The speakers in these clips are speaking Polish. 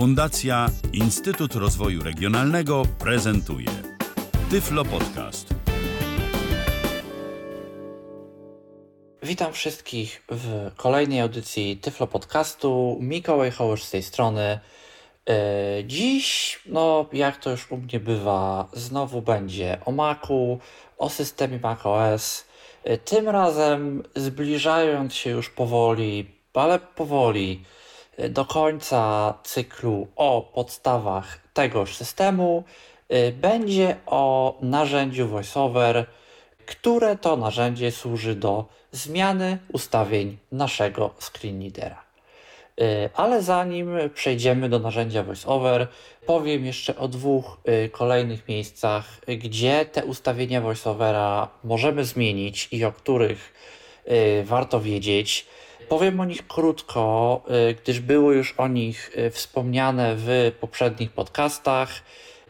Fundacja Instytut Rozwoju Regionalnego prezentuje Tyflo Podcast. Witam wszystkich w kolejnej audycji Tyflo Podcastu. Mikołaj Hołysz z tej strony. E, dziś, no jak to już u mnie bywa, znowu będzie o Macu, o systemie macOS. E, tym razem zbliżając się już powoli, ale powoli do końca cyklu o podstawach tegoż systemu y, będzie o narzędziu VoiceOver, które to narzędzie służy do zmiany ustawień naszego screenreadera. Y, ale zanim przejdziemy do narzędzia VoiceOver, powiem jeszcze o dwóch y, kolejnych miejscach, gdzie te ustawienia VoiceOvera możemy zmienić i o których warto wiedzieć. Powiem o nich krótko, y, gdyż było już o nich y, wspomniane w poprzednich podcastach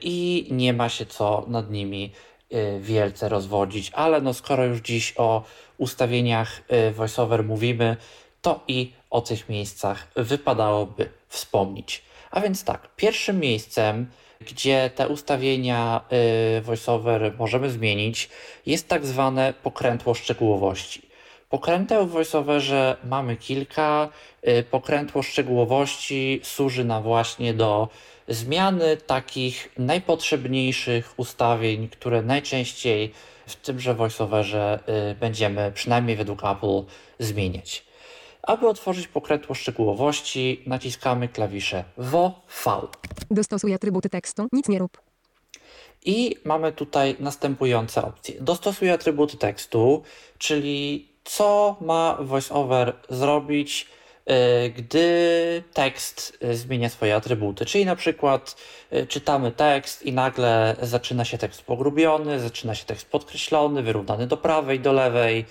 i nie ma się co nad nimi y, wielce rozwodzić, ale no skoro już dziś o ustawieniach voiceover mówimy, to i o tych miejscach wypadałoby wspomnieć. A więc tak, pierwszym miejscem, gdzie te ustawienia voiceover możemy zmienić, jest tak zwane pokrętło szczegółowości. Pokręteł w VoiceOverze mamy kilka. Y, pokrętło szczegółowości służy nam właśnie do zmiany takich najpotrzebniejszych ustawień, które najczęściej w tymże VoiceOverze y, będziemy, przynajmniej według Apple, zmieniać. Aby otworzyć pokrętło szczegółowości, naciskamy klawisze V. Dostosuj atrybuty tekstu, nic nie rób. I mamy tutaj następujące opcje. Dostosuj atrybuty tekstu, czyli co ma VoiceOver zrobić, e, gdy tekst e, zmienia swoje atrybuty. Czyli na przykład e, czytamy tekst i nagle zaczyna się tekst pogrubiony, zaczyna się tekst podkreślony, wyrównany do prawej, do lewej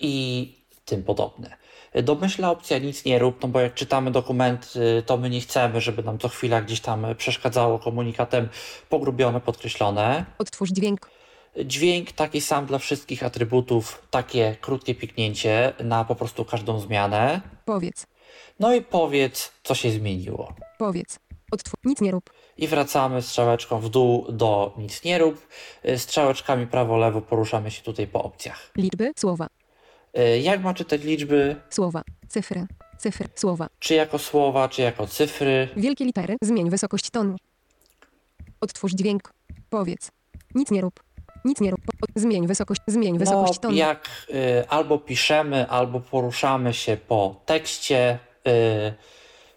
i tym podobne. Domyślna opcja nic nie rób, no bo jak czytamy dokument, to my nie chcemy, żeby nam co chwila gdzieś tam przeszkadzało komunikatem pogrubione, podkreślone. Odtwórz dźwięk. Dźwięk taki sam dla wszystkich atrybutów, takie krótkie piknięcie na po prostu każdą zmianę. Powiedz. No i powiedz, co się zmieniło. Powiedz. Odtwórz. Nic nie rób. I wracamy strzałeczką w dół do nic nie rób. Y, strzałeczkami prawo-lewo poruszamy się tutaj po opcjach. Liczby, słowa. Y, jak ma czytać liczby? Słowa, cyfry, cyfry, słowa. Czy jako słowa, czy jako cyfry? Wielkie litery. Zmień wysokość tonu. Odtwórz dźwięk. Powiedz. Nic nie rób. Nic nie rób. Zmień wysokość, zmień wysokość no, tonu. Jak y, albo piszemy, albo poruszamy się po tekście, y,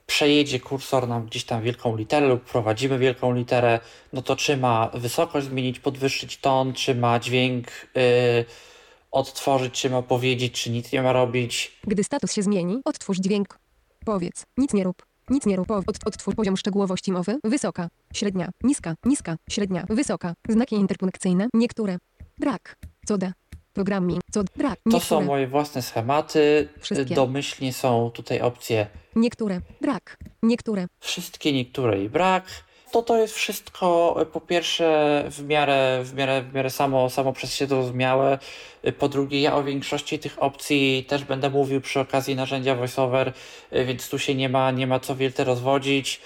przejedzie kursor nam gdzieś tam wielką literę lub prowadzimy wielką literę, no to czy ma wysokość zmienić, podwyższyć ton, czy ma dźwięk y, odtworzyć, czy ma powiedzieć, czy nic nie ma robić. Gdy status się zmieni, odtwórz dźwięk. Powiedz, nic nie rób. Nic nie rób. Od, odtwórz poziom szczegółowości mowy. Wysoka, średnia, niska, niska, średnia, wysoka. Znaki interpunkcyjne. Niektóre. Brak. Coda. Programming. Co brak. Niektóre. To są moje własne schematy. Wszystkie. Domyślnie są tutaj opcje. Niektóre. Brak. Niektóre. Wszystkie, niektóre i brak to to jest wszystko e, po pierwsze w miarę, w miarę, w miarę samo, samo przez się zrozumiałe. E, po drugie, ja o większości tych opcji też będę mówił przy okazji narzędzia VoiceOver, e, więc tu się nie ma, nie ma co wielce rozwodzić.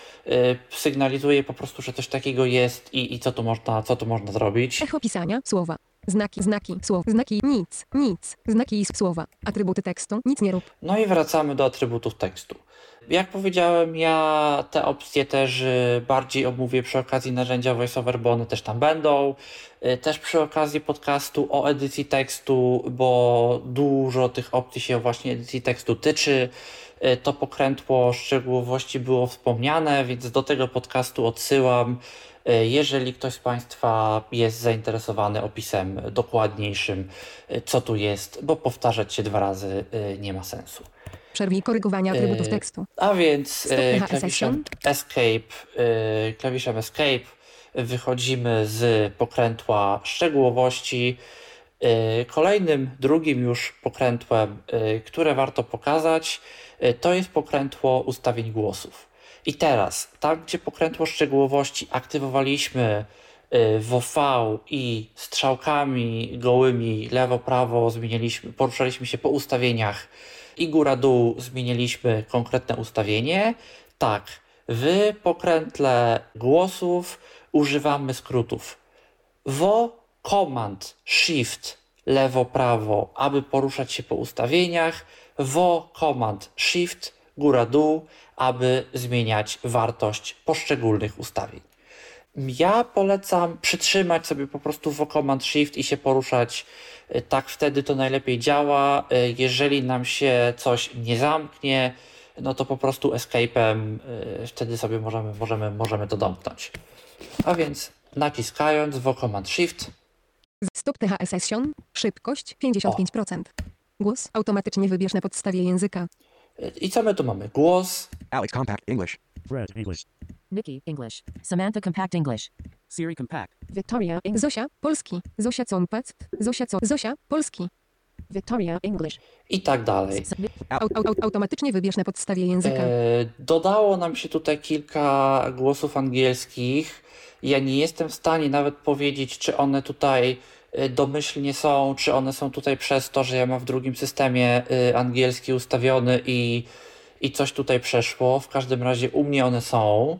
Sygnalizuję po prostu, że coś takiego jest i, i co, tu można, co tu można zrobić. Echo pisania, słowa. Znaki, znaki, słow, znaki, nic, nic, znaki i słowa, atrybuty tekstu, nic nie rób. No i wracamy do atrybutów tekstu. Jak powiedziałem, ja te opcje też y, bardziej omówię przy okazji narzędzia VoiceOver, bo one też tam będą. Y, też przy okazji podcastu o edycji tekstu, bo dużo tych opcji się właśnie edycji tekstu tyczy. Y, to pokrętło szczegółowości było wspomniane, więc do tego podcastu odsyłam. Jeżeli ktoś z Państwa jest zainteresowany opisem dokładniejszym, co tu jest, bo powtarzać się dwa razy nie ma sensu. Przerwij korygowania atrybutów e, tekstu. A więc e, klawiszem Escape, e, klawiszem Escape wychodzimy z pokrętła szczegółowości. Kolejnym, drugim już pokrętłem, które warto pokazać, to jest pokrętło ustawień głosów. I teraz, tam gdzie pokrętło szczegółowości aktywowaliśmy w OV i strzałkami gołymi lewo, prawo zmienialiśmy, poruszaliśmy się po ustawieniach i góra-dół zmieniliśmy konkretne ustawienie. Tak, W pokrętle głosów używamy skrótów. WO, Command, Shift, lewo, prawo, aby poruszać się po ustawieniach. WO, Command, Shift, góra, dół, aby zmieniać wartość poszczególnych ustawień. Ja polecam przytrzymać sobie po prostu w Command Shift i się poruszać. Y, tak wtedy to najlepiej działa. Y, jeżeli nam się coś nie zamknie, no to po prostu escape'em y, wtedy sobie możemy, możemy, możemy to domknąć. A więc naciskając w Command Shift. Stop THS Session. Szybkość 55%. Głos automatycznie wybierz na podstawie języka. I co my tu mamy? Głos, Alex Compact English. Fred English. Nikki English. Samantha Compact English. Siri Compact. Victoria Zosia Polski. Zosia Compet. Zosia Co Zosia Polski. Victoria English. i tak dalej. Au, au, automatycznie wybierz na podstawie języka. E, dodało nam się tutaj kilka głosów angielskich. Ja nie jestem w stanie nawet powiedzieć, czy one tutaj e, domyślnie są, czy one są tutaj przez to, że ja mam w drugim systemie e, angielski ustawiony i, i coś tutaj przeszło. W każdym razie u mnie one są.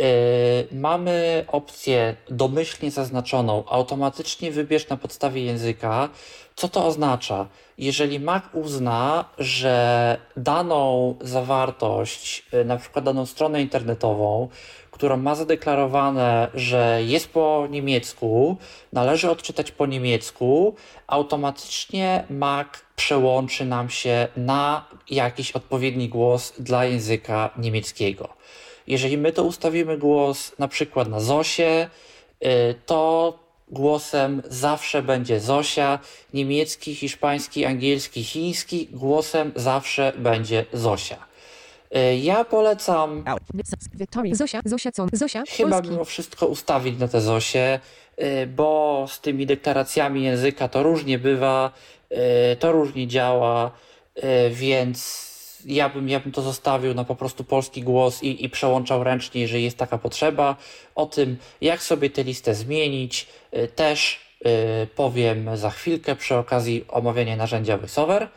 E, Mamy opcję domyślnie zaznaczoną, automatycznie wybierz na podstawie języka. Co to oznacza? Jeżeli Mac uzna, że daną zawartość, y, na przykład daną stronę internetową, która ma zadeklarowane, że jest po niemiecku, należy odczytać po niemiecku, automatycznie Mac przełączy nam się na jakiś odpowiedni głos dla języka niemieckiego. Jeżeli my to ustawimy głos na przykład na Zosie, y, to głosem zawsze będzie Zosia, niemiecki, hiszpański, angielski, chiński, głosem zawsze będzie Zosia. Y, Ja polecam. Zosia Zosia Co Zosia chyba Polski. mimo wszystko ustawić na te Zosie, y, bo z tymi deklaracjami języka to różnie bywa, to różnie działa, więc ja bym, ja bym to zostawił na po prostu polski głos i, i przełączał ręcznie, jeżeli jest taka potrzeba. O tym, jak sobie tę listę zmienić, y, też y, powiem za chwilkę przy okazji omawiania narzędzia VoiceOver.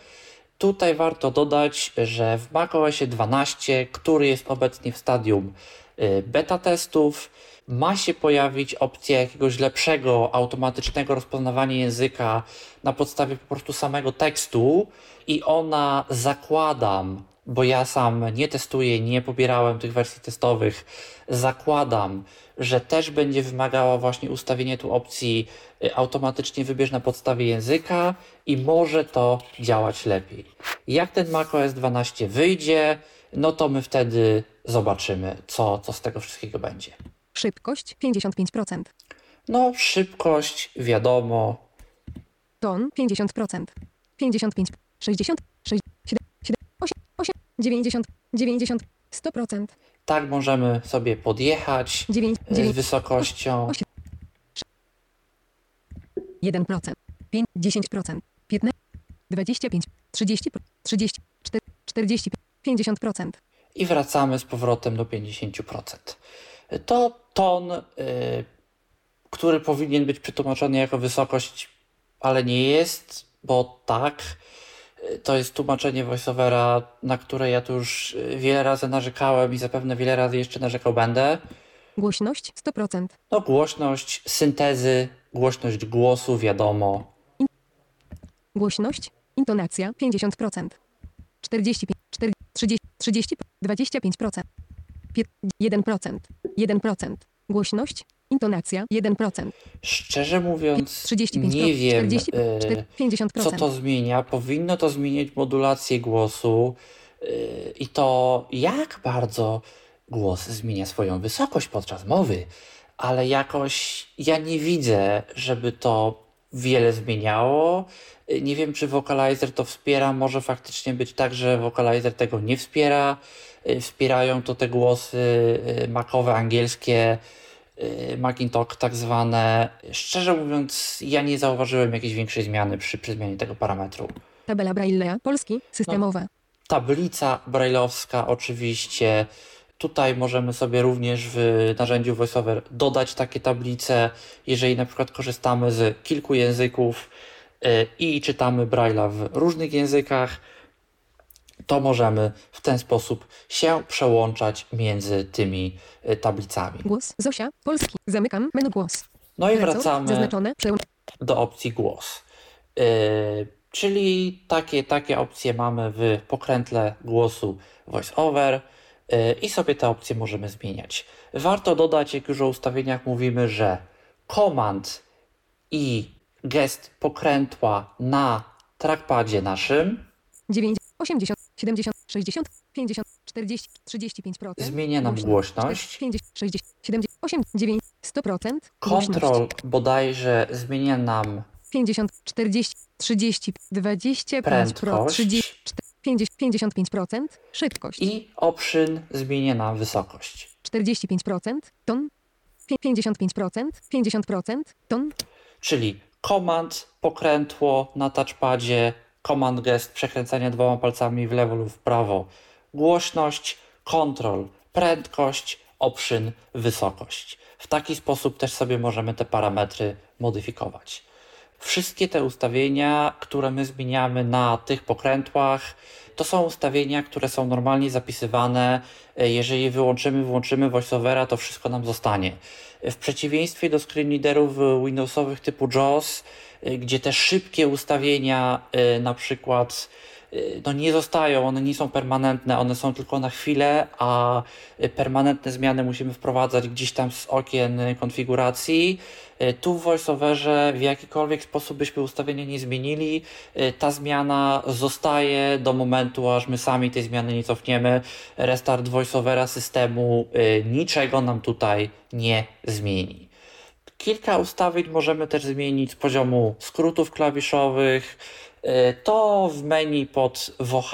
Tutaj warto dodać, że w macOSie 12, który jest obecnie w stadium y, beta testów, ma się pojawić opcja jakiegoś lepszego, automatycznego rozpoznawania języka na podstawie po prostu samego tekstu i ona zakładam, bo ja sam nie testuję, nie pobierałem tych wersji testowych, zakładam, że też będzie wymagała właśnie ustawienia tu opcji y, automatycznie wybierz na podstawie języka i może to działać lepiej. Jak ten macOS 12 wyjdzie, no to my wtedy zobaczymy, co, co z tego wszystkiego będzie. Szybkość 55%. No, szybkość, wiadomo, Ton 50%. 55, 60, 6, 7, 7, 8, 8, 90, 90, 100%. tak możemy sobie podjechać 9, y, z 9, wysokością. 1%. 5, 10%. 15, 25, 30, 30, 4, 40, 50%. i wracamy z powrotem do 50%. To ton, y, który powinien być przetłumaczony jako wysokość, ale nie jest, bo tak, y, to jest tłumaczenie voiceovera, na które ja tu już y, wiele razy narzekałem i zapewne wiele razy jeszcze narzekał będę. Głośność 100%. No głośność syntezy, głośność głosu, wiadomo. Głośność, intonacja 50%. 45, 4, 30, 30, 25%. Pię- 1%. 1%. Głośność, intonacja 1%. Szczerze mówiąc, 35%. nie wiem, 40, y, 4, 50%. co to zmienia. Powinno to zmieniać modulację głosu yy, i to, jak bardzo głos zmienia swoją wysokość podczas mowy, ale jakoś ja nie widzę, żeby to wiele zmieniało. Yy, Nie wiem, czy Vocalizer to wspiera. Może faktycznie być tak, że Vocalizer tego nie wspiera. Yy, Wspierają to te głosy yy, makowe, angielskie, yy, Macintalk tak zwane. Szczerze mówiąc, ja nie zauważyłem jakiejś większej zmiany przy, przy zmianie tego parametru. Tabela Braille'a, polski, systemowe. Tablica brailleowska oczywiście. Tutaj możemy sobie również w narzędziu VoiceOver dodać takie tablice, jeżeli na przykład korzystamy z kilku języków y, i czytamy Braille'a w różnych językach. To możemy w ten sposób się przełączać między tymi y, tablicami. Głos. Zosia. Polski. Zamykam. Menu głos. No i wracamy do opcji głos. Yy, czyli takie, takie opcje mamy w pokrętle głosu VoiceOver yy, i sobie te opcje możemy zmieniać. Warto dodać, jak już o ustawieniach mówimy, że komand i gest pokrętła na trackpadzie naszym 9, 80, 70, 60, 50, 40, 35%. zmienia nam głośność. 50, 60, 70, 8, 9, 100%. Kontrol bodajże zmienia nam 50, 40, 30, 25%, Prędkość. 30, 50, 55%. Szybkość. i option zmienia nam wysokość. 45%. Ton. Pię- 55%. 50%. Ton. czyli komand, pokrętło na touchpadzie, command gest, przekręcanie dwoma palcami w lewo lub w prawo, głośność, kontrol, prędkość, option, wysokość. W taki sposób też sobie możemy te parametry modyfikować. Wszystkie te ustawienia, które my zmieniamy na tych pokrętłach, to są ustawienia, które są normalnie zapisywane. Jeżeli wyłączymy, włączymy voiceovera, to wszystko nam zostanie. W przeciwieństwie do e, Windowsowych typu JAWS, gdzie te szybkie ustawienia, e, na przykład y, no nie zostają, one nie są permanentne, one są tylko na chwilę, a y, permanentne zmiany musimy wprowadzać gdzieś tam z okien y, konfiguracji. Y, Tu w VoiceOverze w jakikolwiek sposób byśmy ustawienia nie zmienili, y, ta zmiana zostaje do momentu, aż my sami tej zmiany nie cofniemy. Restart VoiceOvera systemu y, niczego nam tutaj nie zmieni. Kilka ustawień możemy też zmienić z poziomu skrótów klawiszowych. Y, To w menu pod WH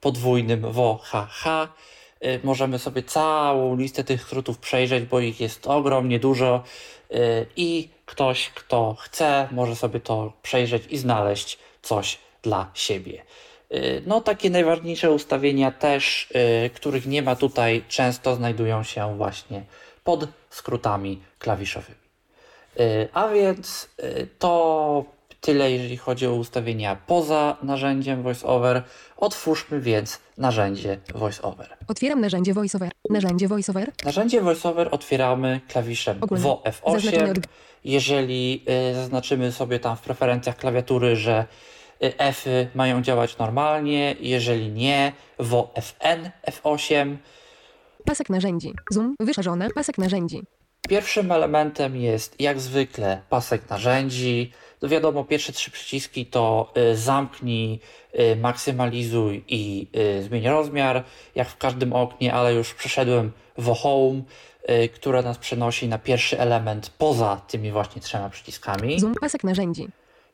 podwójnym WHH y, możemy sobie całą listę tych skrótów przejrzeć, bo ich jest ogromnie dużo y, i ktoś, kto chce, może sobie to przejrzeć i znaleźć coś dla siebie. No, takie najważniejsze ustawienia też, których nie ma tutaj, często znajdują się właśnie pod skrótami klawiszowymi. Y, A więc y, to tyle, jeżeli chodzi o ustawienia poza narzędziem VoiceOver. Otwórzmy więc narzędzie VoiceOver. Otwieram narzędzie VoiceOver. Narzędzie VoiceOver. Narzędzie VoiceOver otwieramy klawiszem Ogólne. WF8. Zaznaczone od- Jeżeli y, zaznaczymy sobie tam w preferencjach klawiatury, że y, F-y mają działać normalnie, jeżeli nie, WFN F8. Pasek narzędzi. Zoom. Wyszarzone. Pasek narzędzi. Pierwszym elementem jest jak zwykle pasek narzędzi. No wiadomo, pierwsze trzy przyciski to y, zamknij, y, maksymalizuj i y, zmień rozmiar, jak w każdym oknie, ale już przeszedłem w Home, które nas przenosi na pierwszy element poza tymi właśnie trzema przyciskami. Zoom. Pasek narzędzi.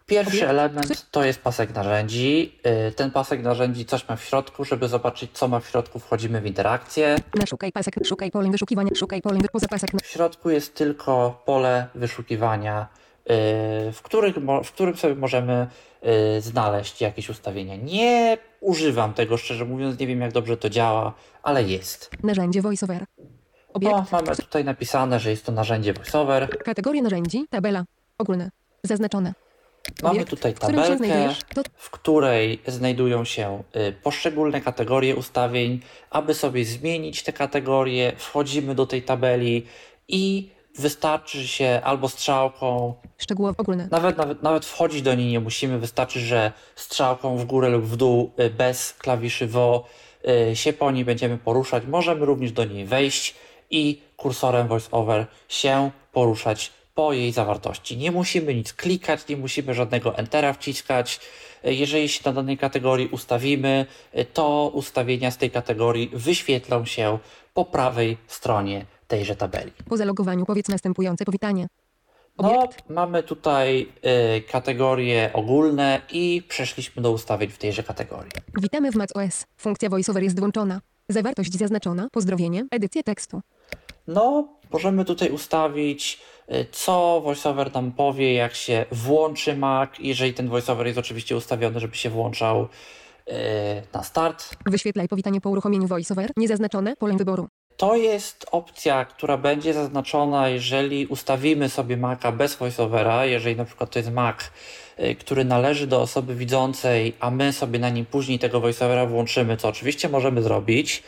Pierwszy element to jest pasek narzędzi. Y, Ten pasek narzędzi coś ma w środku, żeby zobaczyć co ma w środku, wchodzimy w interakcję. Szukaj pasek. Szukaj pole wyszukiwania. Szukaj pole poza pasek. W środku jest tylko pole wyszukiwania, yy, w, których, w którym sobie możemy yy, znaleźć jakieś ustawienia. Nie używam tego, szczerze mówiąc, nie wiem jak dobrze to działa, ale jest. Narzędzie VoiceOver. Obiekt. No, mamy tutaj napisane, że jest to narzędzie VoiceOver. Kategorie narzędzi. Tabela. Ogólne. Zaznaczone. Mamy tutaj tabelkę, w której znajdują się y, poszczególne kategorie ustawień. Aby sobie zmienić te kategorie, wchodzimy do tej tabeli i wystarczy się albo strzałką szczegółowo ogólne. Nawet, nawet, nawet wchodzić do niej nie musimy, wystarczy, że strzałką w górę lub w dół y, bez klawiszy WO y, się po niej będziemy poruszać. Możemy również do niej wejść i kursorem VoiceOver się poruszać po jej zawartości. Nie musimy nic klikać, nie musimy żadnego Entera wciskać. Jeżeli się na danej kategorii ustawimy, to ustawienia z tej kategorii wyświetlą się po prawej stronie tejże tabeli. Po zalogowaniu powiedz następujące powitanie. No, mamy tutaj y, kategorie ogólne i przeszliśmy do ustawień w tejże kategorii. Witamy w macOS. Funkcja VoiceOver jest włączona. Zawartość zaznaczona. Pozdrowienie. Edycja tekstu. No, możemy tutaj ustawić, y, co VoiceOver nam powie, jak się włączy Mac, jeżeli ten VoiceOver jest oczywiście ustawiony, żeby się włączał y, na start. Wyświetlaj powitanie po uruchomieniu VoiceOver. Niezaznaczone. Pole wyboru. To jest opcja, która będzie zaznaczona, jeżeli ustawimy sobie Maca bez voiceovera, jeżeli na przykład to jest Mac, y, który należy do osoby widzącej, a my sobie na nim później tego voiceovera włączymy, co oczywiście możemy zrobić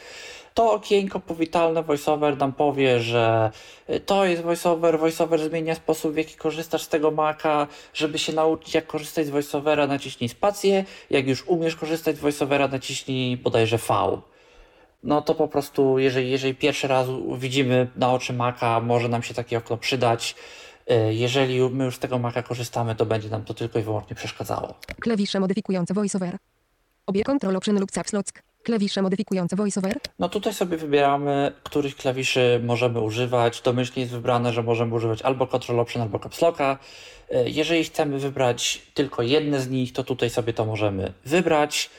to okienko powitalne VoiceOver nam powie, że y, to jest VoiceOver, VoiceOver zmienia sposób, w jaki korzystasz z tego Maca, żeby się nauczyć, jak korzystać z VoiceOvera, naciśnij spację, jak już umiesz korzystać z VoiceOvera, naciśnij bodajże V. No to po prostu, jeżeli, jeżeli pierwszy raz widzimy na oczy Maca, może nam się takie okno przydać. Y, jeżeli my już z tego Maca korzystamy, to będzie nam to tylko i wyłącznie przeszkadzało. Klawisze modyfikujące voiceover. Obie Ctrl Option lub Caps Lock. Klawisze modyfikujące voiceover. No tutaj sobie wybieramy, których klawiszy możemy używać. Domyślnie jest wybrane, że możemy używać albo Ctrl Option, albo Caps Locka. E, Jeżeli chcemy wybrać tylko jedne z nich, to tutaj sobie to możemy wybrać.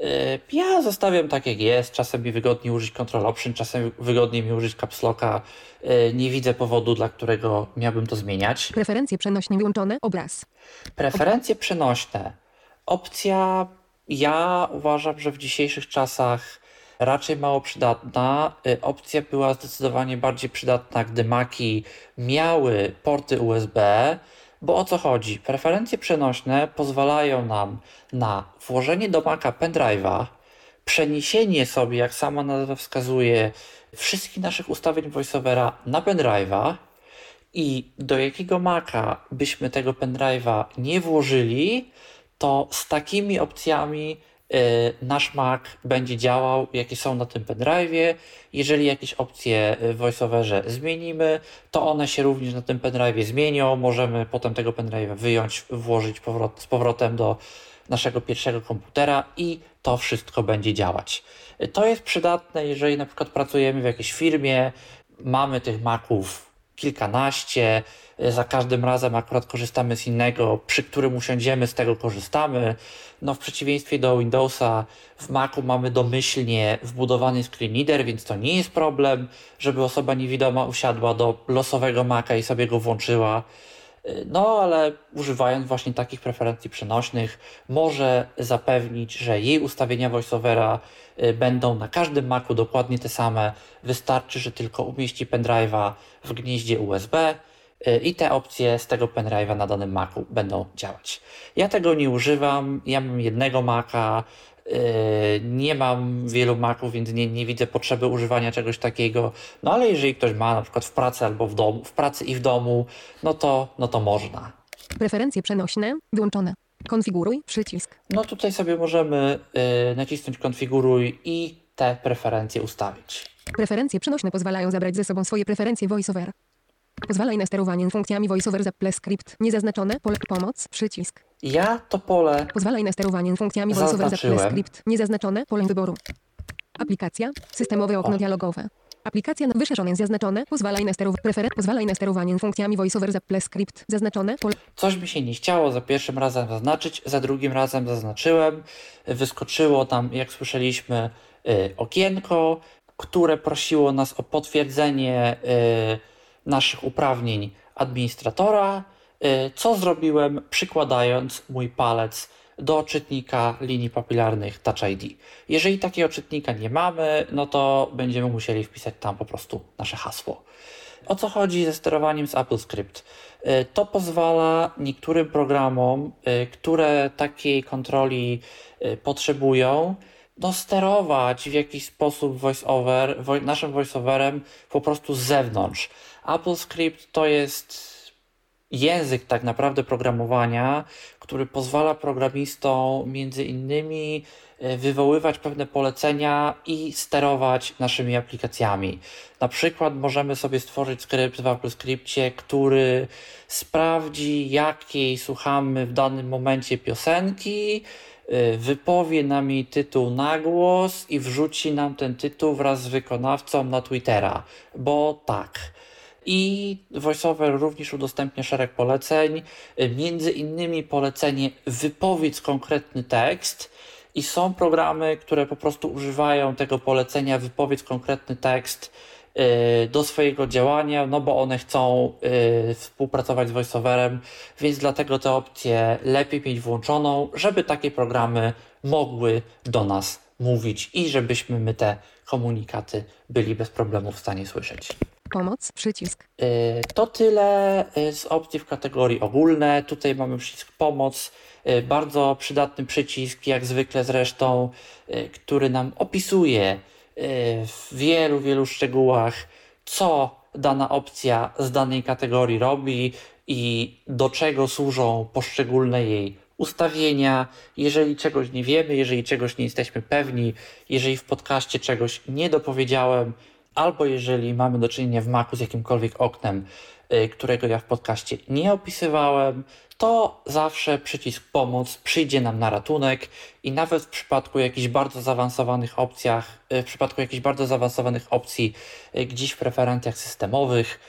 E, Ja zostawiam tak jak jest. Czasem mi wygodniej użyć Ctrl Option, czasem wygodniej mi użyć Caps Locka. E, Nie widzę powodu, dla którego miałbym to zmieniać. Preferencje przenośne wyłączone. Obraz. Preferencje przenośne. Opcja, ja uważam, że w dzisiejszych czasach raczej mało przydatna. Y, Opcja była zdecydowanie bardziej przydatna, gdy Maki miały porty USB, bo o co chodzi? Preferencje przenośne pozwalają nam na włożenie do Maca pendrive'a, przeniesienie sobie, jak sama nazwa wskazuje, wszystkich naszych ustawień voiceovera na pendrive'a, i do jakiego Maca byśmy tego pendrive'a nie włożyli, to z takimi opcjami y, nasz Mac będzie działał, jakie są na tym pendrive'ie. Jeżeli jakieś opcje w VoiceOverze zmienimy, to one się również na tym pendrive'ie zmienią. Możemy potem tego pendrive'a wyjąć, włożyć powrot, z powrotem do naszego pierwszego komputera i to wszystko będzie działać. Y, To jest przydatne, jeżeli na przykład pracujemy w jakiejś firmie, mamy tych Maców kilkanaście, y, za każdym razem akurat korzystamy z innego, przy którym usiądziemy, z tego korzystamy. No w przeciwieństwie do Windowsa w Macu mamy domyślnie wbudowany screen reader, więc to nie jest problem, żeby osoba niewidoma usiadła do losowego Maca i sobie go włączyła. No, ale używając właśnie takich preferencji przenośnych, może zapewnić, że jej ustawienia voiceovera y, będą na każdym Macu dokładnie te same. Wystarczy, że tylko umieści pendrive'a w gnieździe USB y, i te opcje z tego pendrive'a na danym Macu będą działać. Ja tego nie używam, ja mam jednego Maca, nie mam wielu Maców, więc nie, nie widzę potrzeby używania czegoś takiego. No ale jeżeli ktoś ma na przykład w pracy albo w domu, w pracy i w domu, no to, no to można. Preferencje przenośne wyłączone. Konfiguruj przycisk. No tutaj sobie możemy yy, nacisnąć konfiguruj i te preferencje ustawić. Preferencje przenośne pozwalają zabrać ze sobą swoje preferencje voiceover. Pozwalaj na sterowanie funkcjami voiceover z Apple Script. Niezaznaczone. Pole pomoc. Przycisk. Ja to pole Pozwalaj na sterowanie funkcjami voiceover z Apple Zaznaczyłem. Script. Niezaznaczone. Pole wyboru. Aplikacja. Systemowe okno O. dialogowe. Aplikacja na wyszerzone zaznaczone. Pozwalaj na sterowanie prefer... Pozwalaj na sterowanie funkcjami voiceover z Apple Script. Zaznaczone. Pole Coś mi się nie chciało za pierwszym razem zaznaczyć, za drugim razem zaznaczyłem. Wyskoczyło tam, jak słyszeliśmy, y, okienko, które prosiło nas o potwierdzenie y, naszych uprawnień administratora. Y, Co zrobiłem, przykładając mój palec do czytnika linii papilarnych Touch ID. Jeżeli takiego czytnika nie mamy, no to będziemy musieli wpisać tam po prostu nasze hasło. O co chodzi ze sterowaniem z Apple Script? Y, To pozwala niektórym programom, y, które takiej kontroli potrzebują, no sterować w jakiś sposób voiceover, naszym voiceoverem po prostu z zewnątrz. Apple Script to jest język tak naprawdę programowania, który pozwala programistom między innymi e, wywoływać pewne polecenia i sterować naszymi aplikacjami. Na przykład możemy sobie stworzyć skrypt w Apple Scriptie, który sprawdzi, jakiej słuchamy w danym momencie piosenki, y, wypowie nam jej tytuł na głos i wrzuci nam ten tytuł wraz z wykonawcą na Twittera, bo tak. I VoiceOver również udostępnia szereg poleceń, y, między innymi polecenie wypowiedz konkretny tekst. I są programy, które po prostu używają tego polecenia wypowiedz konkretny tekst y, do swojego działania, no bo one chcą y, współpracować z VoiceOverem, więc dlatego tę opcję lepiej mieć włączoną, żeby takie programy mogły do nas mówić i żebyśmy my te komunikaty byli bez problemu w stanie słyszeć. Pomoc. Przycisk. Y, To tyle y, z opcji w kategorii ogólne. Tutaj mamy przycisk pomoc. Y, Bardzo przydatny przycisk, jak zwykle zresztą, który nam opisuje w wielu, wielu szczegółach, co dana opcja z danej kategorii robi i do czego służą poszczególne jej ustawienia. Jeżeli czegoś nie wiemy, jeżeli czegoś nie jesteśmy pewni, jeżeli w podcaście czegoś nie dopowiedziałem, albo jeżeli mamy do czynienia w Macu z jakimkolwiek oknem, y, którego ja w podcaście nie opisywałem, to zawsze przycisk pomoc przyjdzie nam na ratunek i nawet w przypadku jakichś bardzo zaawansowanych opcjach, y, w przypadku jakichś bardzo zaawansowanych opcji y, gdzieś w preferencjach systemowych,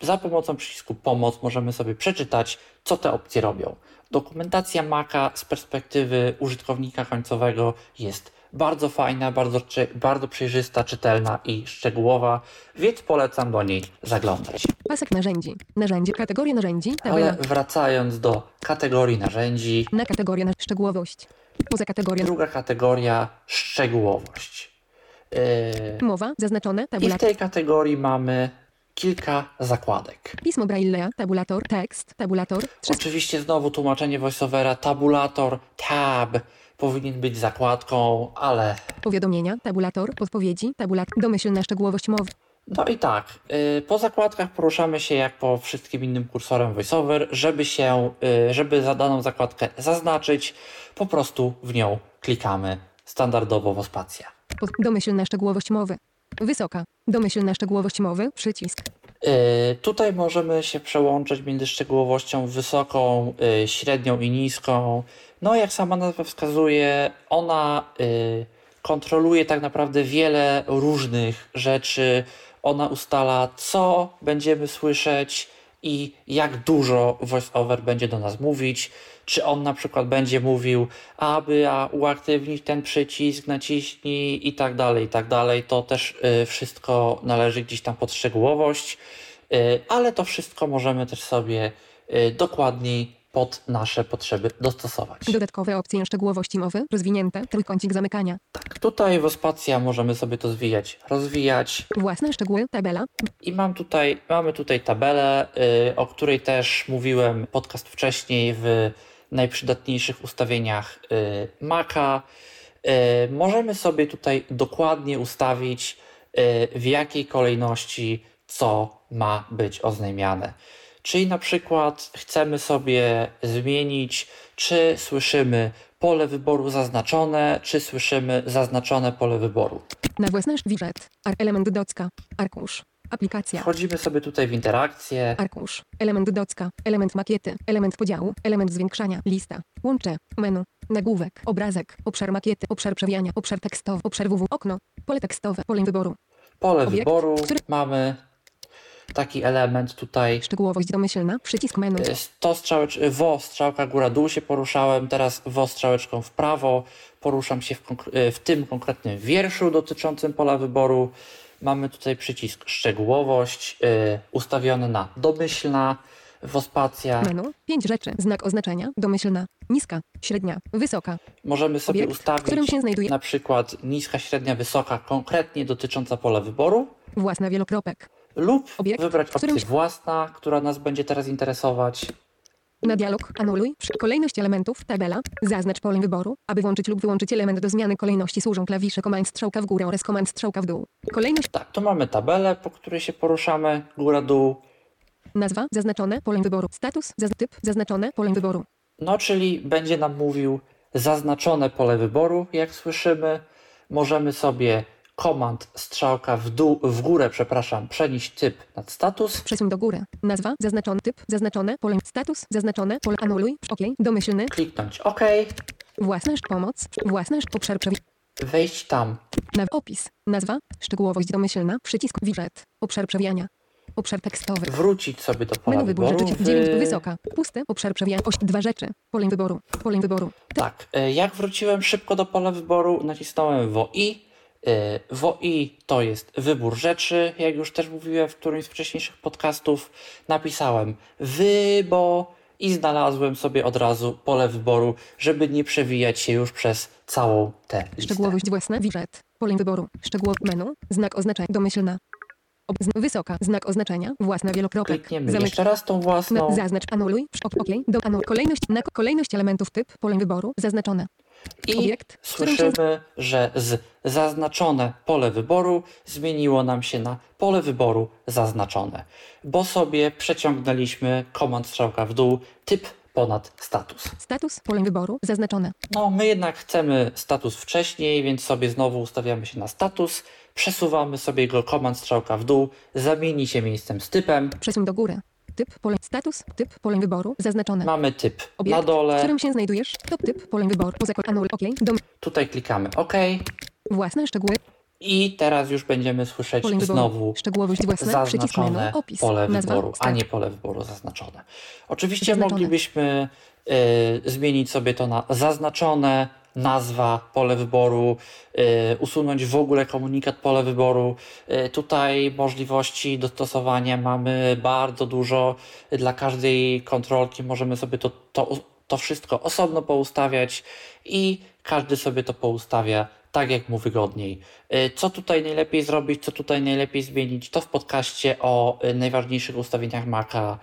za pomocą przycisku pomoc możemy sobie przeczytać, co te opcje robią. Dokumentacja Maca z perspektywy użytkownika końcowego jest bardzo fajna, bardzo, bardzo przejrzysta, czytelna i szczegółowa, więc polecam do niej zaglądać. Pasek narzędzi. Narzędzie. Kategoria narzędzi. Tabela. Ale wracając do kategorii narzędzi, Na kategorię na szczegółowość. Poza kategorią. druga kategoria szczegółowość. Yy, Mowa. Zaznaczone. I w Tabulator. tej kategorii mamy kilka zakładek. Pismo Braille'a. Tabulator. Tekst. Tabulator. Oczywiście znowu tłumaczenie voiceovera, tabulator, tab powinien być zakładką, ale Powiadomienia. Tabulator. Podpowiedzi. Tabulator. Domyślna szczegółowość mowy. no i tak. y, Po zakładkach poruszamy się jak po wszystkim innym kursorem voiceover, żeby się, y, żeby za daną zakładkę zaznaczyć, po prostu w nią klikamy standardowo w spacja. Domyślna szczegółowość mowy. Wysoka. Domyślna szczegółowość mowy. Przycisk. Y, Tutaj możemy się przełączyć między szczegółowością wysoką, y, średnią i niską. No, jak sama nazwa wskazuje, ona y, kontroluje tak naprawdę wiele różnych rzeczy. Ona ustala, co będziemy słyszeć i jak dużo voiceover będzie do nas mówić. Czy on na przykład będzie mówił, aby a uaktywnić ten przycisk, naciśnij i tak dalej, i tak dalej. To też y, wszystko należy gdzieś tam pod szczegółowość, y, ale to wszystko możemy też sobie y, dokładniej pod nasze potrzeby dostosować. Dodatkowe opcje szczegółowości mowy. Rozwinięte. Trójkącik zamykania. Tak, tutaj w Ospacja możemy sobie to zwijać, rozwijać. Własne szczegóły. Tabela. I mam tutaj, mamy tutaj tabelę, y, o której też mówiłem podcast wcześniej w najprzydatniejszych ustawieniach y, Maca. Y, możemy sobie tutaj dokładnie ustawić, y, w jakiej kolejności co ma być oznajmiane. Czyli na przykład chcemy sobie zmienić, czy słyszymy pole wyboru zaznaczone, czy słyszymy zaznaczone pole wyboru. Na własne widget. Element docka. Arkusz. Aplikacja. Wchodzimy sobie tutaj w interakcję. Arkusz. Element docka. Element makiety. Element podziału. Element zwiększania. Lista. Łącze. Menu. Nagłówek. Obrazek. Obszar makiety. Obszar przewijania. Obszar tekstowy. Obszar www. Okno. Pole tekstowe. Pole wyboru. Pole Obiekt, wyboru. który- Mamy taki element tutaj. Szczegółowość domyślna. Przycisk menu. Y, To strzałecz, wo, strzałka góra-dół się poruszałem, teraz wo strzałeczką w prawo. Poruszam się w, y, w tym konkretnym wierszu dotyczącym pola wyboru. Mamy tutaj przycisk szczegółowość y, ustawiony na domyślna, wospacja. Menu. Pięć rzeczy. Znak oznaczenia. Domyślna. Niska. Średnia. Wysoka. Możemy sobie Obiekt, w którym ustawić się znajduje na przykład niska, średnia, wysoka, konkretnie dotycząca pola wyboru. własna wielokropek. lub Obiekt, wybrać opcję się- własna, która nas będzie teraz interesować. Na dialog anuluj kolejność elementów, tabela, zaznacz pole wyboru. Aby włączyć lub wyłączyć element do zmiany kolejności służą klawisze Command strzałka w górę oraz Command strzałka w dół. Kolejność, Tak, tu mamy tabelę, po której się poruszamy, góra-dół. nazwa, zaznaczone, pole wyboru, status, zaz typ, zaznaczone, pole wyboru. No, czyli będzie nam mówił zaznaczone pole wyboru, jak słyszymy. Możemy sobie komand strzałka w dół, w górę, przepraszam, przenieść typ nad status. Przesuń do góry. Nazwa, zaznaczony typ, zaznaczone, pole, status, zaznaczone, pole, anuluj, OK, domyślny, Kliknąć OK, własna pomoc, własna obszar przewi... wejść tam. Na opis, nazwa, szczegółowość domyślna, przycisk widget, obszar przewijania, obszar tekstowy. Wrócić sobie do pola Menu wybór wyboru. rzeczy, w- 9 wysoka, pusty, obszar przewijania, oś, dwa rzeczy, pole wyboru, pole wyboru. Tak, e, jak wróciłem szybko do pola wyboru, nacisnąłem WOI. E, WOI to jest wybór rzeczy, jak już też mówiłem w którymś z wcześniejszych podcastów. Napisałem wybo i znalazłem sobie od razu pole wyboru, żeby nie przewijać się już przez całą tę listę. Szczegółowość własna. Widżet. Pole wyboru. Szczegółow menu. Znak oznaczenia. Domyślna. Ob, wysoka. Znak oznaczenia. Własna wielokropek. Klikniemy Zamyk- jeszcze raz tą własną. Na, zaznacz. Anuluj. Ok. ok, Do anul. Kolejność. Na, kolejność elementów typ. Pole wyboru. Zaznaczone. I Obiekt, którym się- słyszymy, że z zaznaczone pole wyboru zmieniło nam się na pole wyboru zaznaczone, bo sobie przeciągnęliśmy komand strzałka w dół typ ponad status. Status. Pole wyboru. Zaznaczone. No, my jednak chcemy status wcześniej, więc sobie znowu ustawiamy się na status, przesuwamy sobie go komand strzałka w dół, zamieni się miejscem z typem. Przesuń do góry. Typ. Pole. Status. Typ. Pole wyboru. Zaznaczone. Mamy typ Obiekt, na w dole, którym się znajdujesz. To typ. Pole wyboru. Poza anul. Ok. Dom. tutaj klikamy OK Własne szczegóły. i teraz już będziemy słyszeć Pole wyboru. znowu Szczegółowość własna. Przycisk menu. Opis. pole Nazwa. wyboru, a nie pole wyboru zaznaczone. Oczywiście Zaznaczone. moglibyśmy y, zmienić sobie to na zaznaczone, nazwa, pole wyboru, y, usunąć w ogóle komunikat pole wyboru. Y, tutaj możliwości dostosowania mamy bardzo dużo. Dla każdej kontrolki możemy sobie to, to, to wszystko osobno poustawiać i każdy sobie to poustawia tak, jak mu wygodniej. Y, Co tutaj najlepiej zrobić, co tutaj najlepiej zmienić, to w podcaście o najważniejszych ustawieniach Maca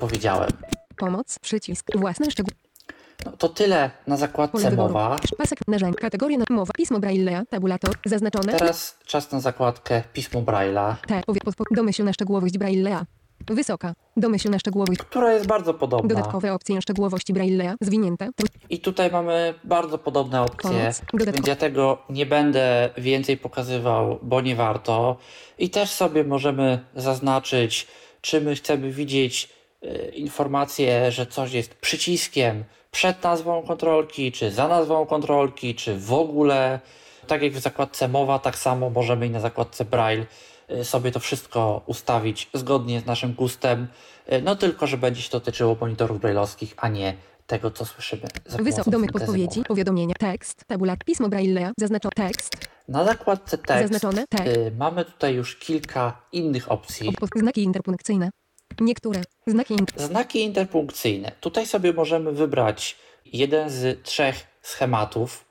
powiedziałem. Pomoc. Przycisk. Własne szczegóły. No, to tyle na zakładce mowa. Pasek. Narzędź. Kategoria. na- Mowa. Pismo Braille'a. Tabulator. Zaznaczone. Teraz czas na zakładkę pismo Braille'a, pod, domyślna szczegółowość Braille'a. Wysoka. Domyślna szczegółowość. która jest bardzo podobna. Dodatkowe opcje szczegółowości Braille'a. Zwinięte. I tutaj mamy bardzo podobne opcje, Pomoc. Ja tego nie będę więcej pokazywał, bo nie warto. I też sobie możemy zaznaczyć, czy my chcemy widzieć y, informację, że coś jest przyciskiem przed nazwą kontrolki, czy za nazwą kontrolki, czy w ogóle. Tak jak w zakładce mowa, tak samo możemy i na zakładce Braille y, sobie to wszystko ustawić zgodnie z naszym gustem. Y, No tylko, że będzie się dotyczyło monitorów brailleowskich, a nie tego, co słyszymy Wysok. Domek podpowiedzi. Powiadomienia. Tekst. Tabulat. Pismo Braille'a. Zaznaczone. Tekst. Na zakładce tekst Zaznaczone? Y, mamy tutaj już kilka innych opcji. Znaki interpunkcyjne. Niektóre. Znaki. Znaki interpunkcyjne. Tutaj sobie możemy wybrać jeden z trzech schematów.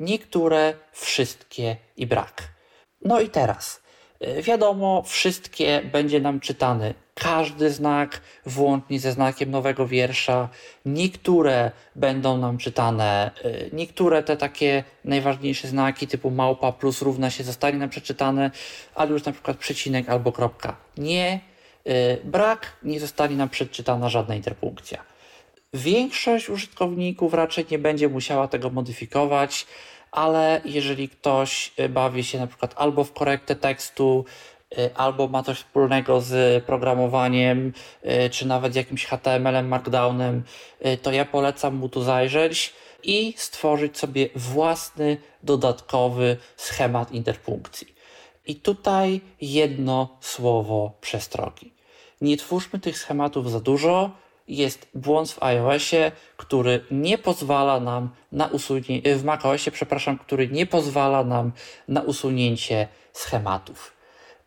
Niektóre, wszystkie i brak. No i teraz, y, wiadomo, wszystkie będzie nam czytany każdy znak, włącznie ze znakiem nowego wiersza. Niektóre będą nam czytane, y, niektóre te takie najważniejsze znaki typu małpa plus równa się zostanie nam przeczytane, ale już na przykład przecinek albo kropka. Nie, brak, nie zostanie nam przeczytana żadna interpunkcja. Większość użytkowników raczej nie będzie musiała tego modyfikować, ale jeżeli ktoś y, bawi się na przykład albo w korektę tekstu, y, albo ma coś wspólnego z programowaniem, y, czy nawet jakimś HTML-em, Markdownem, y, to ja polecam mu tu zajrzeć i stworzyć sobie własny dodatkowy schemat interpunkcji. I tutaj jedno słowo przestrogi. Nie twórzmy tych schematów za dużo. Jest błąd w iOSie, który nie pozwala nam na usunięcie, w macOSie, przepraszam, który nie pozwala nam na usunięcie schematów.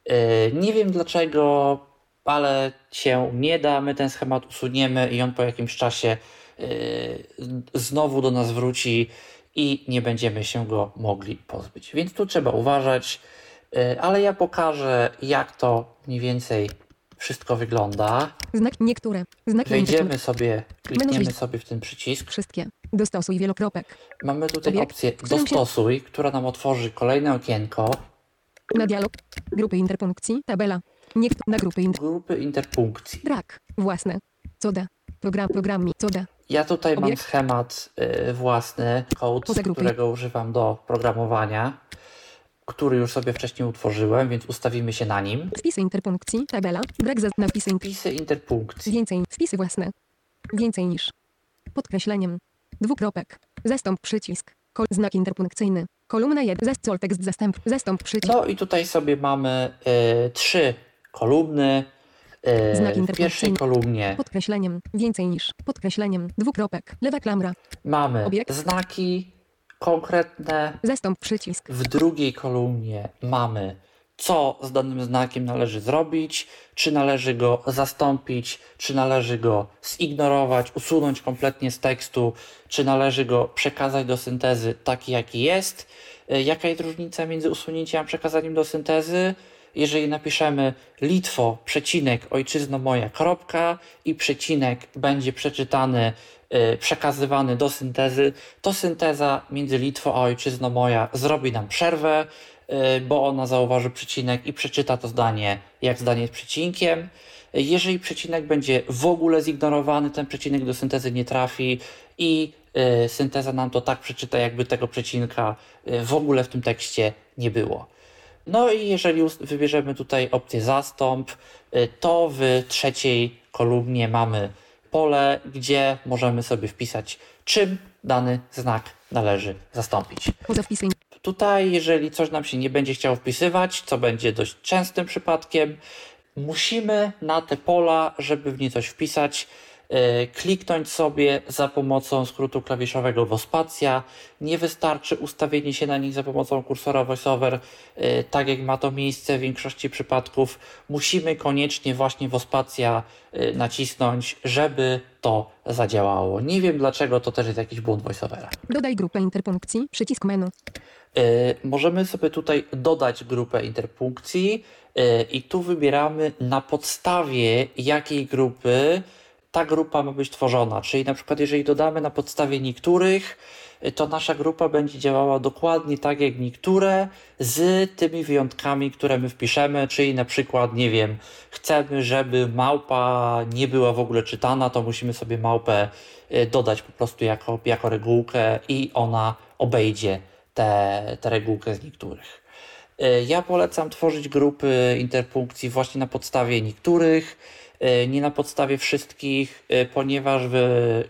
Yy, Nie wiem dlaczego, ale się nie da. My ten schemat usuniemy i on po jakimś czasie yy, znowu do nas wróci i nie będziemy się go mogli pozbyć. Więc tu trzeba uważać, yy, ale ja pokażę, jak to mniej więcej wszystko wygląda. Znak. Niektóre. Znaki Wejdziemy sobie, klikniemy sobie w ten przycisk. Wszystkie. Dostosuj wielokropek. Mamy tutaj Obiekt, opcję dostosuj, która nam otworzy kolejne okienko. Na dialog. Grupy interpunkcji. Tabela. Niektóre. Na grupy inter... Grupy interpunkcji. Brak. Własne. Co da. Program. Programi. Co da. Ja tutaj mam Obiekt. schemat y, własny, grupy. którego używam do programowania, który już sobie wcześniej utworzyłem, więc ustawimy się na nim. Wpisy interpunkcji. Tabela. Brak za... Napisy. Inter... Wpisy interpunkcji. Więcej. Wpisy własne. Więcej niż. Podkreśleniem. Dwukropek. Zastąp przycisk. Kol... Znak interpunkcyjny. Kolumna 1. Zastąp tekst zastęp. Zastąp przycisk. No i tutaj sobie mamy y, trzy kolumny. Y, Znak w pierwszej kolumnie Podkreśleniem. Więcej niż. Podkreśleniem. Dwukropek. Lewa klamra. mamy Obiekt. znaki konkretne, Zastąp przycisk. W drugiej kolumnie mamy co z danym znakiem należy zrobić, czy należy go zastąpić, czy należy go zignorować, usunąć kompletnie z tekstu, czy należy go przekazać do syntezy taki, jaki jest. Y, Jaka jest różnica między usunięciem a przekazaniem do syntezy? Jeżeli napiszemy Litwo, przecinek, ojczyzno moja, kropka i przecinek będzie przeczytany, przekazywany do syntezy, to synteza między Litwą a ojczyzno moja zrobi nam przerwę, y, bo ona zauważy przecinek i przeczyta to zdanie jak zdanie z przecinkiem. Jeżeli przecinek będzie w ogóle zignorowany, ten przecinek do syntezy nie trafi i y, synteza nam to tak przeczyta, jakby tego przecinka y, w ogóle w tym tekście nie było. No i jeżeli wybierzemy tutaj opcję zastąp, y, to w trzeciej kolumnie mamy pole, gdzie możemy sobie wpisać, czym dany znak należy zastąpić. Tutaj, jeżeli coś nam się nie będzie chciało wpisywać, co będzie dość częstym przypadkiem, musimy na te pola, żeby w nie coś wpisać, kliknąć sobie za pomocą skrótu klawiszowego Wospacja. Nie wystarczy ustawienie się na nich za pomocą kursora VoiceOver, e, tak jak ma to miejsce w większości przypadków. Musimy koniecznie właśnie Wospacja e, nacisnąć, żeby to zadziałało. Nie wiem dlaczego, to też jest jakiś błąd VoiceOvera. Dodaj grupę interpunkcji. Przycisk menu. Możemy sobie tutaj dodać grupę interpunkcji i tu wybieramy na podstawie jakiej grupy ta grupa ma być tworzona. Czyli na przykład jeżeli dodamy na podstawie niektórych, y, to nasza grupa będzie działała dokładnie tak jak niektóre z tymi wyjątkami, które my wpiszemy, czyli na przykład, nie wiem, chcemy, żeby małpa nie była w ogóle czytana, to musimy sobie małpę y, dodać po prostu jako, jako regułkę i ona obejdzie tę tę regułkę z niektórych. Y, Ja polecam tworzyć grupy interpunkcji właśnie na podstawie niektórych, nie na podstawie wszystkich, y, ponieważ w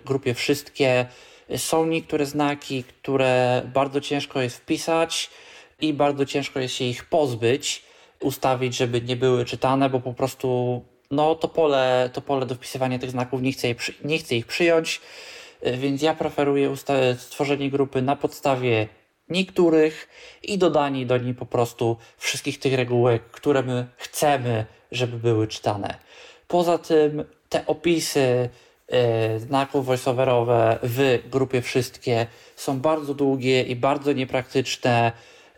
grupie wszystkie y, są niektóre znaki, które bardzo ciężko jest wpisać i bardzo ciężko jest się ich pozbyć, ustawić, żeby nie były czytane, bo po prostu no, to, pole, to pole do wpisywania tych znaków nie chce, je nie chce ich przyjąć, więc ja preferuję stworzenie grupy na podstawie niektórych i dodanie do niej po prostu wszystkich tych regułek, które my chcemy, żeby były czytane. Poza tym te opisy e, znaków voiceoverowe w grupie wszystkie są bardzo długie i bardzo niepraktyczne,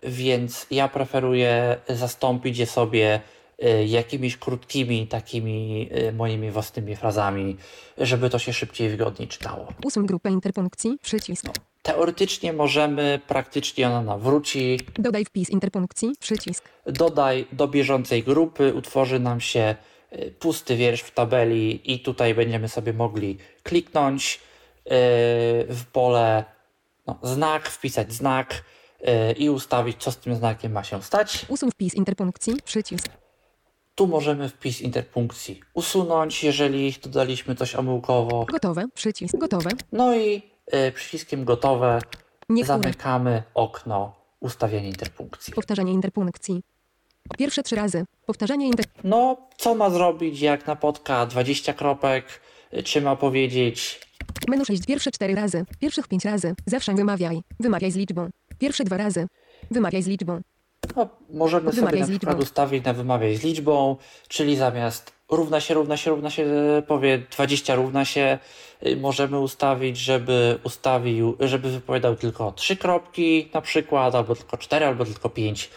więc ja preferuję zastąpić je sobie e, jakimiś krótkimi, takimi e, moimi własnymi frazami, żeby to się szybciej i wygodniej czytało. Usuń grupę interpunkcji. Przycisk. Teoretycznie możemy, praktycznie ona nam wróci. Dodaj wpis interpunkcji. Przycisk. Dodaj do bieżącej grupy, utworzy nam się pusty wiersz w tabeli i tutaj będziemy sobie mogli kliknąć y, w pole no, znak, wpisać znak y, i ustawić, co z tym znakiem ma się stać. Usuń wpis interpunkcji. Przycisk. Tu możemy wpis interpunkcji usunąć, jeżeli dodaliśmy coś omyłkowo. Gotowe. Przycisk. Gotowe. No i y, przyciskiem gotowe Niektóre. zamykamy okno ustawienia interpunkcji. Powtarzanie interpunkcji. Pierwsze trzy razy. Powtarzanie inter... No, co ma zrobić, jak napotka 20 kropek? Y, Czy ma powiedzieć, Menu 6. Pierwsze cztery razy. Pierwszych pięć razy. Zawsze wymawiaj. Wymawiaj z liczbą. Pierwsze dwa razy. Wymawiaj z liczbą. no, możemy sobie Wymawiaj na z przykład ustawić na wymawiaj z liczbą, czyli zamiast równa się, równa się, równa się, y, powie 20 równa się, y, możemy ustawić, żeby ustawił, żeby wypowiadał tylko trzy kropki na przykład, albo tylko cztery, albo tylko pięć,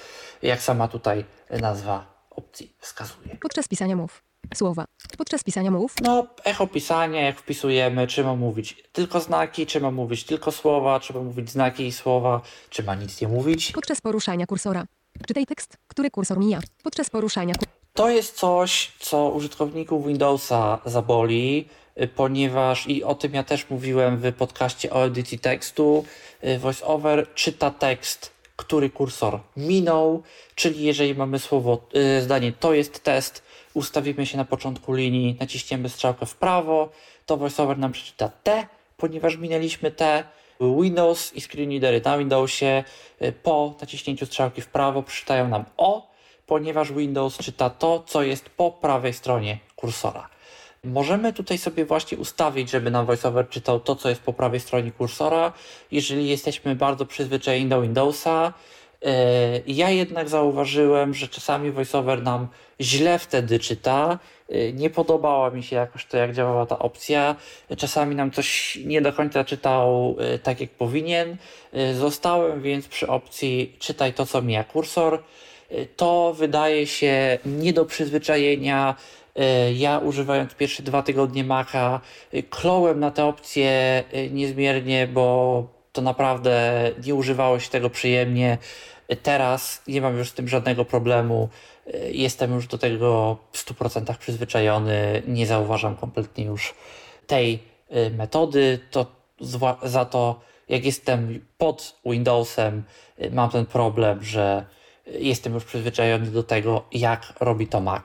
jak sama tutaj nazwa opcji wskazuje. Podczas pisania mów. Słowa. Podczas pisania mów. No, echo pisania, jak wpisujemy, czy ma mówić tylko znaki, czy ma mówić tylko słowa, czy ma mówić znaki i słowa, czy ma nic nie mówić. Podczas poruszania kursora. Czytaj tekst, który kursor mija. Podczas poruszania. To jest coś, co użytkowników Windowsa zaboli, y, ponieważ, i o tym ja też mówiłem w podcaście o edycji tekstu, y, VoiceOver czyta tekst, który kursor minął, czyli jeżeli mamy słowo, y, zdanie to jest test, ustawimy się na początku linii, naciśniemy strzałkę w prawo, to VoiceOver nam przeczyta T, ponieważ minęliśmy T, Windows i screen readery na Windowsie y, po naciśnięciu strzałki w prawo przeczytają nam O, ponieważ Windows czyta to, co jest po prawej stronie kursora. Możemy tutaj sobie właśnie ustawić, żeby nam VoiceOver czytał to, co jest po prawej stronie kursora. Jeżeli jesteśmy bardzo przyzwyczajeni do Windowsa, E, Ja jednak zauważyłem, że czasami VoiceOver nam źle wtedy czyta. E, Nie podobała mi się jakoś to, jak działała ta opcja. Czasami nam coś nie do końca czytał e, tak, jak powinien. Zostałem więc przy opcji czytaj to, co mija kursor. To wydaje się nie do przyzwyczajenia. E, Ja używając pierwsze dwa tygodnie Maca, e, klołem na tę opcję e, niezmiernie, bo to naprawdę nie używało się tego przyjemnie. Teraz nie mam już z tym żadnego problemu. Jestem już do tego w 100% przyzwyczajony. Nie zauważam kompletnie już tej metody. To za to, jak jestem pod Windowsem, mam ten problem, że jestem już przyzwyczajony do tego, jak robi to Mac.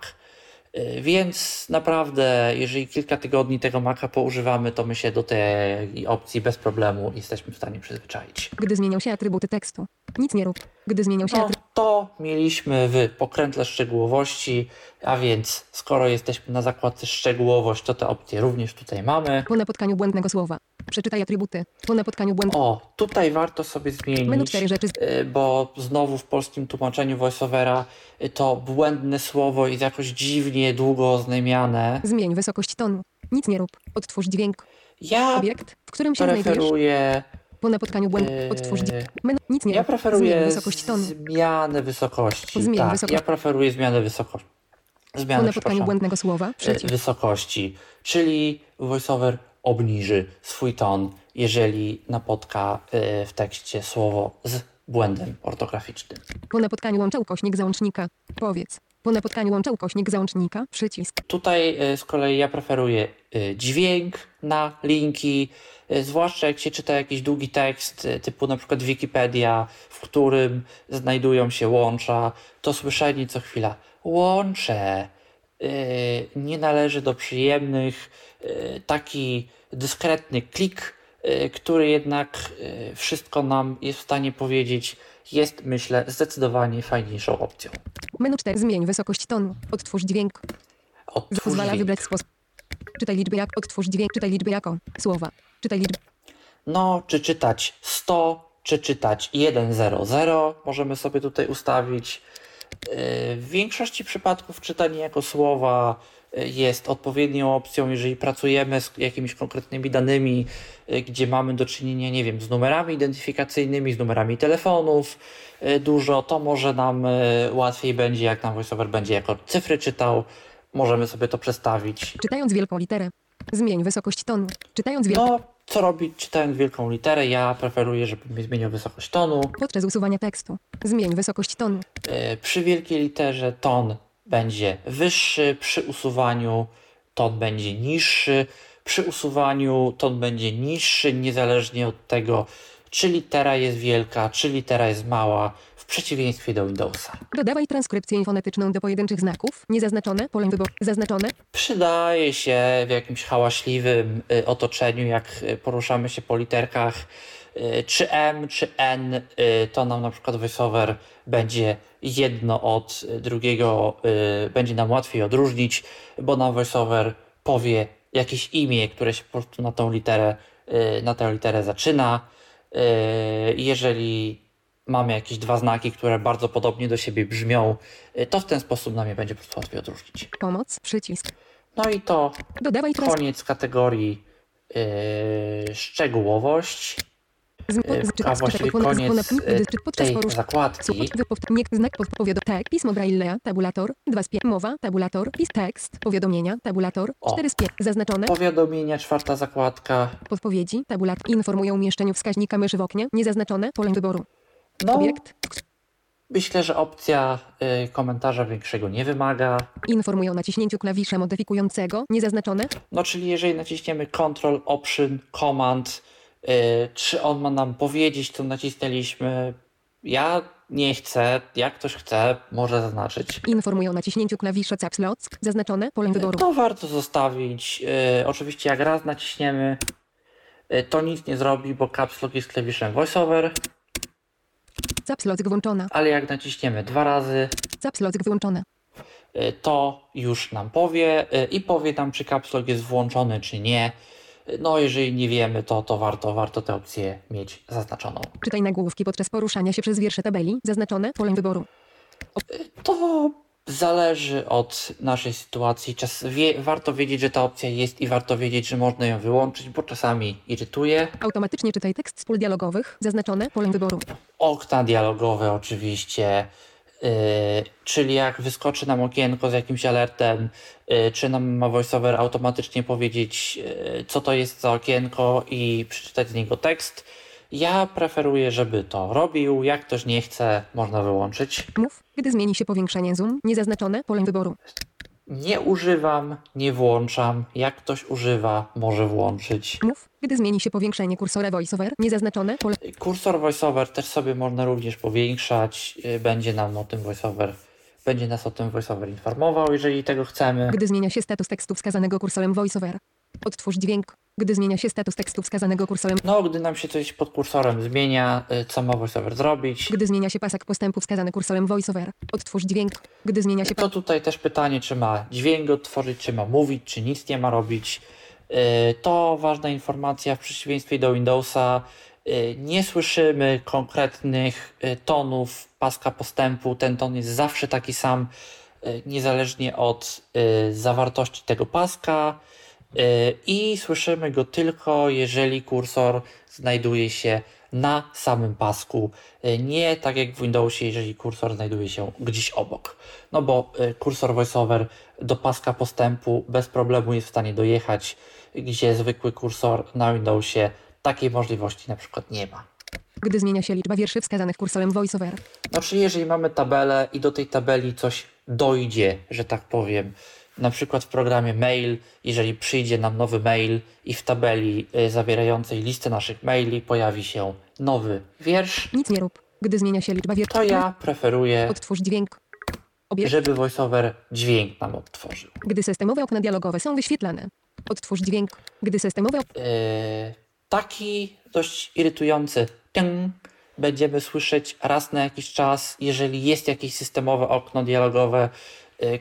Y, Więc naprawdę, jeżeli kilka tygodni tego Maca poużywamy, to my się do tej opcji bez problemu jesteśmy w stanie przyzwyczaić. Gdy zmienią się atrybuty tekstu. Nic nie rób. Gdy zmienią się No, to mieliśmy w pokrętle szczegółowości, a więc skoro jesteśmy na zakładce szczegółowość, to te opcje również tutaj mamy. Po napotkaniu błędnego słowa. Przeczytaj atrybuty. Po napotkaniu błędnego. O, tutaj warto sobie zmienić. Menu cztery rzeczy. Y, bo znowu w polskim tłumaczeniu voiceovera y, to błędne słowo jest jakoś dziwnie długo oznajmiane. Zmień wysokość tonu. Nic nie rób. Odtwórz dźwięk. Ja Obiekt, w którym się znajdujesz. preferuję, Po napotkaniu błędu. Yy, Odtwórz dźwięk. Menu. Nic nie ja rób. Zmień preferuję wysokość tonu. zmianę wysokości. Tak, ja preferuję zmianę wysokości. Po Zmianę, napotkaniu przepraszam, błędnego słowa. Przycisk. wysokości, czyli voiceover obniży swój ton, jeżeli napotka y, w tekście słowo z błędem ortograficznym. Po napotkaniu łącza ukośnik załącznika. Powiedz. Po napotkaniu łącza ukośnik załącznika. Przycisk. Tutaj y, z kolei ja preferuję y, dźwięk na linki, zwłaszcza jak się czyta jakiś długi tekst, typu na przykład Wikipedia, w którym znajdują się łącza, to słyszenie co chwila łącze nie należy do przyjemnych. y, Taki dyskretny klik, y, który jednak y, wszystko nam jest w stanie powiedzieć, jest myślę zdecydowanie fajniejszą opcją. Menu 4. Zmień wysokość tonu. Odtwórz dźwięk. Otwórz Pozwala dźwięk. wybrać sposób. Czytaj liczby jak. Odtwórz dźwięk. Czytaj liczby jako. Słowa. Czytaj liczby. No, czy czytać 100, czy czytać 100, możemy sobie tutaj ustawić. W większości przypadków czytanie jako słowa yy, jest odpowiednią opcją, jeżeli pracujemy z jakimiś konkretnymi danymi, yy, gdzie mamy do czynienia, nie wiem, z numerami identyfikacyjnymi, z numerami telefonów yy, dużo, to może nam łatwiej będzie, jak nam VoiceOver będzie jako cyfry czytał, możemy sobie to przestawić. Czytając wielką literę. Zmień wysokość tonu. Czytając wielką. No, co robić czytając wielką literę? Ja preferuję, żebym mi zmienił wysokość tonu. Podczas usuwania tekstu. Zmień wysokość tonu. E, Przy wielkiej literze ton będzie wyższy, przy usuwaniu ton będzie niższy, przy usuwaniu ton będzie niższy, niezależnie od tego, czy litera jest wielka, czy litera jest mała, przeciwieństwie do Windowsa. Dodawaj transkrypcję fonetyczną do pojedynczych znaków. Niezaznaczone. Pole wyboru. Zaznaczone. Przydaje się w jakimś hałaśliwym y, otoczeniu, jak y, poruszamy się po literkach, y, czy M, czy N, to nam na przykład VoiceOver będzie jedno od drugiego, będzie nam łatwiej odróżnić, bo nam VoiceOver powie jakieś imię, które się po prostu na tą literę, na tę literę zaczyna. Jeżeli mamy jakieś dwa znaki, które bardzo podobnie do siebie brzmią, y, to w ten sposób nam je będzie po prostu łatwiej odróżnić. Pomoc. Przycisk. No i to Dodawaj koniec kategorii yy, szczegółowość, Z, z, a właściwie koniec tej zakładki. Znak podpowiado tek, pismo Braille'a, tabulator, 2 spie, mowa, tabulator, pis tekst, powiadomienia, tabulator, O. 4 spie, zaznaczone, Powiadomienia, czwarta zakładka. podpowiedzi, tabulator, informują o umieszczeniu wskaźnika myszy w oknie, niezaznaczone, pole wyboru, No, obiekt, myślę, że opcja yy, komentarza większego nie wymaga. informują o naciśnięciu klawisza modyfikującego, niezaznaczone, No, czyli jeżeli naciśniemy Ctrl, Option, Command, yy, czy on ma nam powiedzieć, co nacisnęliśmy? Ja nie chcę, jak ktoś chce, może zaznaczyć. informują o naciśnięciu klawisza caps lock, zaznaczone, pole wyboru, To warto zostawić. Yy, oczywiście jak raz naciśniemy, yy, to nic nie zrobi, bo Caps Lock jest klawiszem VoiceOver, caps lock włączona, ale jak naciśniemy dwa razy, caps lock wyłączone, yy, to już nam powie yy, i powie nam, czy Caps Lock jest włączony, czy nie. No, jeżeli nie wiemy, to, to warto, warto tę opcję mieć zaznaczoną. Czytaj nagłówki podczas poruszania się przez wiersze tabeli. Zaznaczone. Pole wyboru. To zależy od naszej sytuacji. Czas wie, warto wiedzieć, że ta opcja jest i warto wiedzieć, że można ją wyłączyć, bo czasami irytuje. Automatycznie czytaj tekst z pól dialogowych. Zaznaczone. Pole wyboru. Okna dialogowe oczywiście, yy, czyli jak wyskoczy nam okienko z jakimś alertem, yy, czy nam ma voiceover automatycznie powiedzieć, yy, co to jest za okienko i przeczytać z niego tekst. Ja preferuję, żeby to robił. Jak ktoś nie chce, można wyłączyć. Mów, gdy zmieni się powiększenie zoom. Niezaznaczone. Pole wyboru. Nie używam, nie włączam. Jak ktoś używa, może włączyć. Mów, gdy zmieni się powiększenie kursora voiceover. Niezaznaczone. Pole Kursor VoiceOver też sobie można również powiększać. Yy, Będzie nam o tym VoiceOver, będzie nas o tym VoiceOver informował, jeżeli tego chcemy. Gdy zmienia się status tekstu wskazanego kursorem voiceover. Odtwórz dźwięk. Gdy zmienia się status tekstu wskazanego kursorem. No, gdy nam się coś pod kursorem zmienia, y, co ma VoiceOver zrobić? Gdy zmienia się pasek postępu wskazany kursorem voiceover. Odtwórz dźwięk. Gdy zmienia się To tutaj też pytanie, czy ma dźwięk odtworzyć, czy ma mówić, czy nic nie ma robić. Y, To ważna informacja w przeciwieństwie do Windowsa. y, Nie słyszymy konkretnych tonów paska postępu. Ten ton jest zawsze taki sam, niezależnie od zawartości tego paska. Y, I słyszymy go tylko, jeżeli kursor znajduje się na samym pasku. Y, Nie tak jak w Windowsie, jeżeli kursor znajduje się gdzieś obok. No bo y, kursor VoiceOver do paska postępu bez problemu jest w stanie dojechać, gdzie zwykły kursor na Windowsie takiej możliwości na przykład nie ma. Gdy zmienia się liczba wierszy wskazanych kursorem voiceover. Znaczy, jeżeli mamy tabelę i do tej tabeli coś dojdzie, że tak powiem, na przykład w programie mail, jeżeli przyjdzie nam nowy mail i w tabeli y, zawierającej listę naszych maili pojawi się nowy wiersz, Nic nie rób. Gdy zmienia się liczba wierszy. to ja preferuję, Odtwórz dźwięk. Obiekt. żeby VoiceOver dźwięk nam odtworzył. Gdy systemowe okna dialogowe są wyświetlane. Odtwórz dźwięk. Gdy systemowe Yy, taki dość irytujący ting będziemy słyszeć raz na jakiś czas, jeżeli jest jakieś systemowe okno dialogowe,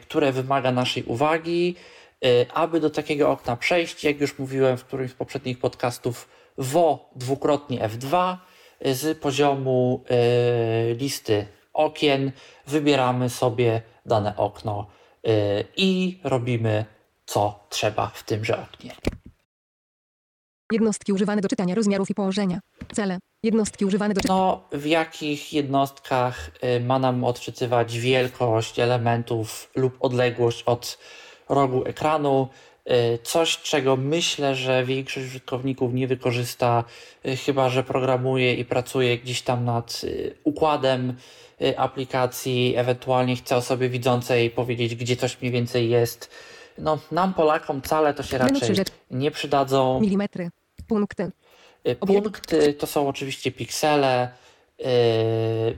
które wymaga naszej uwagi. Yy, aby do takiego okna przejść, jak już mówiłem w którymś z poprzednich podcastów, WO dwukrotnie F2 yy, z poziomu listy okien wybieramy sobie dane okno i robimy co trzeba w tymże oknie. jednostki używane do czytania rozmiarów i położenia. Cele. Jednostki używane do. No, w jakich jednostkach y, ma nam odczytywać wielkość elementów lub odległość od rogu ekranu. Y, Coś, czego myślę, że większość użytkowników nie wykorzysta, y, chyba że programuje i pracuje gdzieś tam nad układem aplikacji, ewentualnie chce osobie widzącej powiedzieć, gdzie coś mniej więcej jest. No, nam Polakom cale to się raczej nie przydadzą. Milimetry. Punkty. Y, Punkty to są oczywiście piksele. y,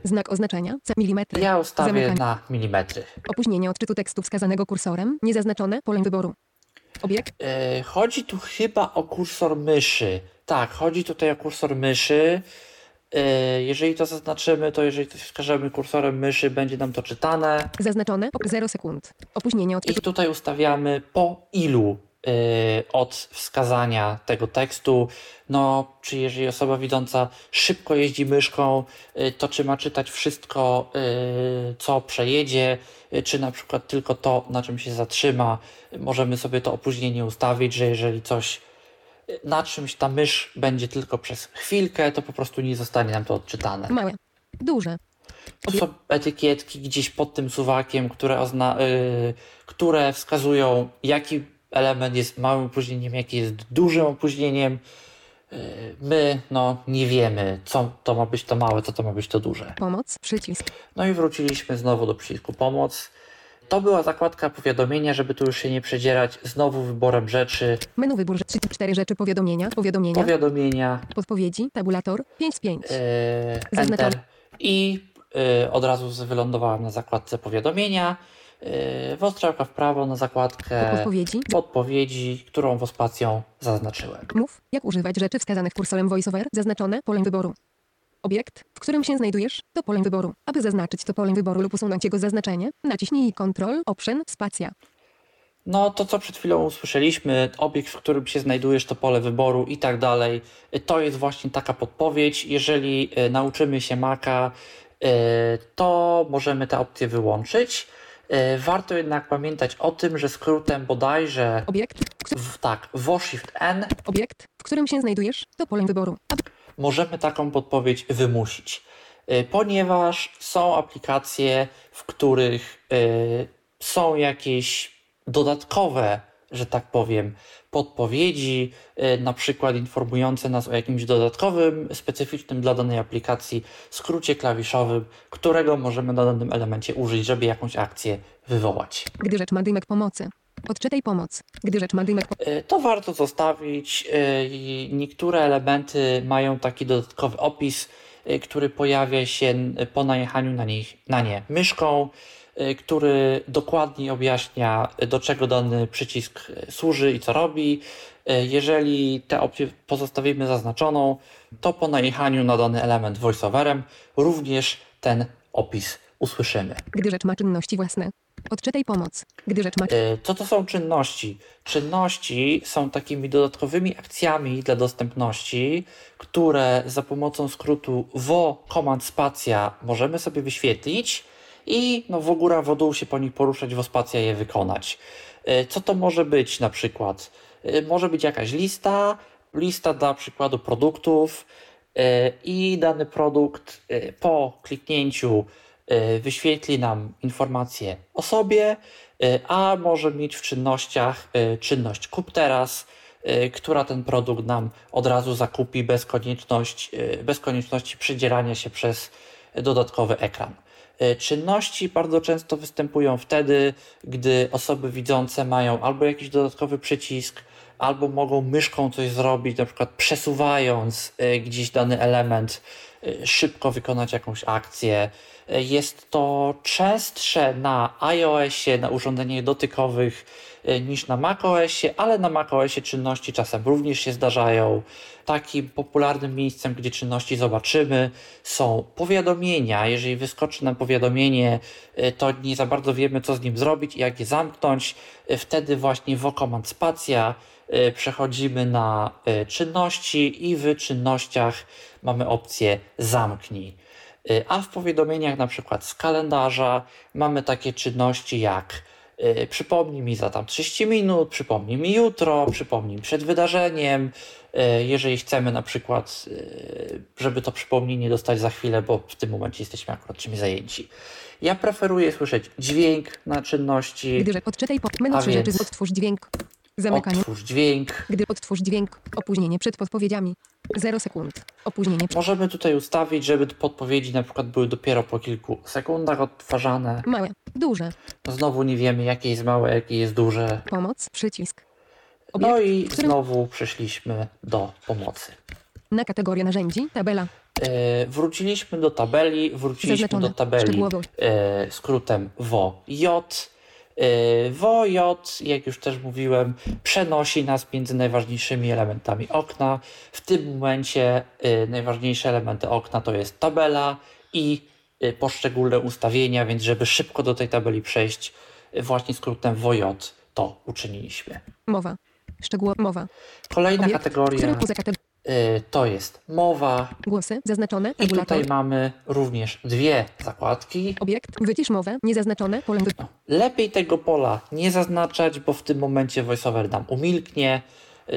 Znak oznaczenia. Milimetry. Ja ustawię Zamykanie. na milimetry. Opóźnienie odczytu tekstu wskazanego kursorem. Niezaznaczone. Pole wyboru. Obiekt. Y, Chodzi tu chyba o kursor myszy. Tak, chodzi tutaj o kursor myszy. Jeżeli to zaznaczymy, to jeżeli coś wskażemy kursorem myszy, będzie nam to czytane. Zaznaczone. 0 sekund. Opóźnienie I odczytu. tutaj ustawiamy po ilu od wskazania tego tekstu. No, czy jeżeli osoba widząca szybko jeździ myszką, y, to czy ma czytać wszystko, y, co przejedzie, y, czy na przykład tylko to, na czym się zatrzyma. Możemy sobie to opóźnienie ustawić, że jeżeli coś y, na czymś ta mysz będzie tylko przez chwilkę, to po prostu nie zostanie nam to odczytane. Małe. Duże. To są etykietki gdzieś pod tym suwakiem, które, ozna- y, które wskazują, jaki element jest małym opóźnieniem, jaki jest dużym opóźnieniem. Y, my no, nie wiemy, co to ma być to małe, co to ma być to duże. Pomoc. Przycisk. No i wróciliśmy znowu do przycisku pomoc. To była zakładka powiadomienia, żeby tu już się nie przedzierać. Znowu wyborem rzeczy, Menu wybór. 3 4 rzeczy powiadomienia. Powiadomienia. powiadomienia, Podpowiedzi. Tabulator. 5 z 5. y, Zaznaczam. Enter i y, od razu wylądowałem na zakładce powiadomienia. Y, w strzałka w prawo na zakładkę Podpowiedzi. podpowiedzi, którą wospacją zaznaczyłem. Mów, jak używać rzeczy wskazanych kursorem VoiceOver, zaznaczone polem wyboru. Obiekt, w którym się znajdujesz, to polem wyboru. Aby zaznaczyć to polem wyboru lub usunąć jego zaznaczenie, naciśnij Ctrl, Option, Spacja. No to, co przed chwilą usłyszeliśmy, obiekt, w którym się znajdujesz, to pole wyboru i tak dalej, to jest właśnie taka podpowiedź. Jeżeli e, nauczymy się Maca, e, to możemy te opcje wyłączyć. E, Warto jednak pamiętać o tym, że skrótem bodajże Obiekt, w, tak, WOShift N obiekt, w którym się znajdujesz, to pole wyboru. Możemy taką podpowiedź wymusić, Y, ponieważ są aplikacje, w których y, są jakieś dodatkowe, że tak powiem, podpowiedzi, y, na przykład informujące nas o jakimś dodatkowym, specyficznym dla danej aplikacji skrócie klawiszowym, którego możemy na danym elemencie użyć, żeby jakąś akcję wywołać. gdy rzecz ma dymek pomocy. Odczytaj pomoc. Gdy rzecz ma dymek Y, To warto zostawić. i Niektóre elementy mają taki dodatkowy opis, który pojawia się po najechaniu na, nich, na nie myszką, który dokładnie objaśnia, y, do czego dany przycisk y, służy i co robi. Y, Jeżeli tę opcję pozostawimy zaznaczoną, to po najechaniu na dany element voiceoverem również ten opis usłyszymy. Gdy rzecz ma czynności własne. Odczytaj pomoc. Gdy rzecz ma Co to są czynności? Czynności są takimi dodatkowymi akcjami dla dostępności, które za pomocą skrótu wo command spacja możemy sobie wyświetlić i no, w góra, w dół się po nich poruszać, wo spacja je wykonać. E, Co to może być na przykład? E, Może być jakaś lista, lista dla przykładu produktów e, i dany produkt po kliknięciu wyświetli nam informacje o sobie, a może mieć w czynnościach czynność kup teraz, która ten produkt nam od razu zakupi bez, konieczność, bez konieczności przedzierania się przez dodatkowy ekran. E, Czynności bardzo często występują wtedy, gdy osoby widzące mają albo jakiś dodatkowy przycisk, albo mogą myszką coś zrobić, na przykład przesuwając e, gdzieś dany element, e, szybko wykonać jakąś akcję. Jest to częstsze na iOSie, na urządzeniach dotykowych niż na macOSie, ale na macOSie czynności czasem również się zdarzają. Takim popularnym miejscem, gdzie czynności zobaczymy, są powiadomienia. Jeżeli wyskoczy nam powiadomienie, e, to nie za bardzo wiemy, co z nim zrobić i jak je zamknąć. E, Wtedy właśnie w Command Spacja e, przechodzimy na e, czynności i w czynnościach mamy opcję zamknij. A w powiadomieniach na przykład z kalendarza mamy takie czynności jak przypomnij mi za tam 30 minut, przypomnij mi jutro, przypomnij mi przed wydarzeniem. Y, Jeżeli chcemy na przykład, y, żeby to przypomnienie dostać za chwilę, bo w tym momencie jesteśmy akurat czymś zajęci. Ja preferuję słyszeć dźwięk na czynności, Gdy rzecz odczytaj po menu rzeczy odtwórz dźwięk. Zamykanie. otwórz dźwięk. Gdy odtwórz dźwięk. Opóźnienie przed podpowiedziami. 0 sekund. Opóźnienie przed... Możemy tutaj ustawić, żeby podpowiedzi na przykład były dopiero po kilku sekundach odtwarzane. Małe. Duże. No Znowu nie wiemy, jakie jest małe, jakie jest duże. Pomoc. Przycisk. No Obiekt, i w którym... znowu przeszliśmy do pomocy. Na kategorię narzędzi. Tabela. E, wróciliśmy do tabeli, wróciliśmy Zaznaczone. do tabeli e, skrótem WOJ. E, WOJ, jak już też mówiłem, przenosi nas między najważniejszymi elementami okna. W tym momencie e, najważniejsze elementy okna to jest tabela i e, poszczególne ustawienia, więc żeby szybko do tej tabeli przejść, właśnie skrótem WOJ to uczyniliśmy. Mowa. Szczegóło. Mowa. Kolejna Obiekt, kategoria którym poza kategorią... y, to jest mowa. Głosy. Zaznaczone. I tutaj mamy również dwie zakładki. Obiekt. Wycisz mowę. Niezaznaczone. Pole wy... Lepiej tego pola nie zaznaczać, bo w tym momencie voiceover nam umilknie.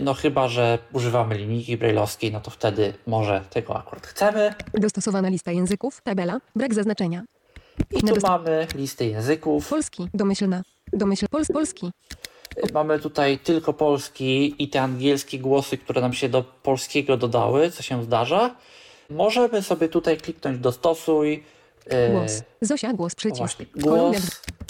No chyba, że używamy linijki brailleowskiej, no to wtedy może tego akurat chcemy. Dostosowana lista języków. Tabela. Brak zaznaczenia. I tu mamy listę języków. Polski. Domyślna. Domyśl. Pols. Polski. Mamy tutaj tylko polski i te angielskie głosy, które nam się do polskiego dodały, co się zdarza. Możemy sobie tutaj kliknąć dostosuj. y, Głos. Zosia. Głos. Przycisk. głos.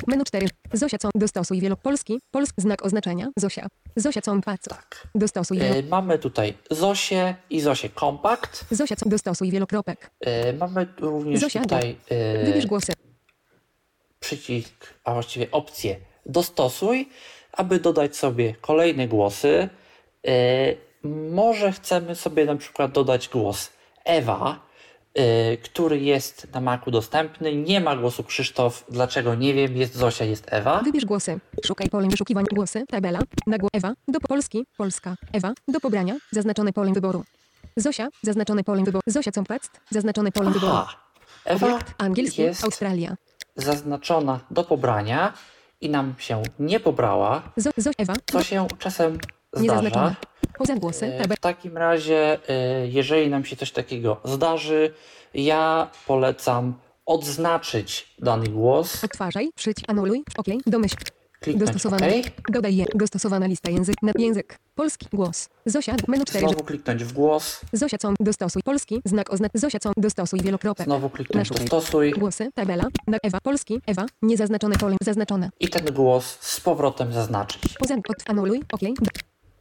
Menu 4. Zosia co? Dostosuj wielopolski. Polski. Znak oznaczenia. Zosia. Zosia co? Pac. Tak. Dostosuj wielo... Y, Mamy tutaj Zosię i Zosię Kompakt. Zosia co? Dostosuj wielokropek. Y, Mamy również Zosia, tutaj Wybierz głosy. przycisk, a właściwie opcję dostosuj, aby dodać sobie kolejne głosy. Y, Może chcemy sobie na przykład dodać głos Ewa, y, który jest na Macu dostępny. Nie ma głosu Krzysztof, dlaczego nie wiem, jest Zosia, jest Ewa. Wybierz głosy. Szukaj polem wyszukiwań głosy. Tabela. Na głos Ewa. Do Polski. Polska. Ewa. Do pobrania. Zaznaczone polem wyboru. Zosia. Zaznaczone polem wyboru. Zosia Compast. Zaznaczone polem wyboru. Aha, Ewa Obiekt angielski. jest Australia. zaznaczona do pobrania i nam się nie pobrała, co się czasem zdarza. E. W takim razie, e, jeżeli nam się coś takiego zdarzy, ja polecam odznaczyć dany głos, Odtwarzaj. Przyć. Anuluj. OK. Domyśl. Kliknąć Dostosowana. Dodaj je. Dostosowana lista język. Na język. Polski. Głos. Zosia. Menu 4. znowu kliknąć w głos, Zosia com. Dostosuj. Polski. Znak oznak. Zosia com. Dostosuj. Wielokropek. znowu kliknąć Naszukaj. dostosuj Głosy. Tabela. Na Ewa. Polski. Ewa. Niezaznaczone pole. Zaznaczone. i ten głos z powrotem zaznaczyć. Poza. Od. Anuluj. OK.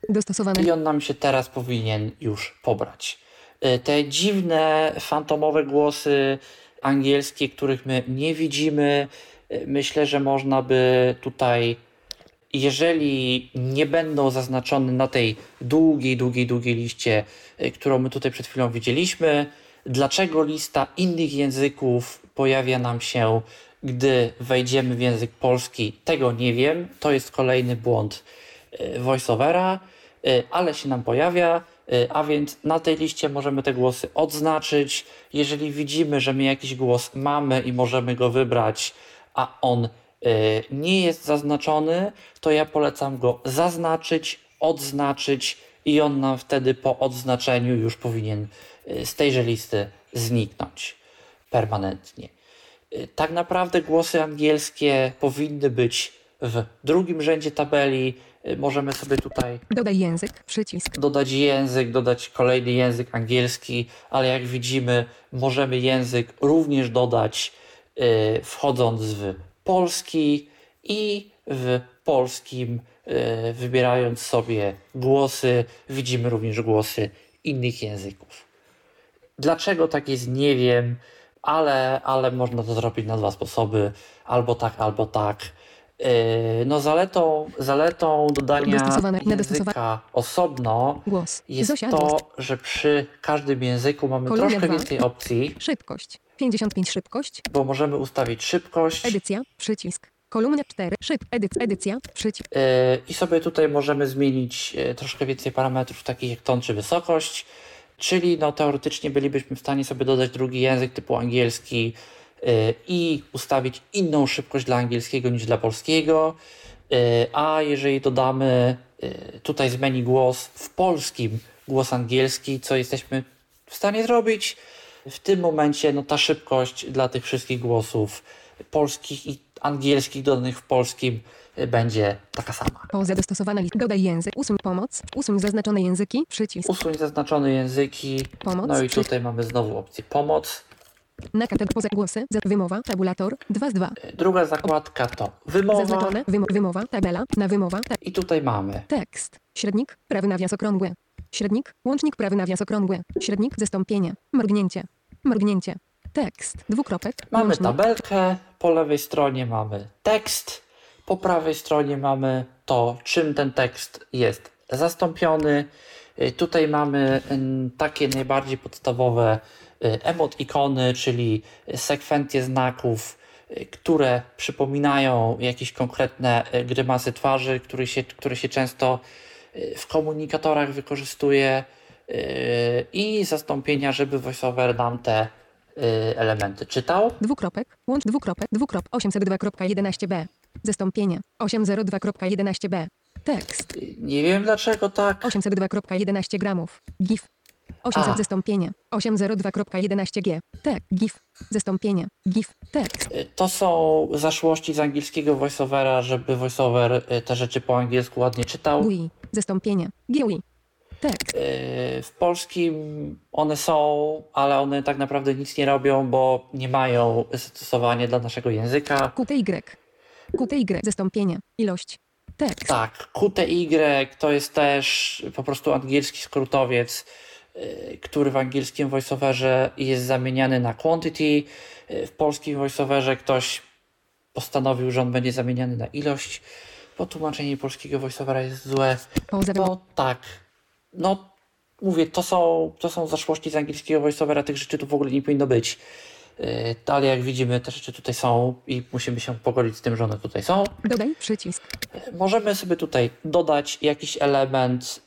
Dostosowane. I on nam się teraz powinien już pobrać. Y, Te dziwne, fantomowe głosy angielskie, których my nie widzimy, myślę, że można by tutaj, jeżeli nie będą zaznaczone na tej długiej, długiej, długiej liście, y, którą my tutaj przed chwilą widzieliśmy, dlaczego lista innych języków pojawia nam się, gdy wejdziemy w język polski, tego nie wiem. To jest kolejny błąd y, voiceovera, y, ale się nam pojawia, a więc na tej liście możemy te głosy odznaczyć. Jeżeli widzimy, że my jakiś głos mamy i możemy go wybrać, a on y, nie jest zaznaczony, to ja polecam go zaznaczyć, odznaczyć i on nam wtedy po odznaczeniu już powinien y, z tejże listy zniknąć permanentnie. Y, Tak naprawdę głosy angielskie powinny być w drugim rzędzie tabeli. Możemy sobie tutaj Dodaj język. Przycisk. dodać język, dodać kolejny język angielski, ale jak widzimy, możemy język również dodać wchodząc w polski i w polskim y, wybierając sobie głosy, widzimy również głosy innych języków. Dlaczego tak jest, nie wiem, ale, ale można to zrobić na dwa sposoby, albo tak, albo tak. Yy, No zaletą, zaletą dodania języka osobno Głos. jest Zosia. to, że przy każdym języku mamy troszkę więcej opcji, Szybkość. 55 szybkość. bo możemy ustawić szybkość Edycja. Przycisk. Kolumna 4. Szyb. Edyc. Edycja. Przycisk. yy, i sobie tutaj możemy zmienić yy, troszkę więcej parametrów takich jak ton czy wysokość, czyli no teoretycznie bylibyśmy w stanie sobie dodać drugi język typu angielski yy, i ustawić inną szybkość dla angielskiego niż dla polskiego, yy, a jeżeli dodamy tutaj z menu głos w polskim głos angielski, co jesteśmy w stanie zrobić, w tym momencie no, ta szybkość dla tych wszystkich głosów polskich i angielskich dodanych w polskim y, będzie taka sama. Poza dostosowana lista. Dodaj język. Usuń pomoc. Usuń zaznaczone języki. Przycisk. Usuń zaznaczone języki. Pomoc. No i tutaj mamy znowu opcję pomoc. Na kategorię poza głosy. Wymowa. Tabulator. 2 z 2. Y, Druga zakładka to wymowa. Zaznaczone. Wymo wymowa. Tabela. Na wymowa. Ta I tutaj mamy tekst. Średnik. Prawy nawias okrągły. Średnik. Łącznik prawy nawias okrągły. Średnik. Zastąpienie. Mrugnięcie. Mrugnięcie. Tekst. Dwukropek. Mamy Łącznik. tabelkę, po lewej stronie mamy tekst, po prawej stronie mamy to, czym ten tekst jest zastąpiony. Y, Tutaj mamy mm, takie najbardziej podstawowe y, emotikony, czyli sekwencje znaków, y, które przypominają jakieś konkretne grymasy twarzy, które się, które się często w komunikatorach wykorzystuje y, i zastąpienia, żeby VoiceOver nam te y, elementy czytał. Dwukropek. Łącz dwukropek. Dwukrop. 802.11b. Zastąpienie. 802.11b. Tekst. Y, Nie wiem dlaczego tak. 802.11 gramów. GIF. 800 A. zastąpienie. 802.11g. Tek. GIF. Zastąpienie. GIF. Tekst. Y, To są zaszłości z angielskiego voiceovera, żeby voiceover y, te rzeczy po angielsku ładnie czytał. GUI. Zastąpienie. GUI. Tekst. Y, W polskim one są, ale one tak naprawdę nic nie robią, bo nie mają zastosowania dla naszego języka. QTY. QTY. Zastąpienie. Ilość. Tekst. Tak, QTY to jest też po prostu angielski skrótowiec, który w angielskim voiceoverze jest zamieniany na quantity. Y, W polskim voiceoverze ktoś postanowił, że on będzie zamieniany na ilość. Bo tłumaczenie polskiego voiceovera jest złe. No tak, no mówię, to są, to są zaszłości z angielskiego voiceovera, tych rzeczy tu w ogóle nie powinno być. Yy, Ale jak widzimy, te rzeczy tutaj są i musimy się pogodzić z tym, że one tutaj są. Dodaj przycisk. Możemy sobie tutaj dodać jakiś element.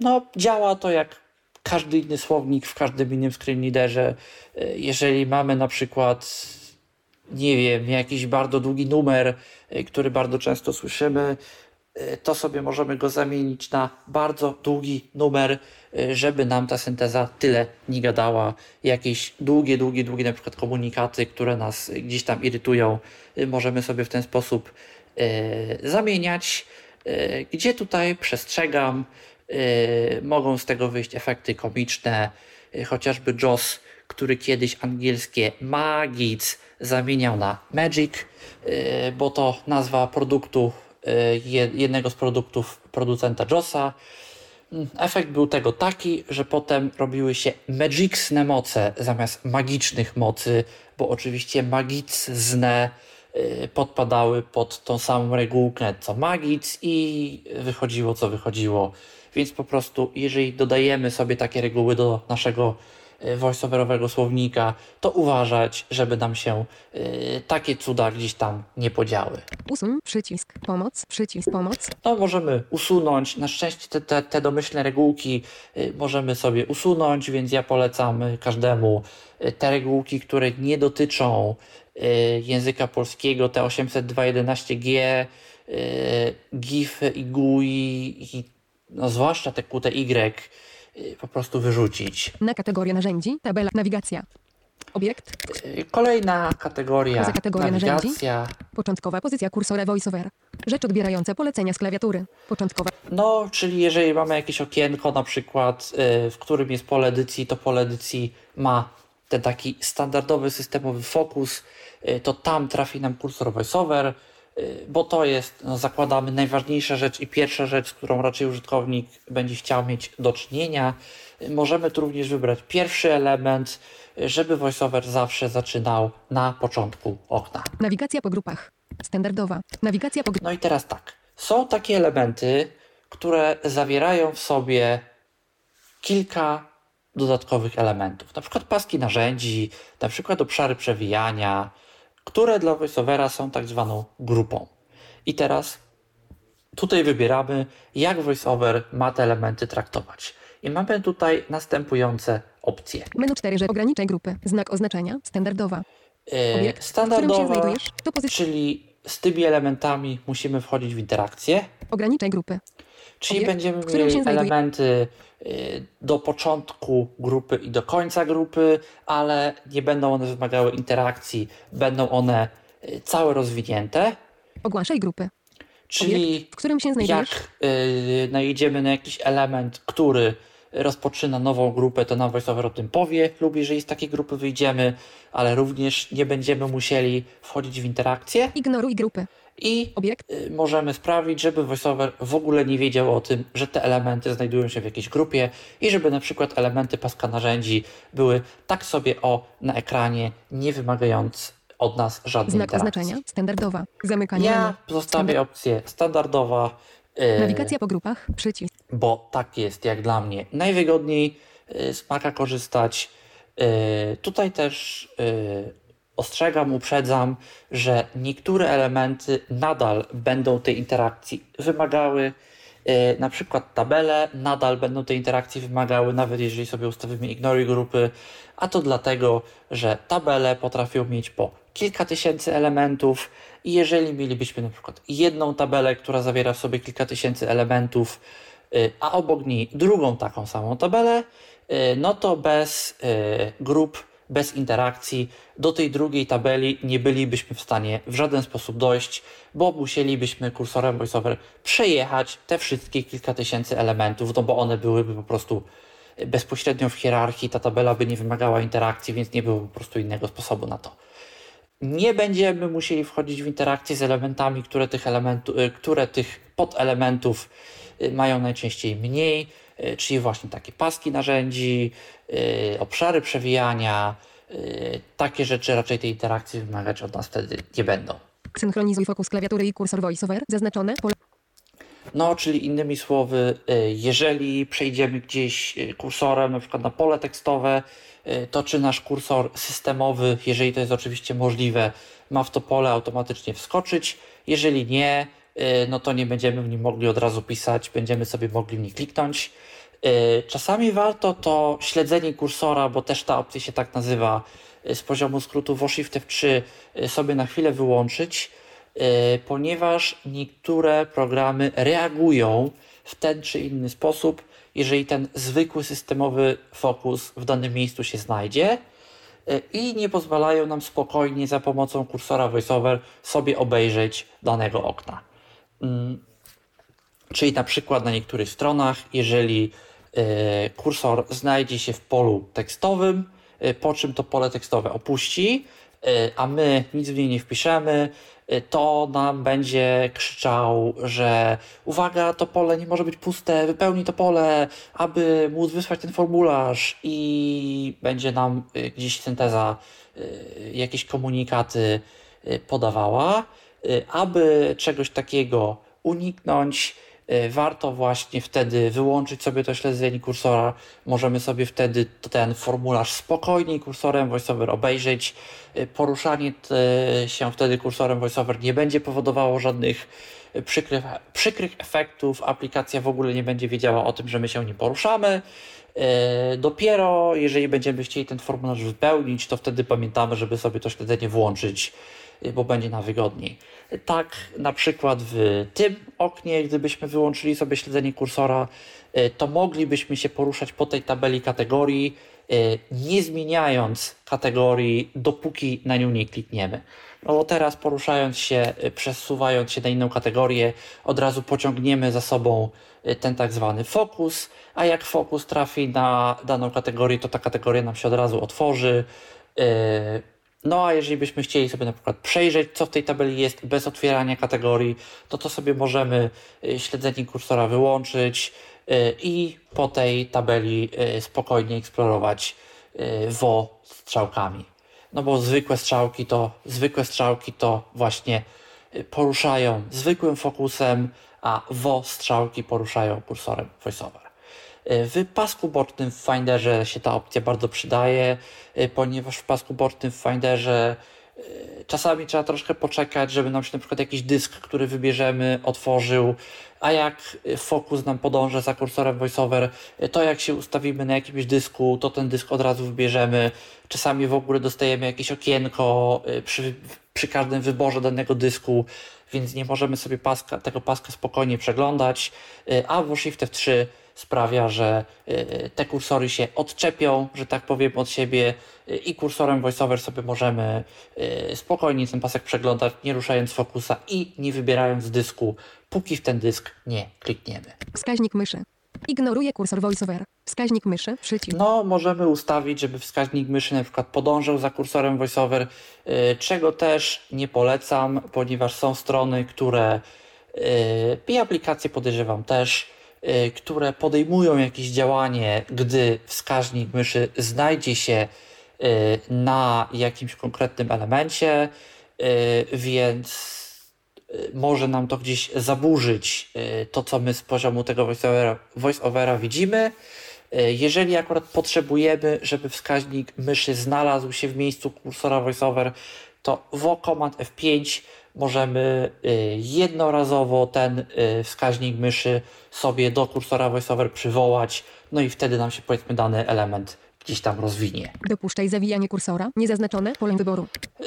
No, działa to jak każdy inny słownik w każdym innym screen readerze. Yy, Jeżeli mamy na przykład, nie wiem, jakiś bardzo długi numer, yy, który bardzo często słyszymy, yy, to sobie możemy go zamienić na bardzo długi numer, żeby nam ta synteza tyle nie gadała. Jakieś długie, długie, długie na przykład komunikaty, które nas gdzieś tam irytują, możemy sobie w ten sposób zamieniać, gdzie tutaj przestrzegam, mogą z tego wyjść efekty komiczne, yy, chociażby Joss, który kiedyś angielskie magic zamieniał na magic, yy, bo to nazwa produktu, je- jednego z produktów producenta Jossa. Mm, Efekt był tego taki, że potem robiły się magiczne moce zamiast magicznych mocy, bo oczywiście magiczne y, podpadały pod tą samą regułkę co magic i wychodziło co wychodziło. Więc po prostu, jeżeli dodajemy sobie takie reguły do naszego y, voiceoverowego słownika, to uważać, żeby nam się y, takie cuda gdzieś tam nie podziały. Usuń przycisk. Pomoc. Przycisk pomoc. No, możemy usunąć. Na szczęście te, te, te domyślne regułki y, możemy sobie usunąć, więc ja polecam każdemu te regułki, które nie dotyczą języka polskiego, te 802.11g, y, GIF i GUI i no, zwłaszcza te QTY y, po prostu wyrzucić. Na kategorię narzędzi. Tabela. Nawigacja. Obiekt. Y, Kolejna kategoria Poza kategorię narzędzi? nawigacja. Początkowa pozycja kursora voiceover. Rzecz odbierająca polecenia z klawiatury. Początkowa. No, czyli jeżeli mamy jakieś okienko, na przykład, y, w którym jest pole edycji, to pole edycji ma ten taki standardowy systemowy fokus, to tam trafi nam kursor voiceover, bo to jest, no, zakładamy, najważniejsza rzecz i pierwsza rzecz, z którą raczej użytkownik będzie chciał mieć do czynienia. Y, Możemy tu również wybrać pierwszy element, y, żeby voiceover zawsze zaczynał na początku okna. Nawigacja po grupach. Standardowa. Nawigacja po. No i teraz tak. Są takie elementy, które zawierają w sobie kilka dodatkowych elementów. Na przykład paski narzędzi, na przykład obszary przewijania, które dla VoiceOvera są tak zwaną grupą. I teraz tutaj wybieramy, jak VoiceOver ma te elementy traktować. I mamy tutaj następujące opcje. Menu 4, że ograniczaj grupy. Znak oznaczenia. Standardowa. E, Obiekt, Standardowa, czyli z tymi elementami musimy wchodzić w interakcję. Ograniczaj grupy. Czyli Obiekt, będziemy mieli elementy y, do początku grupy i do końca grupy, ale nie będą one wymagały interakcji, będą one y, całe rozwinięte. Ogłaszaj grupy. Czyli W którym się znajdujesz? jak y, najedziemy na jakiś element, który rozpoczyna nową grupę, to nam VoiceOver o tym powie, lub jeżeli z takiej grupy wyjdziemy, ale również nie będziemy musieli wchodzić w interakcję Ignoruj grupy. I Obiekt. y, możemy sprawić, żeby VoiceOver w ogóle nie wiedział o tym, że te elementy znajdują się w jakiejś grupie i żeby na przykład elementy paska narzędzi były tak sobie o na ekranie, nie wymagając od nas żadnej Znak interakcji. oznaczenia. Standardowa. Zamykanie. Ja zostawię opcję standardowa, y, Nawigacja po grupach. Przycisk. bo tak jest jak dla mnie najwygodniej y, z Maca korzystać. Y, Tutaj też y, ostrzegam, uprzedzam, że niektóre elementy nadal będą tej interakcji wymagały. Y, Na przykład tabele nadal będą tej interakcji wymagały, nawet jeżeli sobie ustawimy ignoruj grupy, a to dlatego, że tabele potrafią mieć po kilka tysięcy elementów i jeżeli mielibyśmy na przykład jedną tabelę, która zawiera w sobie kilka tysięcy elementów, y, a obok niej drugą taką samą tabelę, y, no to bez grup, bez interakcji. Do tej drugiej tabeli nie bylibyśmy w stanie w żaden sposób dojść, bo musielibyśmy kursorem VoiceOver przejechać te wszystkie kilka tysięcy elementów, no bo one byłyby po prostu bezpośrednio w hierarchii, ta tabela by nie wymagała interakcji, więc nie było po prostu innego sposobu na to. Nie będziemy musieli wchodzić w interakcję z elementami, które tych, elementu, y, które tych podelementów y, mają najczęściej mniej, czyli właśnie takie paski narzędzi, y, obszary przewijania, y, takie rzeczy raczej tej interakcji wymagać od nas wtedy nie będą. Synchronizuj fokus klawiatury i kursor voiceover. Zaznaczone. Pole. No, czyli innymi słowy, jeżeli przejdziemy gdzieś kursorem na przykład na pole tekstowe, to czy nasz kursor systemowy, jeżeli to jest oczywiście możliwe, ma w to pole automatycznie wskoczyć. Jeżeli nie, no to nie będziemy w nim mogli od razu pisać, będziemy sobie mogli w nie kliknąć. Czasami warto to śledzenie kursora, bo też ta opcja się tak nazywa, z poziomu skrótu WOShift F3 sobie na chwilę wyłączyć ponieważ niektóre programy reagują w ten czy inny sposób, jeżeli ten zwykły systemowy fokus w danym miejscu się znajdzie i nie pozwalają nam spokojnie za pomocą kursora VoiceOver sobie obejrzeć danego okna. Mm, czyli na przykład na niektórych stronach, jeżeli e, kursor znajdzie się w polu tekstowym, po czym to pole tekstowe opuści, a my nic w niej nie wpiszemy, to nam będzie krzyczał, że uwaga, to pole nie może być puste, wypełnij to pole, aby móc wysłać ten formularz i będzie nam gdzieś synteza jakieś komunikaty podawała. Aby czegoś takiego uniknąć, Y, warto właśnie wtedy wyłączyć sobie to śledzenie kursora. Możemy sobie wtedy ten formularz spokojniej kursorem VoiceOver obejrzeć. Y, poruszanie się wtedy kursorem VoiceOver nie będzie powodowało żadnych przykrych, przykrych efektów. Aplikacja w ogóle nie będzie wiedziała o tym, że my się nie poruszamy. Y, dopiero jeżeli będziemy chcieli ten formularz wypełnić, to wtedy pamiętamy, żeby sobie to śledzenie włączyć Y, bo będzie nam wygodniej. Tak na przykład w tym oknie, gdybyśmy wyłączyli sobie śledzenie kursora, y, to moglibyśmy się poruszać po tej tabeli kategorii, y, nie zmieniając kategorii, dopóki na nią nie klikniemy. No teraz poruszając się, przesuwając się na inną kategorię, od razu pociągniemy za sobą ten tak zwany fokus, a jak fokus trafi na daną kategorię, to ta kategoria nam się od razu otworzy. No a jeżeli byśmy chcieli sobie na przykład przejrzeć, co w tej tabeli jest bez otwierania kategorii, to to sobie możemy y, śledzenie kursora wyłączyć y, i po tej tabeli y, spokojnie eksplorować WO strzałkami. No bo zwykłe strzałki to zwykłe strzałki to właśnie poruszają zwykłym fokusem, a WO strzałki poruszają kursorem voiceover. W pasku bocznym w Finderze się ta opcja bardzo przydaje, y, ponieważ w pasku bocznym w Finderze y, czasami trzeba troszkę poczekać, żeby nam się na przykład jakiś dysk, który wybierzemy, otworzył, a jak fokus nam podąża za kursorem VoiceOver, to jak się ustawimy na jakimś dysku, to ten dysk od razu wybierzemy. Czasami w ogóle dostajemy jakieś okienko przy, przy każdym wyborze danego dysku, więc nie możemy sobie paska, tego paska spokojnie przeglądać, a w Shift F3 sprawia, że y, te kursory się odczepią, że tak powiem, od siebie y, i kursorem VoiceOver sobie możemy y, spokojnie ten pasek przeglądać, nie ruszając fokusa i nie wybierając dysku, póki w ten dysk nie klikniemy. Wskaźnik myszy. Ignoruje kursor VoiceOver. Wskaźnik myszy, przycisk. No, możemy ustawić, żeby wskaźnik myszy na przykład podążał za kursorem VoiceOver, czego też nie polecam, ponieważ są strony, które i aplikacje podejrzewam też, które podejmują jakieś działanie, gdy wskaźnik myszy znajdzie się y, na jakimś konkretnym elemencie, y, więc może nam to gdzieś zaburzyć to, co my z poziomu tego voiceovera, voiceovera widzimy. Jeżeli akurat potrzebujemy, żeby wskaźnik myszy znalazł się w miejscu kursora voiceover, to w Command F5 możemy y, jednorazowo ten y, wskaźnik myszy sobie do kursora VoiceOver przywołać, no i wtedy nam się powiedzmy dany element gdzieś tam rozwinie. Dopuszczaj zawijanie kursora, niezaznaczone polem wyboru. Yy,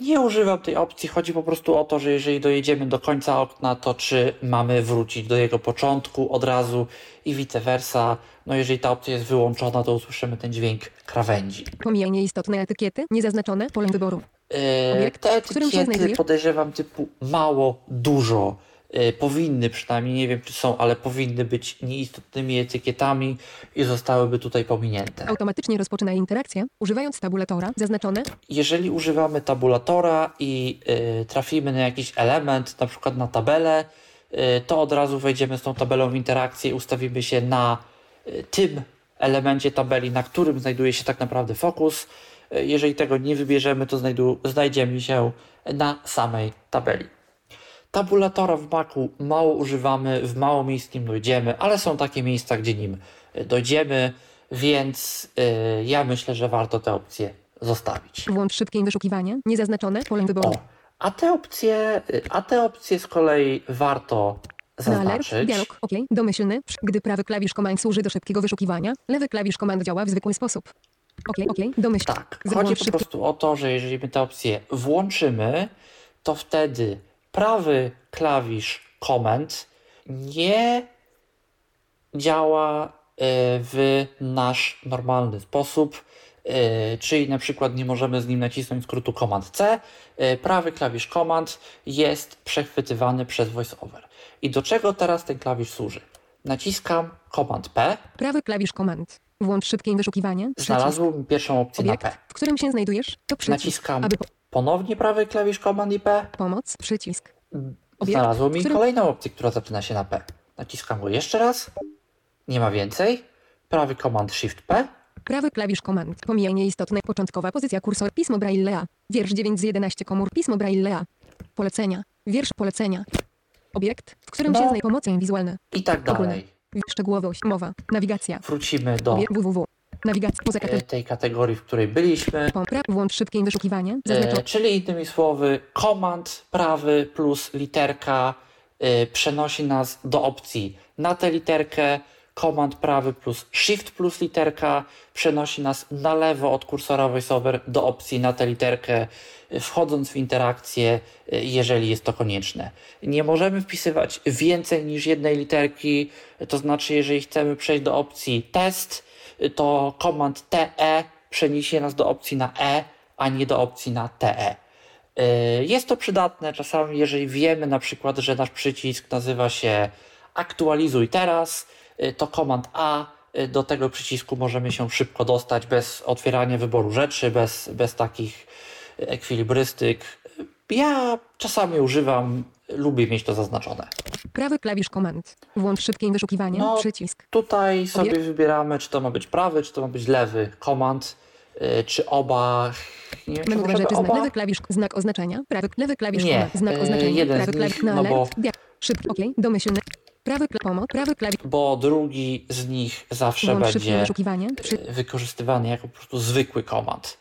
nie używam tej opcji, chodzi po prostu o to, że jeżeli dojedziemy do końca okna, to czy mamy wrócić do jego początku od razu i vice versa. No jeżeli ta opcja jest wyłączona, to usłyszymy ten dźwięk krawędzi. Pomijaj nieistotne etykiety, niezaznaczone polem wyboru. Yy, te etykiety podejrzewam typu mało, dużo yy, powinny przynajmniej, nie wiem czy są, ale powinny być nieistotnymi etykietami i zostałyby tutaj pominięte. Automatycznie rozpoczyna interakcję, używając tabulatora, zaznaczone. Jeżeli używamy tabulatora i yy, trafimy na jakiś element, na przykład na tabelę, yy, to od razu wejdziemy z tą tabelą w interakcję i ustawimy się na yy, tym elemencie tabeli, na którym znajduje się tak naprawdę fokus jeżeli tego nie wybierzemy, to znajdziemy się na samej tabeli. Tabulatora w Macu mało używamy, w mało miejsc nim dojdziemy, ale są takie miejsca, gdzie nim dojdziemy, więc y, ja myślę, że warto te opcje zostawić. Włącz szybkie wyszukiwanie. Niezaznaczone pole wyboru. O, a te opcje, y, a te opcje z kolei warto Na alert, zaznaczyć. dialog, OK, domyślny, gdy prawy klawisz komand służy do szybkiego wyszukiwania, lewy klawisz komand działa w zwykły sposób. OK, OK, domyślny. Tak, Włącz chodzi po prostu o to, że jeżeli my te opcje włączymy, to wtedy prawy klawisz Command nie działa e, w nasz normalny sposób, e, czyli na przykład nie możemy z nim nacisnąć skrótu Command C. E, Prawy klawisz Command jest przechwytywany przez VoiceOver. I do czego teraz ten klawisz służy? Naciskam Command P, Prawy klawisz komand. Włącz szybkie wyszukiwanie. Znalazłem pierwszą opcję na Obiekt, P. w którym się znajdujesz, to przycisk. Naciskam Aby po- ponownie prawy klawisz Command i P. pomoc, przycisk. Obiekt, Znalazło mi którym- kolejną opcję, która zaczyna się na P. Naciskam go jeszcze raz. Nie ma więcej. Prawy Command Shift P. Prawy klawisz komand. Pomijaj nieistotne. Początkowa pozycja kursor. Pismo Braille'a. Wiersz 9 z 11 komór. Pismo Braille'a. Polecenia. Wiersz polecenia. Obiekt, w którym No. się znajdzie pomoce wizualne. I tak Ogólne. Szczegółowość. Mowa. Nawigacja. Wrócimy do www. Nawigacja. Poza e, tej kategorii, w której byliśmy. Włącz szybkie wyszukiwanie. E, czyli innymi słowy, Command prawy plus literka e, przenosi nas do opcji na tę literkę. Command prawy plus Shift plus literka przenosi nas na lewo od kursora VoiceOver do opcji na tę literkę, e, wchodząc w interakcję, e, jeżeli jest to konieczne. Nie możemy wpisywać więcej niż jednej literki, to znaczy, jeżeli chcemy przejść do opcji test, e, to Command TE przeniesie nas do opcji na E, a nie do opcji na TE. Y, Jest to przydatne czasami, jeżeli wiemy na przykład, że nasz przycisk nazywa się aktualizuj teraz, y, to Command A y, do tego przycisku możemy się szybko dostać bez otwierania wyboru rzeczy, bez, bez takich y, ekwilibrystyk. Ja czasami używam, lubię mieć to zaznaczone. Prawy klawisz komand. Włącz szybkie wyszukiwanie. No, Przycisk. Tutaj sobie Obiekt. wybieramy, czy to ma być prawy, czy to ma być lewy Command, y, czy oba. Nie wiem, czy Menu. Znak. oba. Lewy klawisz. Znak oznaczenia. Prawy. Lewy klawisz Nie, komand. Znak oznaczenia. jeden Prawy klawisz. no alert. bo- Szybki. OK. Domyślny. Prawy. Pomoc. Prawy klawisz. bo drugi z nich zawsze Włącz będzie. Przy... y, wykorzystywany jako po prostu zwykły komand.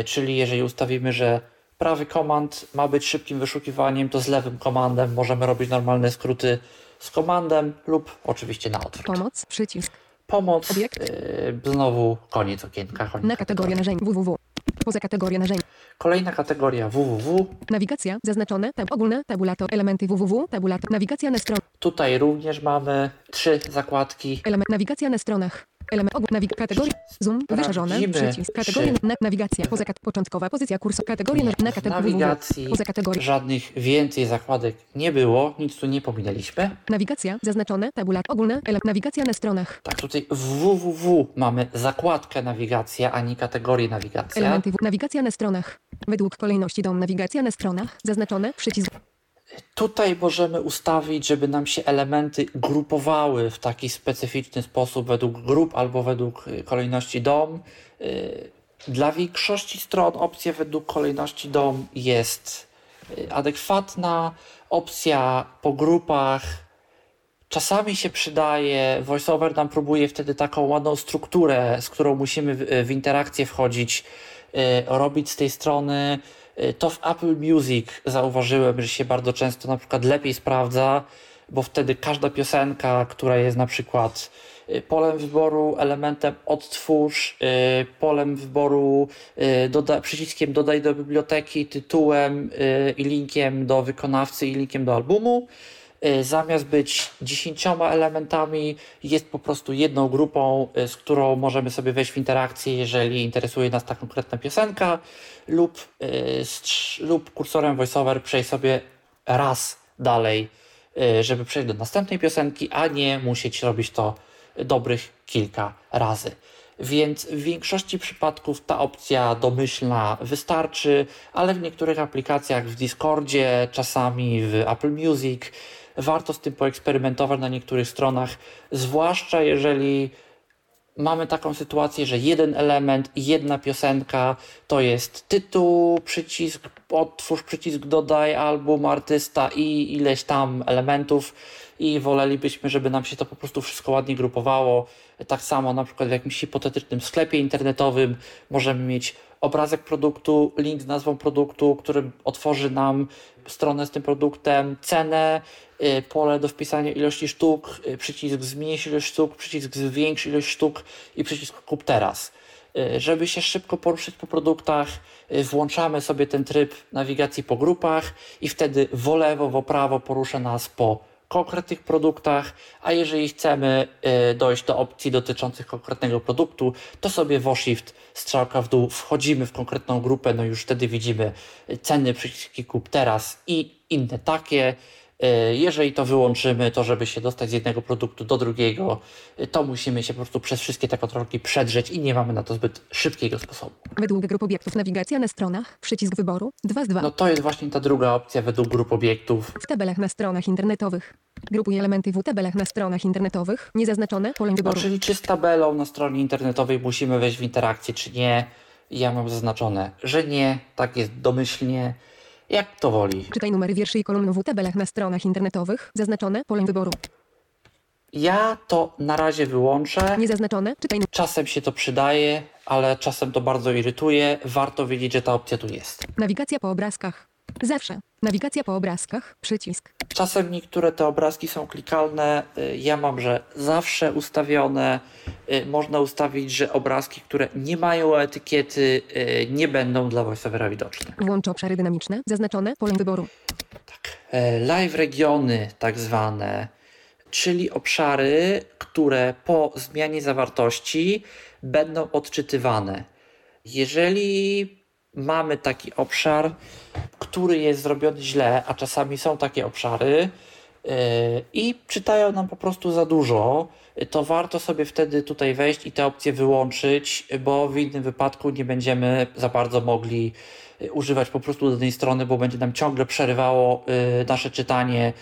Y, Czyli jeżeli ustawimy, że prawy komand ma być szybkim wyszukiwaniem, to z lewym komandem możemy robić normalne skróty z komandem lub oczywiście na odwrót. Pomoc. Przycisk. Pomoc. Obiekt. y, Znowu koniec okienka. Koniec Na kategorię narzędzi. www. Poza kategorię narzędzi. Kolejna kategoria www. Nawigacja. Zaznaczone. Tab ogólne. Tabulator. Elementy www. Tabulator. Nawigacja na stronach. Tutaj również mamy trzy zakładki. Element. Nawigacja na stronach. Element. Ogół. Nawig. Kategoria. Zoom. Wyszerzone. Sprawdzimy, Przycisk. Kategoria. czy- Na, nawigacja. Poza kat... Początkowa pozycja kursor. Kategoria. Nie, Na, na w kategorii. nawigacji Poza kategorii. żadnych więcej zakładek nie było, nic tu nie pominęliśmy. Nawigacja. Zaznaczone. Tabulator. Ogólne. Element. Nawigacja na stronach. Tak, tutaj w www mamy zakładkę nawigacja, a nie kategorię nawigacja. Elementy. W... Nawigacja na stronach. Według kolejności dom. Nawigacja na stronach. Zaznaczone. Przycisk. Tutaj możemy ustawić, żeby nam się elementy grupowały w taki specyficzny sposób według grup albo według y, kolejności dom. Y, Dla większości stron opcja według kolejności dom jest y, adekwatna. Opcja po grupach czasami się przydaje. VoiceOver nam próbuje wtedy taką ładną strukturę, z którą musimy w, interakcję wchodzić, robić z tej strony. Y, To w Apple Music zauważyłem, że się bardzo często na przykład lepiej sprawdza, bo wtedy każda piosenka, która jest na przykład y, polem wyboru, elementem odtwórz, y, polem wyboru, doda, przyciskiem dodaj do biblioteki, tytułem i linkiem do wykonawcy i linkiem do albumu. Zamiast być dziesięcioma elementami, jest po prostu jedną grupą, z którą możemy sobie wejść w interakcję, jeżeli interesuje nas ta konkretna piosenka, lub, y, strz- lub kursorem VoiceOver przejść sobie raz dalej, y, żeby przejść do następnej piosenki, a nie musieć robić to dobrych kilka razy. Więc w większości przypadków ta opcja domyślna wystarczy, ale w niektórych aplikacjach w Discordzie, czasami w Apple Music, warto z tym poeksperymentować na niektórych stronach, zwłaszcza jeżeli mamy taką sytuację, że jeden element jedna piosenka to jest tytuł, przycisk, otwórz przycisk, dodaj album, artysta i ileś tam elementów i wolelibyśmy, żeby nam się to po prostu wszystko ładnie grupowało. Tak samo na przykład w jakimś hipotetycznym sklepie internetowym możemy mieć obrazek produktu, link z nazwą produktu, który otworzy nam stronę z tym produktem, cenę, y, pole do wpisania ilości sztuk, y, przycisk zmniejsz ilość sztuk, przycisk zwiększ ilość sztuk i przycisk kup teraz. Y, Żeby się szybko poruszyć po produktach, włączamy sobie ten tryb nawigacji po grupach i wtedy w lewo, w prawo porusza nas po konkretnych produktach, a jeżeli chcemy y, dojść do opcji dotyczących konkretnego produktu, to sobie w Shift strzałka w dół wchodzimy w konkretną grupę, no już wtedy widzimy ceny, przyciski kup teraz i inne takie. Y, Jeżeli to wyłączymy, to żeby się dostać z jednego produktu do drugiego, y, to musimy się po prostu przez wszystkie te kontrolki przedrzeć i nie mamy na to zbyt szybkiego sposobu. Według grup obiektów nawigacja na stronach, przycisk wyboru, 2 z 2. No to jest właśnie ta druga opcja według grup obiektów. W tabelach na stronach internetowych. Grupuj elementy w tabelach na stronach internetowych, niezaznaczone, pole No, wyboru. czyli czy z tabelą na stronie internetowej musimy wejść w interakcję, czy nie. Ja mam zaznaczone, że nie, tak jest domyślnie, jak to woli. Czytaj numery wierszy i kolumn w tabelach na stronach internetowych, zaznaczone, pole wyboru. Ja to na razie wyłączę. Niezaznaczone, czytaj Czasem się to przydaje, ale czasem to bardzo irytuje. Warto wiedzieć, że ta opcja tu jest. nawigacja po obrazkach. Zawsze. Nawigacja po obrazkach, przycisk. Czasem niektóre te obrazki są klikalne. Y, Ja mam, że zawsze ustawione. Y, Można ustawić, że obrazki, które nie mają etykiety, y, nie będą dla VoiceOvera widoczne. Włącz obszary dynamiczne, zaznaczone, pole wyboru. E, live regiony, tak zwane, czyli obszary, które po zmianie zawartości będą odczytywane. Jeżeli mamy taki obszar, który jest zrobiony źle, a czasami są takie obszary yy, i czytają nam po prostu za dużo, to warto sobie wtedy tutaj wejść i te opcje wyłączyć, bo w innym wypadku nie będziemy za bardzo mogli yy, używać po prostu danej strony, bo będzie nam ciągle przerywało yy, nasze czytanie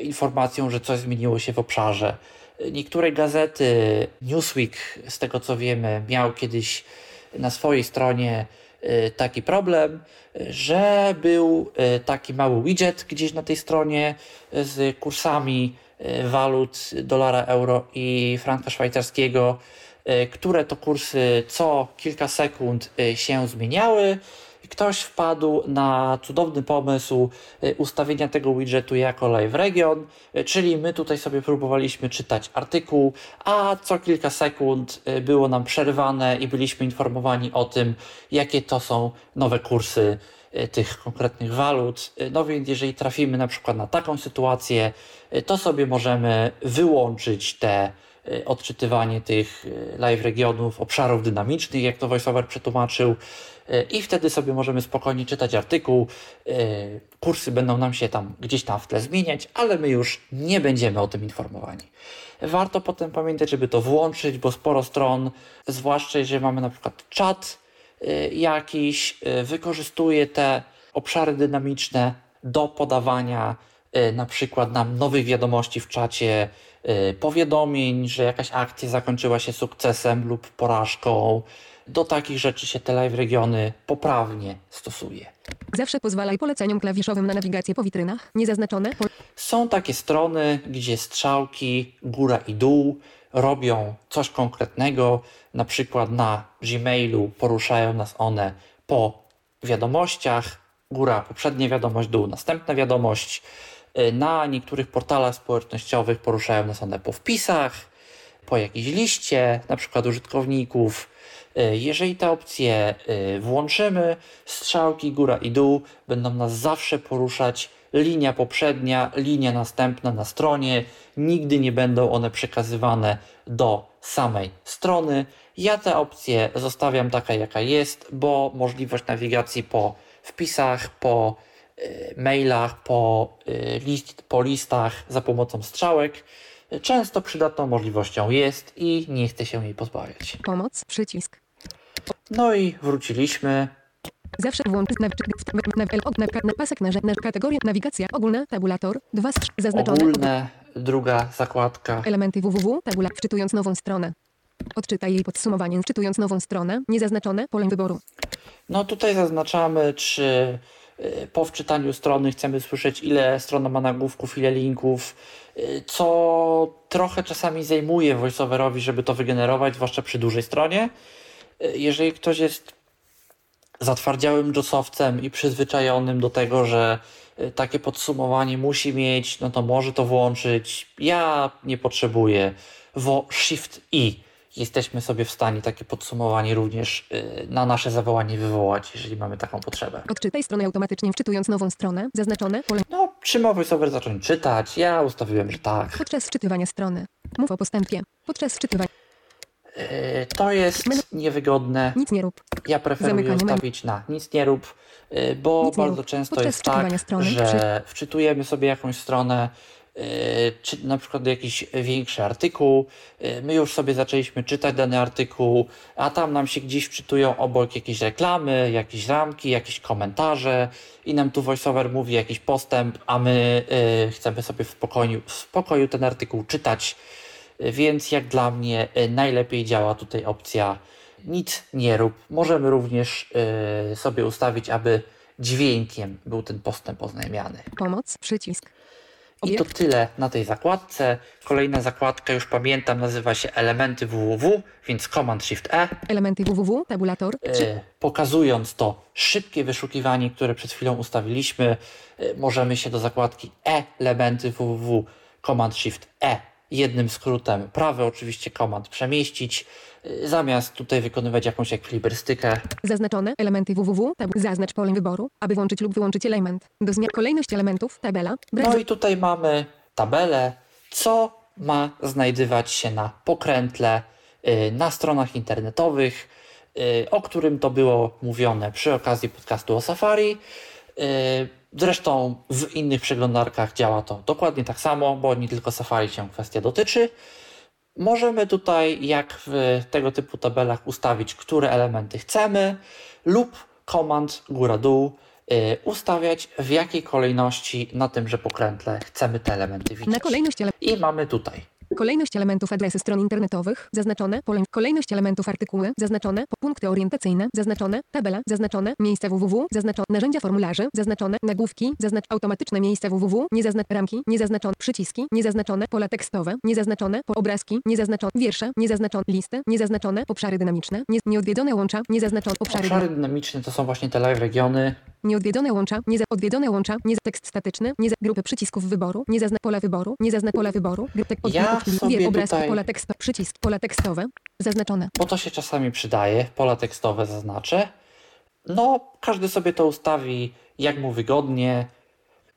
informacją, że coś zmieniło się w obszarze. Niektóre gazety, Newsweek, z tego co wiemy, miał kiedyś na swojej stronie taki problem, y, że był y, taki mały widget gdzieś na tej stronie y, z kursami y, walut dolara, euro i franka szwajcarskiego, y, które to kursy co kilka sekund y, się zmieniały. Ktoś wpadł na cudowny pomysł y, ustawienia tego widgetu jako live region, y, czyli my tutaj sobie próbowaliśmy czytać artykuł, a co kilka sekund y, było nam przerwane i byliśmy informowani o tym, jakie to są nowe kursy tych konkretnych walut. No więc jeżeli trafimy na przykład na taką sytuację, to sobie możemy wyłączyć te odczytywanie tych y, live regionów, obszarów dynamicznych, jak to VoiceOver przetłumaczył. Y, I wtedy sobie możemy spokojnie czytać artykuł. Kursy będą nam się tam gdzieś tam w tle zmieniać, ale my już nie będziemy o tym informowani. Warto potem pamiętać, żeby to włączyć, bo sporo stron, zwłaszcza jeżeli mamy na przykład czat jakiś, wykorzystuje te obszary dynamiczne do podawania na przykład nam nowych wiadomości w czacie, powiadomień, że jakaś akcja zakończyła się sukcesem lub porażką. Do takich rzeczy się te live regiony poprawnie stosuje. Zawsze pozwalaj poleceniom klawiszowym na nawigację po witrynach, niezaznaczone, pole Są takie strony, gdzie strzałki góra i dół robią coś konkretnego. Na przykład na Gmailu poruszają nas one po wiadomościach. Góra, poprzednia wiadomość, dół, następna wiadomość. Y, Na niektórych portalach społecznościowych poruszają nas one po wpisach, po jakiejś liście, na przykład użytkowników. Y, Jeżeli te opcje y, włączymy, strzałki góra i dół będą nas zawsze poruszać linia poprzednia, linia następna na stronie. Nigdy nie będą one przekazywane do samej strony. Ja tę opcję zostawiam taka, jaka jest, bo możliwość nawigacji po wpisach, po mailach, po, y, list, po listach za pomocą strzałek y, często przydatną możliwością jest i nie chcę się jej pozbawiać. pomoc, przycisk. No i wróciliśmy. Zawsze włącz pasek na, kategoria nawigacja ogólna tabulator 2 z 3 zaznaczone Ogólne, druga zakładka. elementy www tabula wczytując nową stronę. Odczytaj jej podsumowanie, czytując nową stronę. Niezaznaczone pole wyboru. No tutaj zaznaczamy, czy y, po wczytaniu strony chcemy słyszeć, ile strona ma nagłówków, ile linków, y, co trochę czasami zajmuje voiceoverowi, żeby to wygenerować, zwłaszcza przy dużej stronie. Y, Jeżeli ktoś jest zatwardziałym JOSowcem i przyzwyczajonym do tego, że y, takie podsumowanie musi mieć, no to może to włączyć. Ja nie potrzebuję. Wo Shift I jesteśmy sobie w stanie takie podsumowanie również y, na nasze zawołanie wywołać, jeżeli mamy taką potrzebę. Odczytaj stronę automatycznie, wczytując nową stronę. Zaznaczone pole No, czy ma VoiceOver zacząć czytać? Ja ustawiłem, że tak. podczas wczytywania strony. Mów o postępie. Podczas wczytywania. Y, To jest niewygodne. Nic nie rób. Ja preferuję Zamykanie ustawić na nic nie rób, y, bo Nic nie bardzo rób. często Podczas jest tak, strony że wczytujemy sobie jakąś stronę, czy na przykład jakiś większy artykuł, y, my już sobie zaczęliśmy czytać dany artykuł, a tam nam się gdzieś wczytują obok jakieś reklamy, jakieś ramki, jakieś komentarze i nam tu voiceover mówi jakiś postęp, a my y, chcemy sobie w spokoju, w spokoju ten artykuł czytać. Więc jak dla mnie najlepiej działa tutaj opcja nic nie rób. Możemy również sobie ustawić, aby dźwiękiem był ten postęp oznajmiany. Pomoc. Przycisk. I to tyle na tej zakładce. Kolejna zakładka, już pamiętam, nazywa się elementy www, więc Command Shift E. Elementy www. Tabulator. Y, pokazując to szybkie wyszukiwanie, które przed chwilą ustawiliśmy, y, możemy się do zakładki E, elementy www, Command Shift E, jednym skrótem, prawy oczywiście Command przemieścić, y, zamiast tutaj wykonywać jakąś ekwilibrystykę. Zaznaczone elementy www. Tab. Zaznacz pole wyboru, aby włączyć lub wyłączyć element. Do zmian kolejność elementów. Tabela. Brak. No i tutaj mamy tabelę, co ma znajdywać się na pokrętle y, na stronach internetowych, y, o którym to było mówione przy okazji podcastu o Safari. Zresztą w innych przeglądarkach działa to dokładnie tak samo, bo nie tylko Safari się kwestia dotyczy. Możemy tutaj, jak w tego typu tabelach, ustawić, które elementy chcemy, lub komand góra-dół y, ustawiać, w jakiej kolejności na tymże pokrętle chcemy te elementy widzieć. Na kolejność, I mamy tutaj. Kolejność elementów adresy stron internetowych. Zaznaczone. Pole. Kolejność elementów artykuły. Zaznaczone. Punkty orientacyjne. Zaznaczone. Tabela. Zaznaczone. Miejsca www. Zaznaczone. Narzędzia formularzy. Zaznaczone. Nagłówki. Zaznacz automatyczne miejsca www. Niezaznacz ramki. Niezaznaczone. Przyciski. Niezaznaczone. Pola tekstowe. Niezaznaczone. Po obrazki. Niezaznaczone. Wiersze. Niezaznaczone. Listy. Niezaznaczone. Obszary dynamiczne. Nie, nieodwiedzone łącza. Niezaznaczone. Obszary. Obszary dynamiczne to są właśnie te live regiony. Nieodwiedzone łącza, nie za, odwiedzone łącza, nie za, tekst statyczny, nie za, grupy przycisków wyboru, nie zazna pola wyboru, nie zazna pola wyboru, gry, tek, Ja odwiedzone, sobie wie, obrazki, tutaj- pola tekst, przycisk, pola tekstowe, zaznaczone. bo to się czasami przydaje, pola tekstowe zaznaczę. No, każdy sobie to ustawi jak mu wygodnie,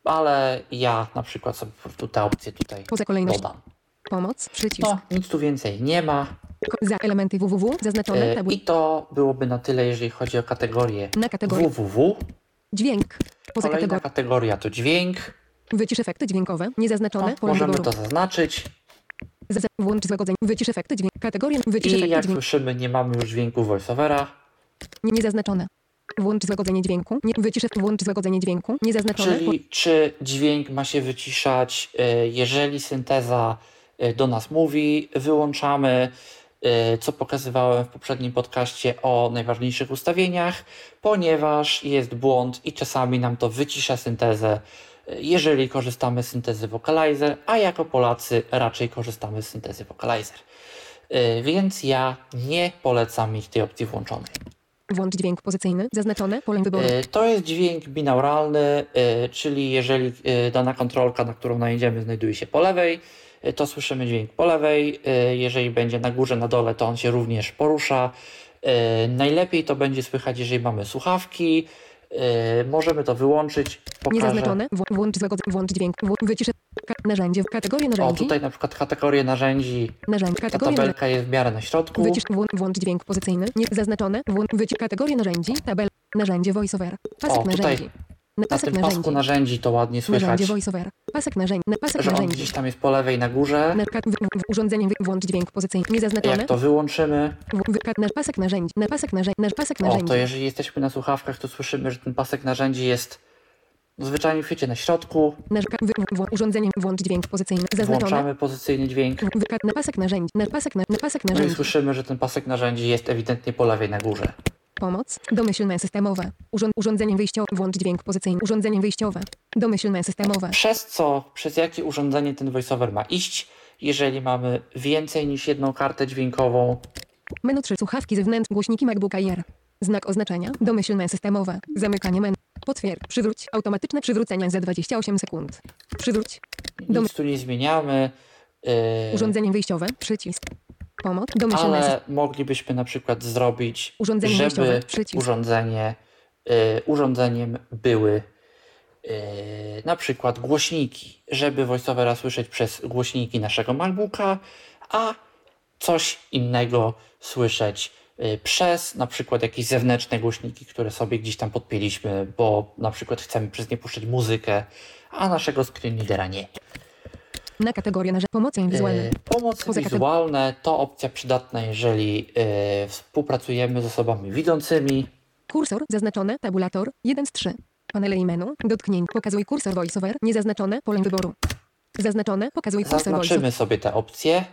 ale ja na przykład sobie tę opcję tutaj Poza kolejność, dodam. pomoc, przycisk, No, nic tu więcej nie ma. za elementy www, zaznaczone, tabu, I to byłoby na tyle, jeżeli chodzi o kategorię na kategorię, www. Dźwięk, poza Kolejna kategorię, kategoria to dźwięk. wycisz efekty dźwiękowe, niezaznaczone, pole możemy wyboru, to zaznaczyć. za, za, włącz złagodzenie, wycisz efekty dźwięk, kategoria, wycisz I efekty jak dźwięk, słyszymy, nie mamy już dźwięku voiceovera, nie, niezaznaczone. Włącz złagodzenie dźwięku, nie, wycisz, włącz złagodzenie dźwięku, niezaznaczone, czyli czy dźwięk ma się wyciszać, e, jeżeli synteza e, do nas mówi, wyłączamy, co pokazywałem w poprzednim podcaście o najważniejszych ustawieniach, ponieważ jest błąd i czasami nam to wycisza syntezę, e, jeżeli korzystamy z syntezy Vocalizer, a jako Polacy raczej korzystamy z syntezy Vocalizer. E, Więc ja nie polecam mieć tej opcji włączonej. włącz dźwięk pozycyjny, zaznaczone, pole wyboru, To jest dźwięk binauralny, czyli jeżeli dana kontrolka, na którą najedziemy, znajduje się po lewej, to słyszymy dźwięk po lewej. E, Jeżeli będzie na górze, na dole, to on się również porusza. E, Najlepiej to będzie słychać, jeżeli mamy słuchawki. Możemy to wyłączyć. Pokażę. niezaznaczone, wł- włącz złagodzenie, włącz dźwięk, wł- wycisz, ka- narzędzie, kategoria O, narzędzi, tutaj na przykład kategorię narzędzi. narzędzie, Ta kategoria narzędzi. tabelka jest w miarę na środku. Wycisz, włą- włącz dźwięk pozycyjny, nie zaznaczone, włącz, wycisz kategorię narzędzi, tabel, narzędzie voiceover, pasek O, tutaj narzędzi, na pasek tym narzędzi, pasku narzędzi to ładnie słychać, narzędzie voiceover, pasek narzędzi, na pasek że on narzędzi, gdzieś tam jest po lewej na górze. na, ka- w, w, urządzenie, wy, włącz dźwięk pozycyjny, niezaznaczone, Jak to wyłączymy, w, wy, ka- na pasek narzędzi, na pasek narzędzi, na pasek O, narzędzi, to jeżeli jesteśmy na słuchawkach, to słyszymy, że ten pasek narzędzi jest zwyczajnie w świecie na środku, Narzeka, wy, wło, urządzenie, włącz dźwięk pozycyjny. Zaznaczone. włączamy pozycyjny dźwięk. Wyka, na pasek narzędzi. Na pasek, na, na pasek No i narzędzi. słyszymy, że ten pasek narzędzi jest ewidentnie po lewej na górze. Pomoc. Domyślne systemowe. Urząd, urządzenie wyjściowe. Włącz dźwięk pozycyjny. Urządzenie wyjściowe. Domyślne systemowe. Przez co, przez jakie urządzenie ten voiceover ma iść, jeżeli mamy więcej niż jedną kartę dźwiękową, Menu 3. Słuchawki zewnętrzne. Głośniki MacBook Air. Znak oznaczenia. Domyślne systemowe. Zamykanie menu. Potwierdź. Przywróć. Automatyczne przywrócenie za 28 sekund. Przywróć. Dom- nic tu nie zmieniamy. Yy, Urządzenie wyjściowe. Przycisk. Pomoc. Ale moglibyśmy na przykład zrobić, Urządzenie żeby urządzenie, yy, urządzeniem były yy, na przykład głośniki, żeby voiceovera słyszeć przez głośniki naszego MacBooka, a coś innego słyszeć yy, przez na przykład jakieś zewnętrzne głośniki, które sobie gdzieś tam podpięliśmy, bo na przykład chcemy przez nie puszczać muzykę, a naszego screen readera nie. Na kategorię narzędzi. Pomocy wizualne. E, Pomocy wizualne to opcja przydatna, jeżeli e, współpracujemy z osobami widzącymi. Kursor. Zaznaczone. Tabulator. 1 z 3. Panele i menu. Dotknięć. Pokazuj kursor voiceover. Niezaznaczone. Pole wyboru. Zaznaczone. Pokazuj kursor voiceover. Zaznaczymy sobie te opcje.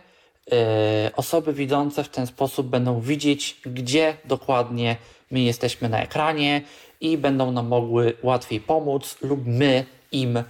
E, Osoby widzące w ten sposób będą widzieć, gdzie dokładnie my jesteśmy na ekranie i będą nam mogły łatwiej pomóc, lub my im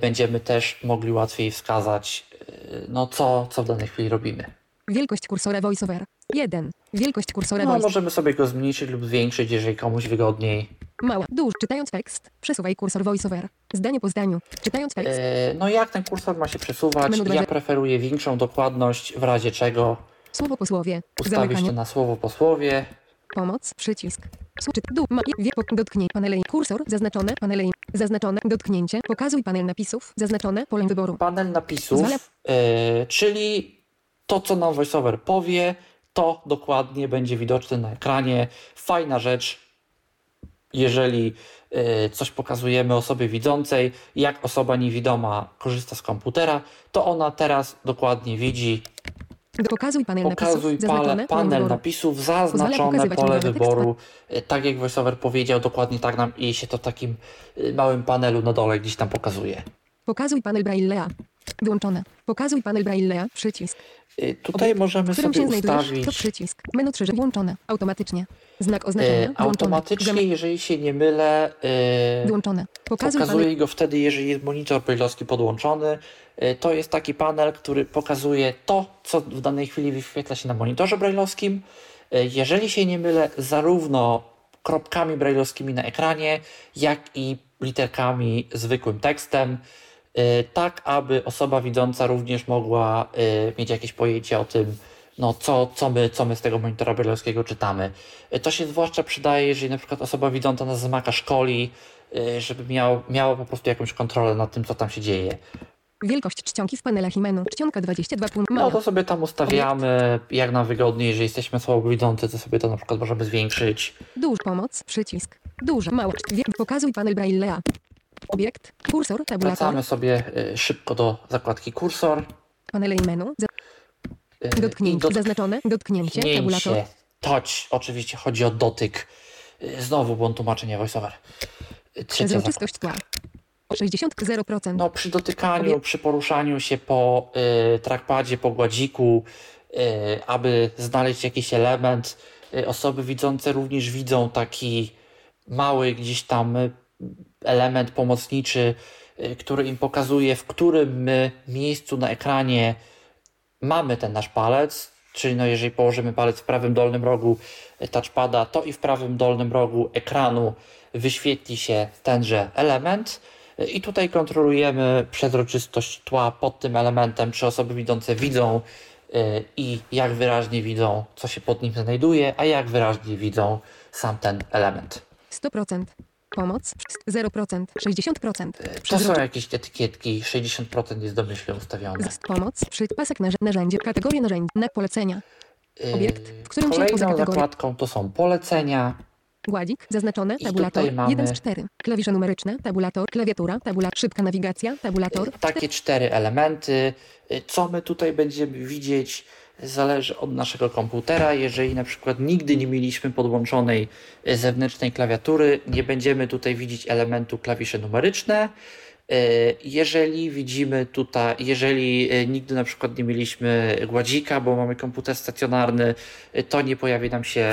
będziemy też mogli łatwiej wskazać, e, no co, co w danej chwili robimy. Wielkość kursora voiceover. 1. Wielkość kursora No, możemy sobie go zmniejszyć lub zwiększyć, jeżeli komuś wygodniej. Mała. Duż. Czytając tekst. Przesuwaj kursor voiceover. Zdanie po zdaniu. Czytając tekst. E, No jak ten kursor ma się przesuwać? Menu Ja preferuję większą dokładność, w razie czego Słowo po słowie. ustawić Zamykanie. to na słowo po słowie. Pomoc. Przycisk. Słuczyt. Dół. Ma. Wie. po- Dotknij. Panele. Kursor. Zaznaczone. Panele. Zaznaczone. Dotknięcie. Pokazuj panel napisów. Zaznaczone. Pole wyboru. Panel napisów, Zwala- e, czyli to, co nam VoiceOver powie, to dokładnie będzie widoczne na ekranie. Fajna rzecz, jeżeli e, coś pokazujemy osobie widzącej, jak osoba niewidoma korzysta z komputera, to ona teraz dokładnie widzi Pokazuj panel Pokazuj napisów. pale, Zaznaczone. Pole panel wyboru. napisów, zaznaczone pole tekst. wyboru. E, Tak jak VoiceOver powiedział, dokładnie tak nam i się to w takim e, małym panelu na dole gdzieś tam pokazuje. Pokazuj panel Braille'a. Wyłączone. Pokazuj panel Braille'a. Przycisk. E, Tutaj możemy którym sobie się znajdujesz? To ustawić przycisk. Menu 3. Włączone. Automatycznie. Znak oznaczenia. e, Włączone. automatycznie, jeżeli się nie mylę, e, Wyłączone. Pokazuj panel. pokazuje go wtedy, jeżeli jest monitor brailleowski podłączony. E, To jest taki panel, który pokazuje to, co w danej chwili wyświetla się na monitorze brailleowskim. Jeżeli się nie mylę, zarówno kropkami brailleowskimi na ekranie, jak i literkami zwykłym tekstem, tak aby osoba widząca również mogła e, mieć jakieś pojęcie o tym, no, co, co, my, co my z tego monitora brailleowskiego czytamy. E, To się zwłaszcza przydaje, jeżeli na przykład osoba widząca nas z Maca szkoli, żeby miał, miała po prostu jakąś kontrolę nad tym, co tam się dzieje. Wielkość czcionki w panelach i menu. Czcionka 22 punkt. No Mała. to sobie tam ustawiamy, jak nam wygodniej, jeżeli jesteśmy słabo widzący, to sobie to na przykład możemy zwiększyć. Duż pomoc. Przycisk. Duże. Mała. Pokazuj panel Braille'a. Obiekt. Kursor. Tabulator. Wracamy sobie e, szybko do zakładki kursor. Panele i menu. Za- i Dotknięcie. Zaznaczone. Dotknięcie. Tabulator. Dotknięcie. Touch. Oczywiście chodzi o dotyk. E, Znowu błąd tłumaczenia voiceover. E, Trzecia zakładka. Przezroczystość tła. 60%. No, przy dotykaniu, Obie- przy poruszaniu się po y, trackpadzie, po gładziku, y, aby znaleźć jakiś element, y, osoby widzące również widzą taki mały gdzieś tam y, element pomocniczy, y, który im pokazuje, w którym miejscu na ekranie mamy ten nasz palec, czyli no jeżeli położymy palec w prawym dolnym rogu y, touchpada, to i w prawym dolnym rogu ekranu wyświetli się tenże element. Y, I tutaj kontrolujemy przezroczystość tła pod tym elementem, czy osoby widzące widzą i jak wyraźnie widzą, co się pod nim znajduje, a jak wyraźnie widzą sam ten element. 100%. Pomoc. 0%. 60%. Y, To są jakieś etykietki, 60% jest domyślnie ustawione. Pomoc. Przy pasek narz- narzędzie. Kategorie narzędzi. Na polecenia. Y, Obiekt, w którym się Kolejną kategorią- zakładką to są polecenia. Gładzik. Zaznaczone. Tabulator. mamy- 1 z 4. Klawisze numeryczne. Tabulator. Klawiatura. Tabulator. Szybka nawigacja. Tabulator. Y, Takie cztery elementy. Y, Co my tutaj będziemy widzieć? Zależy od naszego komputera. Jeżeli na przykład nigdy nie mieliśmy podłączonej e, zewnętrznej klawiatury, nie będziemy tutaj widzieć elementu klawisze numeryczne. E, Jeżeli widzimy tutaj, jeżeli e, nigdy na przykład nie mieliśmy gładzika, bo mamy komputer stacjonarny, to nie pojawi nam się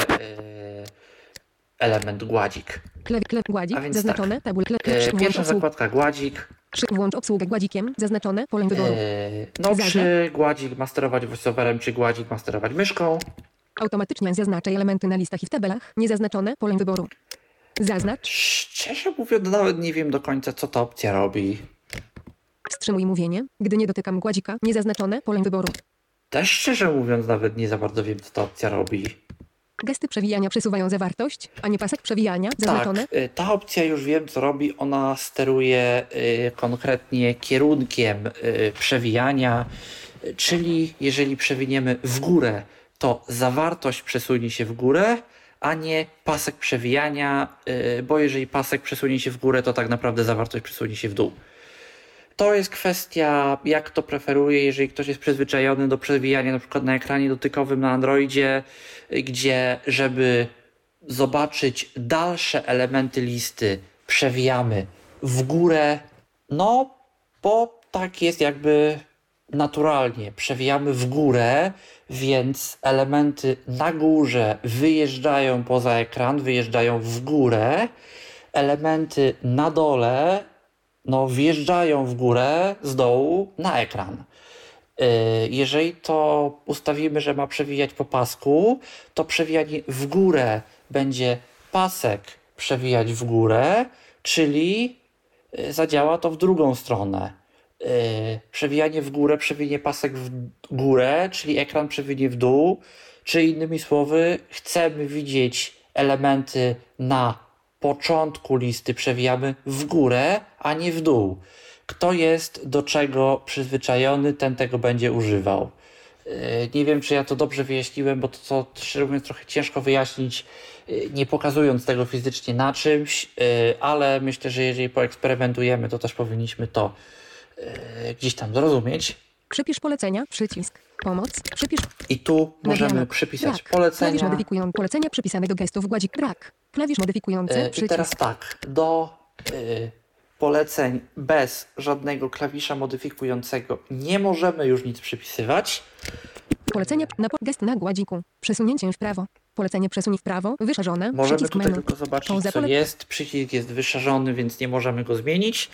element gładzik. Klep, gładzik, zaznaczone, tabul, przy, włącz, Pierwsza zakładka gładzik. Włącz obsługę gładzikiem, zaznaczone, pole wyboru. E, No, Zaznacz. czy gładzik ma sterować voiceoverem, czy gładzik ma sterować myszką. Automatycznie zaznaczaj elementy na listach i w tabelach, niezaznaczone, pole wyboru. Zaznacz, Szczerze mówiąc, nawet nie wiem do końca, co ta opcja robi. wstrzymuj mówienie, gdy nie dotykam gładzika, niezaznaczone, pole wyboru. Też szczerze mówiąc, nawet nie za bardzo wiem, co ta opcja robi. Gesty przewijania przesuwają zawartość, a nie pasek przewijania, zaznaczone. Tak, y, ta opcja już wiem, co robi. Ona steruje y, konkretnie kierunkiem y, przewijania, czyli jeżeli przewiniemy w górę, to zawartość przesunie się w górę, a nie pasek przewijania, bo jeżeli pasek przesunie się w górę, to tak naprawdę zawartość przesunie się w dół. To jest kwestia, jak to preferuje, jeżeli ktoś jest przyzwyczajony do przewijania na przykład na ekranie dotykowym na Androidzie, gdzie żeby zobaczyć dalsze elementy listy, przewijamy w górę, no bo tak jest jakby naturalnie. Przewijamy w górę, więc elementy na górze wyjeżdżają poza ekran, wyjeżdżają w górę, elementy na dole no, wjeżdżają w górę z dołu na ekran. Yy, Jeżeli to ustawimy, że ma przewijać po pasku, to przewijanie w górę będzie pasek przewijać w górę, czyli yy, zadziała to w drugą stronę. Yy, Przewijanie w górę przewinie pasek w górę, czyli ekran przewinie w dół, czy innymi słowy, chcemy widzieć elementy na początku listy przewijamy w górę, a nie w dół. Kto jest do czego przyzwyczajony, ten tego będzie używał. Yy, Nie wiem, czy ja to dobrze wyjaśniłem, bo to, to szczerze mówiąc, trochę ciężko wyjaśnić, yy, nie pokazując tego fizycznie na czymś, yy, ale myślę, że jeżeli poeksperymentujemy, to też powinniśmy to gdzieś tam zrozumieć. Przypisz polecenia, przycisk, pomoc, przypisz, I tu możemy Nagrana. przypisać klawisz polecenia. modyfikują polecenia przypisane do gestów gładzik, brak, klawisz modyfikujący, I przycisk, teraz tak, do y, poleceń bez żadnego klawisza modyfikującego nie możemy już nic przypisywać. polecenie na gest na gładziku, przesunięciem w prawo, polecenie przesuń w prawo, wyszarzone, Możemy przycisk tutaj menu, tylko zobaczyć, Pauza co jest. Przycisk jest wyszarzony, więc nie możemy go zmienić.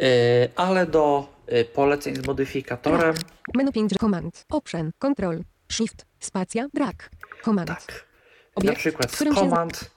Y, ale do poleceń z modyfikatorem, menu 5, command, option, control, shift, spacja, brak, command, tak. Na obiekt, przykład w z komand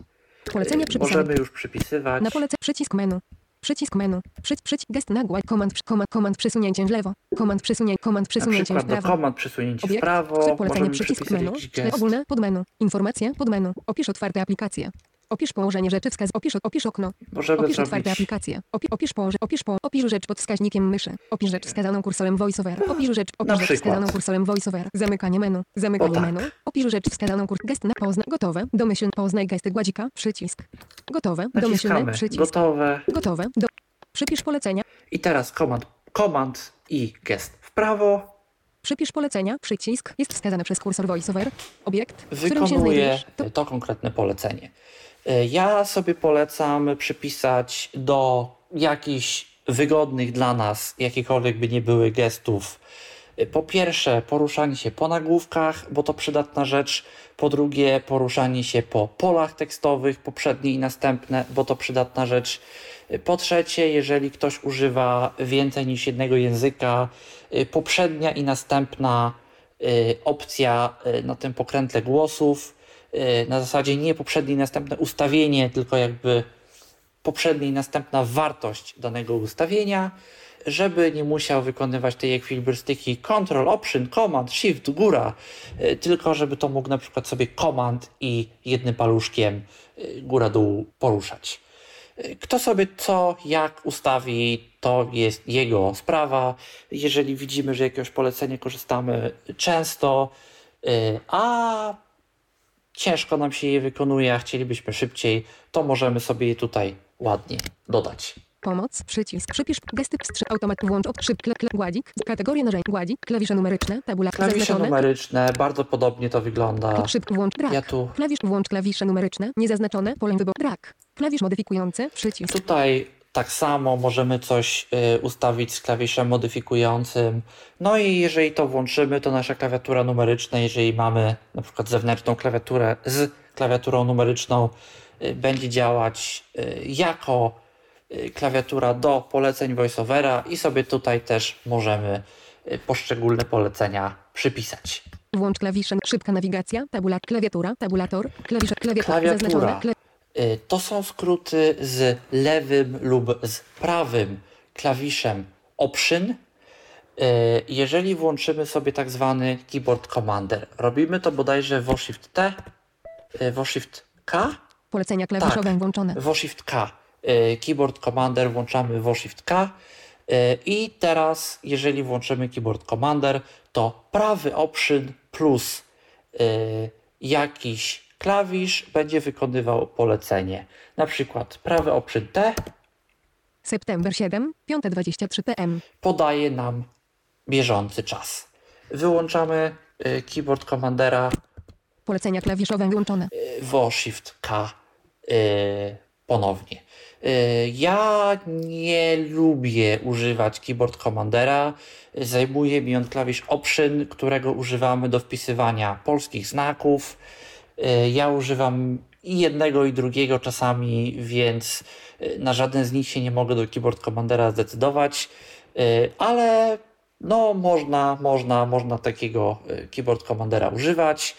polecenie y, przypisane, możemy już przypisywać. na polece, przycisk menu, przycisk menu, przy, przycisk gest na gładź, komand, komand, komand przesunięciem w lewo, komand przesunięcie, komand Na przesunięciem w przykład do prawo. komand przesunięcie w Obiekt, prawo, który polecenie przycisk menu, ogólne podmenu, informacje podmenu, opisz otwarte aplikacje. Opisz położenie rzeczy wskaz, opisz, opisz okno, Możemy opisz otwarte zrobić. aplikacje, opi, opisz położe, opisz po, opisz rzecz pod wskaźnikiem myszy, opisz rzecz wskazaną kursorem voiceover, opisz rzecz, opisz rzecz wskazaną kursorem voiceover, zamykanie menu, zamykanie tak. menu, opisz rzecz wskazaną kur, gest na poznaj, gotowe, domyślny, poznaj gesty gładzika, przycisk, gotowe, domyślny, przycisk, gotowe. gotowe, do, przypisz polecenia, I teraz komand, komand i gest w prawo. Przypisz polecenia, przycisk, jest wskazany przez kursor VoiceOver, obiekt, w którym się wykonuje znajdujesz. To to konkretne polecenie. Y, Ja sobie polecam przypisać do jakichś wygodnych dla nas, jakikolwiek by nie były gestów. Y, Po pierwsze, poruszanie się po nagłówkach, bo to przydatna rzecz. Po drugie, poruszanie się po polach tekstowych, poprzednie i następne, bo to przydatna rzecz. Y, Po trzecie, jeżeli ktoś używa więcej niż jednego języka, poprzednia i następna opcja na tym pokrętle głosów. Y, Na zasadzie nie poprzednie i następne ustawienie, tylko jakby poprzednia i następna wartość danego ustawienia, żeby nie musiał wykonywać tej ekwilibrystyki Ctrl, Option, Command, Shift, góra, y, tylko żeby to mógł na przykład sobie Command i jednym paluszkiem y, góra-dół poruszać. Kto sobie co, jak ustawi, to jest jego sprawa. Jeżeli widzimy, że jakiegoś polecenia korzystamy często, a ciężko nam się je wykonuje, a chcielibyśmy szybciej, to możemy sobie je tutaj ładnie dodać. Pomoc, przycisk, przypisz, gesty, automat, włącz, od, szyb, kle, kle, gładzik, kategorie narzędzi, gładzik, klawisze numeryczne, tabula, Klawisze zaznaczone, numeryczne, bardzo podobnie to wygląda. Szyb, włącz, drag. Ja tu Klawisz, włącz klawisze numeryczne, niezaznaczone, pole wyboru, drag. Klawisz modyfikujący, przycisk. Tutaj tak samo możemy coś y, ustawić z klawiszem modyfikującym. No i jeżeli to włączymy, to nasza klawiatura numeryczna, jeżeli mamy na przykład zewnętrzną klawiaturę z klawiaturą numeryczną, y, będzie działać y, jako klawiatura do poleceń VoiceOvera i sobie tutaj też możemy poszczególne polecenia przypisać. Włącz klawisze, szybka nawigacja, tabula, klawiatura, tabulator, klawisze, klawiatura, Klawiatura. zaznaczone, kle, To są skróty z lewym lub z prawym klawiszem Option. Y, Jeżeli włączymy sobie tak zwany Keyboard Commander, robimy to bodajże w Shift T, y, w Shift K, polecenia klawiszowe Tak. włączone. w Shift K. Y, Keyboard Commander włączamy w Shift K. Y, I teraz, jeżeli włączymy Keyboard Commander, to prawy Option plus y, jakiś klawisz będzie wykonywał polecenie. Na przykład prawy Option T September 7, 5.23 pm. podaje nam bieżący czas. Wyłączamy y, Keyboard Commandera Polecenia klawiszowe włączone. w Shift K y, ponownie. Y, ja nie lubię używać Keyboard Commandera. Zajmuje mi on klawisz Option, którego używamy do wpisywania polskich znaków. Y, ja używam i jednego i drugiego czasami, więc y, na żaden z nich się nie mogę do Keyboard Commandera zdecydować, Y, ale no można, można, można takiego Keyboard Commandera używać.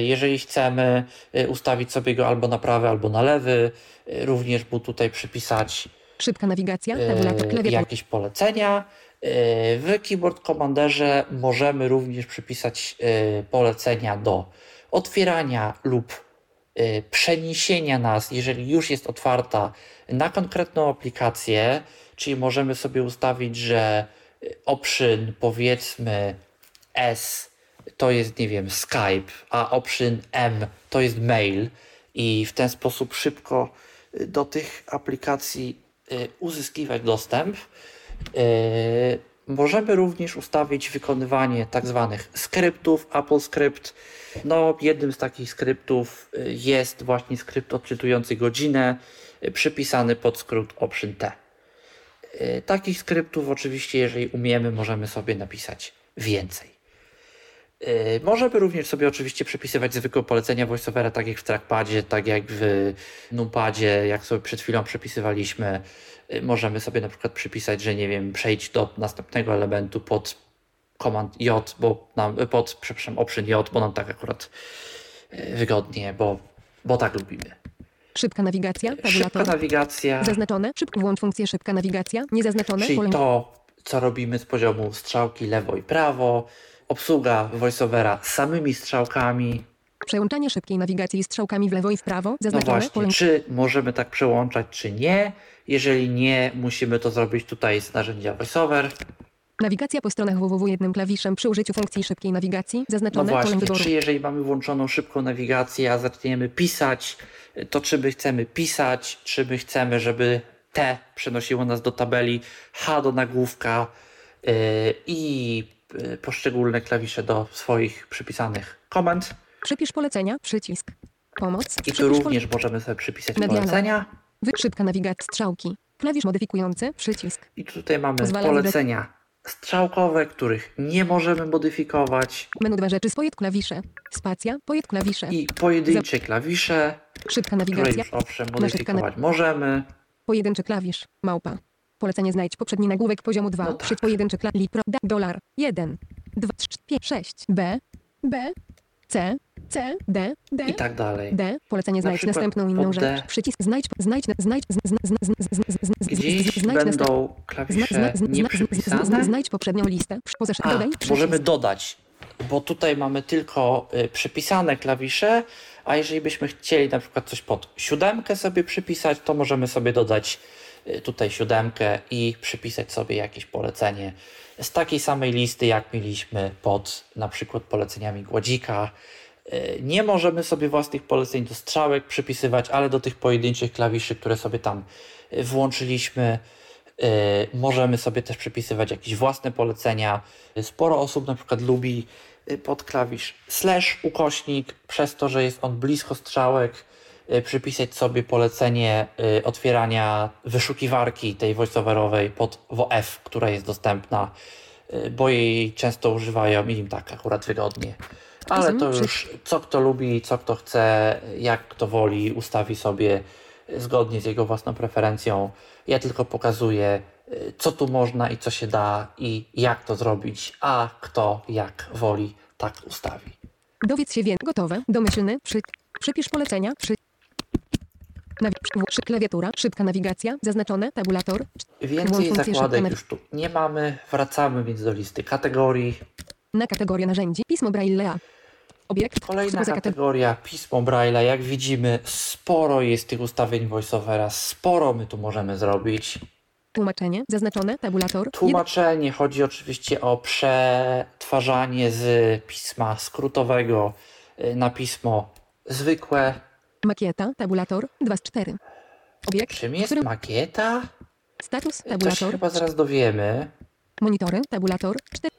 Jeżeli chcemy ustawić sobie go albo na prawy, albo na lewy, również mu tutaj przypisać Szybka nawigacja, tabulator, klawiatura. jakieś polecenia. W Keyboard Commanderze możemy również przypisać polecenia do otwierania lub y, przeniesienia nas, jeżeli już jest otwarta, na konkretną aplikację, czyli możemy sobie ustawić, że y, option powiedzmy S to jest, nie wiem, Skype, a option M to jest mail i w ten sposób szybko y, do tych aplikacji uzyskiwać dostęp. Możemy również ustawić wykonywanie tak zwanych skryptów, Apple Script. No, jednym z takich skryptów y, jest właśnie skrypt odczytujący godzinę, y, przypisany pod skrót Option T. Y, Takich skryptów oczywiście, jeżeli umiemy, możemy sobie napisać więcej. Możemy również sobie oczywiście przepisywać zwykłe polecenia voiceovera, tak jak w trackpadzie, tak jak w numpadzie, jak sobie przed chwilą przepisywaliśmy. Możemy sobie na przykład przypisać, że nie wiem, przejdź do następnego elementu pod Command J, bo nam, pod, przepraszam, Option J, bo nam tak akurat y, wygodnie, bo, bo tak lubimy. Szybka nawigacja, Szybka tabulator. nawigacja. Zaznaczone. Szybko włącz funkcję szybka nawigacja. Niezaznaczone. Czyli Pole... to, co robimy z poziomu strzałki lewo i prawo, obsługa voiceovera samymi strzałkami. Przełączanie szybkiej nawigacji strzałkami w lewo i w prawo. No Zaznaczone. właśnie, pole... czy możemy tak przełączać, czy nie? Jeżeli nie, musimy to zrobić tutaj z narzędzia VoiceOver. Nawigacja po stronach www jednym klawiszem przy użyciu funkcji szybkiej nawigacji. No Zaznaczone. pole właśnie, czy jeżeli mamy włączoną szybką nawigację, a zaczniemy pisać, to czy my chcemy pisać, czy my chcemy, żeby T przenosiło nas do tabeli, H do nagłówka yy, i yy, poszczególne klawisze do swoich przypisanych komend. Przypisz polecenia. Przycisk. Pomoc. I tu Przypisz pole... również możemy sobie przypisać polecenia. Wy... Szybka nawigacja. Strzałki. Klawisz modyfikujący. Przycisk. I tutaj mamy Pozwala polecenia strzałkowe, których nie możemy modyfikować Menu dwa rzeczy. Swoje klawisze. Spacja. Pojet klawisze. i pojedyncze klawisze, Szybka które nawigacja. już owszem modyfikować możemy. Pojedynczy klawisz. Małpa. Polecenie znajdź poprzedni nagłówek poziomu 2. No tak. Przy pojedynczy klawisz. Dolar. 1. 2. 3. 5. 6. B. B. C. C, D, D. I tak dalej. D, polecenie znajdź następną inną rzecz. Przycisk znajdź, znajdź, znajdź, Gdzieś znajdź będą klawisze nieprzypisane. Znajdź poprzednią listę. Możemy dodać, bo tutaj mamy tylko y, przypisane klawisze, a jeżeli byśmy chcieli na przykład coś pod siódemkę sobie przypisać, to możemy sobie dodać y, tutaj siódemkę i przypisać sobie jakieś polecenie z takiej samej listy, jak mieliśmy pod na przykład poleceniami Gładzika, Y, Nie możemy sobie własnych poleceń do strzałek przypisywać, ale do tych pojedynczych klawiszy, które sobie tam y, włączyliśmy, y, możemy sobie też przypisywać jakieś własne polecenia. Sporo osób na przykład lubi pod klawisz slash ukośnik, przez to, że jest on blisko strzałek, przypisać sobie polecenie otwierania wyszukiwarki tej voiceoverowej pod WF, która jest dostępna, bo jej często używają i im tak akurat wygodnie. Ale to już co kto lubi, co kto chce, jak kto woli, ustawi sobie y, zgodnie z jego własną preferencją. Ja tylko pokazuję, y, co tu można i co się da i jak to zrobić, a kto jak woli, tak ustawi. Dowiedz się więcej. Gotowe. Domyślny. Przy. Przypisz polecenia. Przy. Nawi- przy- klawiatura. Szybka nawigacja. Zaznaczone. Tabulator. Więcej zakładek już tu nie mamy. Wracamy więc do listy kategorii. Na kategorię narzędzi. Pismo Braille'a. Obiekt. Kolejna kategoria pismo Braille'a. Jak widzimy, sporo jest tych ustawień voiceovera, sporo my tu możemy zrobić. Tłumaczenie. Zaznaczone. Tabulator. Tłumaczenie chodzi oczywiście o przetwarzanie z pisma skrótowego y, na pismo zwykłe. Makieta. Tabulator. 2 z 4. Obiekt. Czym jest który- makieta? Status. To się Tabulator. chyba zaraz dowiemy. Monitory. Tabulator. 4.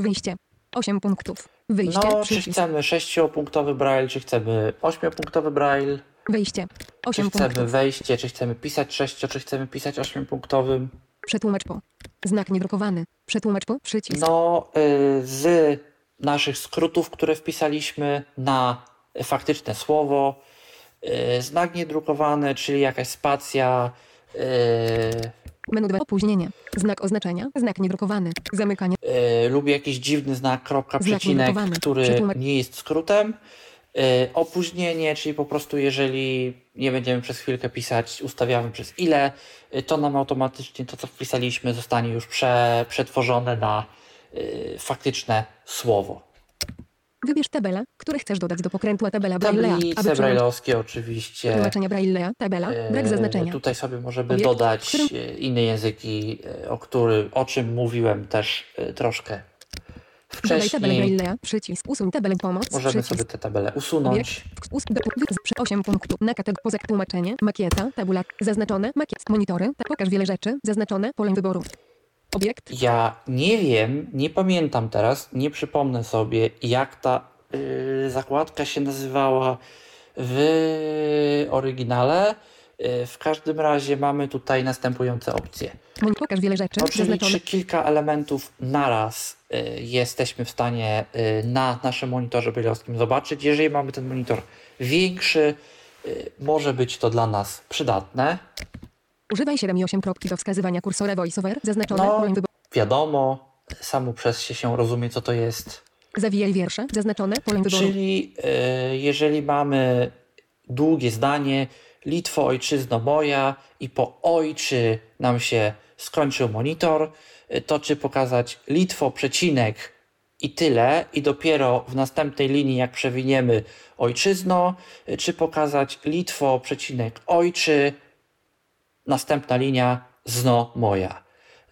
Wyjście. 8 punktów. Wyjście. No, czy chcemy 6-punktowy braille, czy chcemy 8-punktowy braille, Wyjście. czy 8 chcemy punktów. wejście, czy chcemy pisać 6, czy chcemy pisać 8-punktowym. Przetłumacz po. Znak niedrukowany. Przetłumacz po. Przycisk. No, y, z naszych skrótów, które wpisaliśmy na faktyczne słowo, y, znak niedrukowany, czyli jakaś spacja, y, Menu 2. Opóźnienie. Znak oznaczenia. Znak niedrukowany. Zamykanie. y, lub jakiś dziwny znak, kropka, Znak przecinek, który nie jest skrótem. Y, opóźnienie, czyli po prostu jeżeli nie będziemy przez chwilkę pisać, ustawiamy przez ile, y, to nam automatycznie to, co wpisaliśmy, zostanie już prze, przetworzone na faktyczne słowo. Wybierz tabelę, które chcesz dodać do pokrętła tabela Braille'a. Tablice brajlowskie oczywiście. tłumaczenia Braille'a. Tabela. Brak E, zaznaczenia. Tutaj sobie możemy Obiekt, dodać którym- e, inne języki, e, o, który, o czym mówiłem też troszkę Dodaj tabelę wcześniej. Braille'a. Przycisk. Usuń tabelę pomoc. Możemy przycisk. sobie tę tabelę usunąć. Prze- 8 punktów. Na kategorię. Poza tłumaczenie. Makieta. Tabula. Zaznaczone. Makiet. Monitory. Pokaż wiele rzeczy. Zaznaczone. Pole wyboru. Obiekt. Ja nie wiem, nie pamiętam teraz, nie przypomnę sobie, jak ta y, zakładka się nazywała w oryginale. Y, w każdym razie mamy tutaj następujące opcje. Mon- pokaż wiele rzeczy. No, czyli Zaznaczone. czy kilka elementów naraz y, jesteśmy w stanie y, na naszym monitorze brajlowskim zobaczyć. Jeżeli mamy ten monitor większy, y, może być to dla nas przydatne. Używaj 7 i 8 kropki do wskazywania kursora VoiceOver. Zaznaczone. No, Pole wyboru. wiadomo, samo przez się się rozumie, co to jest. Zawijaj wiersze. Zaznaczone. Pole wyboru. Czyli y, jeżeli mamy długie zdanie, Litwo, ojczyzno moja i po ojczy nam się skończył monitor, y, to czy pokazać Litwo, przecinek i tyle i dopiero w następnej linii jak przewiniemy ojczyzno, y, czy pokazać Litwo, przecinek ojczy, następna linia zno moja.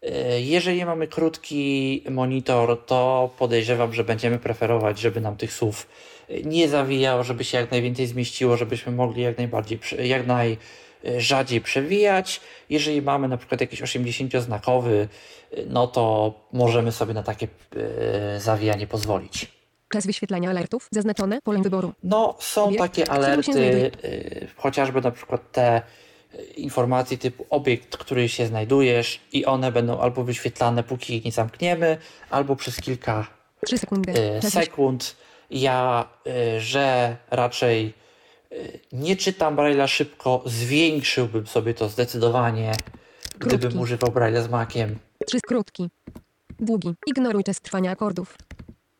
Y, Jeżeli mamy krótki monitor, to podejrzewam, że będziemy preferować, żeby nam tych słów y, nie zawijało, żeby się jak najwięcej zmieściło, żebyśmy mogli jak najbardziej, jak najrzadziej przewijać. Jeżeli mamy na przykład jakiś 80-znakowy, y, no to możemy sobie na takie zawijanie pozwolić. Czas wyświetlania alertów. Zaznaczone. Pole wyboru. No, są Obiekt, takie alerty, chociażby na przykład te informacje typu obiekt, który się znajdujesz i one będą albo wyświetlane, póki ich nie zamkniemy, albo przez kilka 3 sekundy. Czas sekund. Ja, y, że raczej y, nie czytam Braille'a szybko, zwiększyłbym sobie to zdecydowanie, gdybym Krótki. używał Braille'a z makiem. 3 krótki. Długi. Ignoruj czas trwania akordów.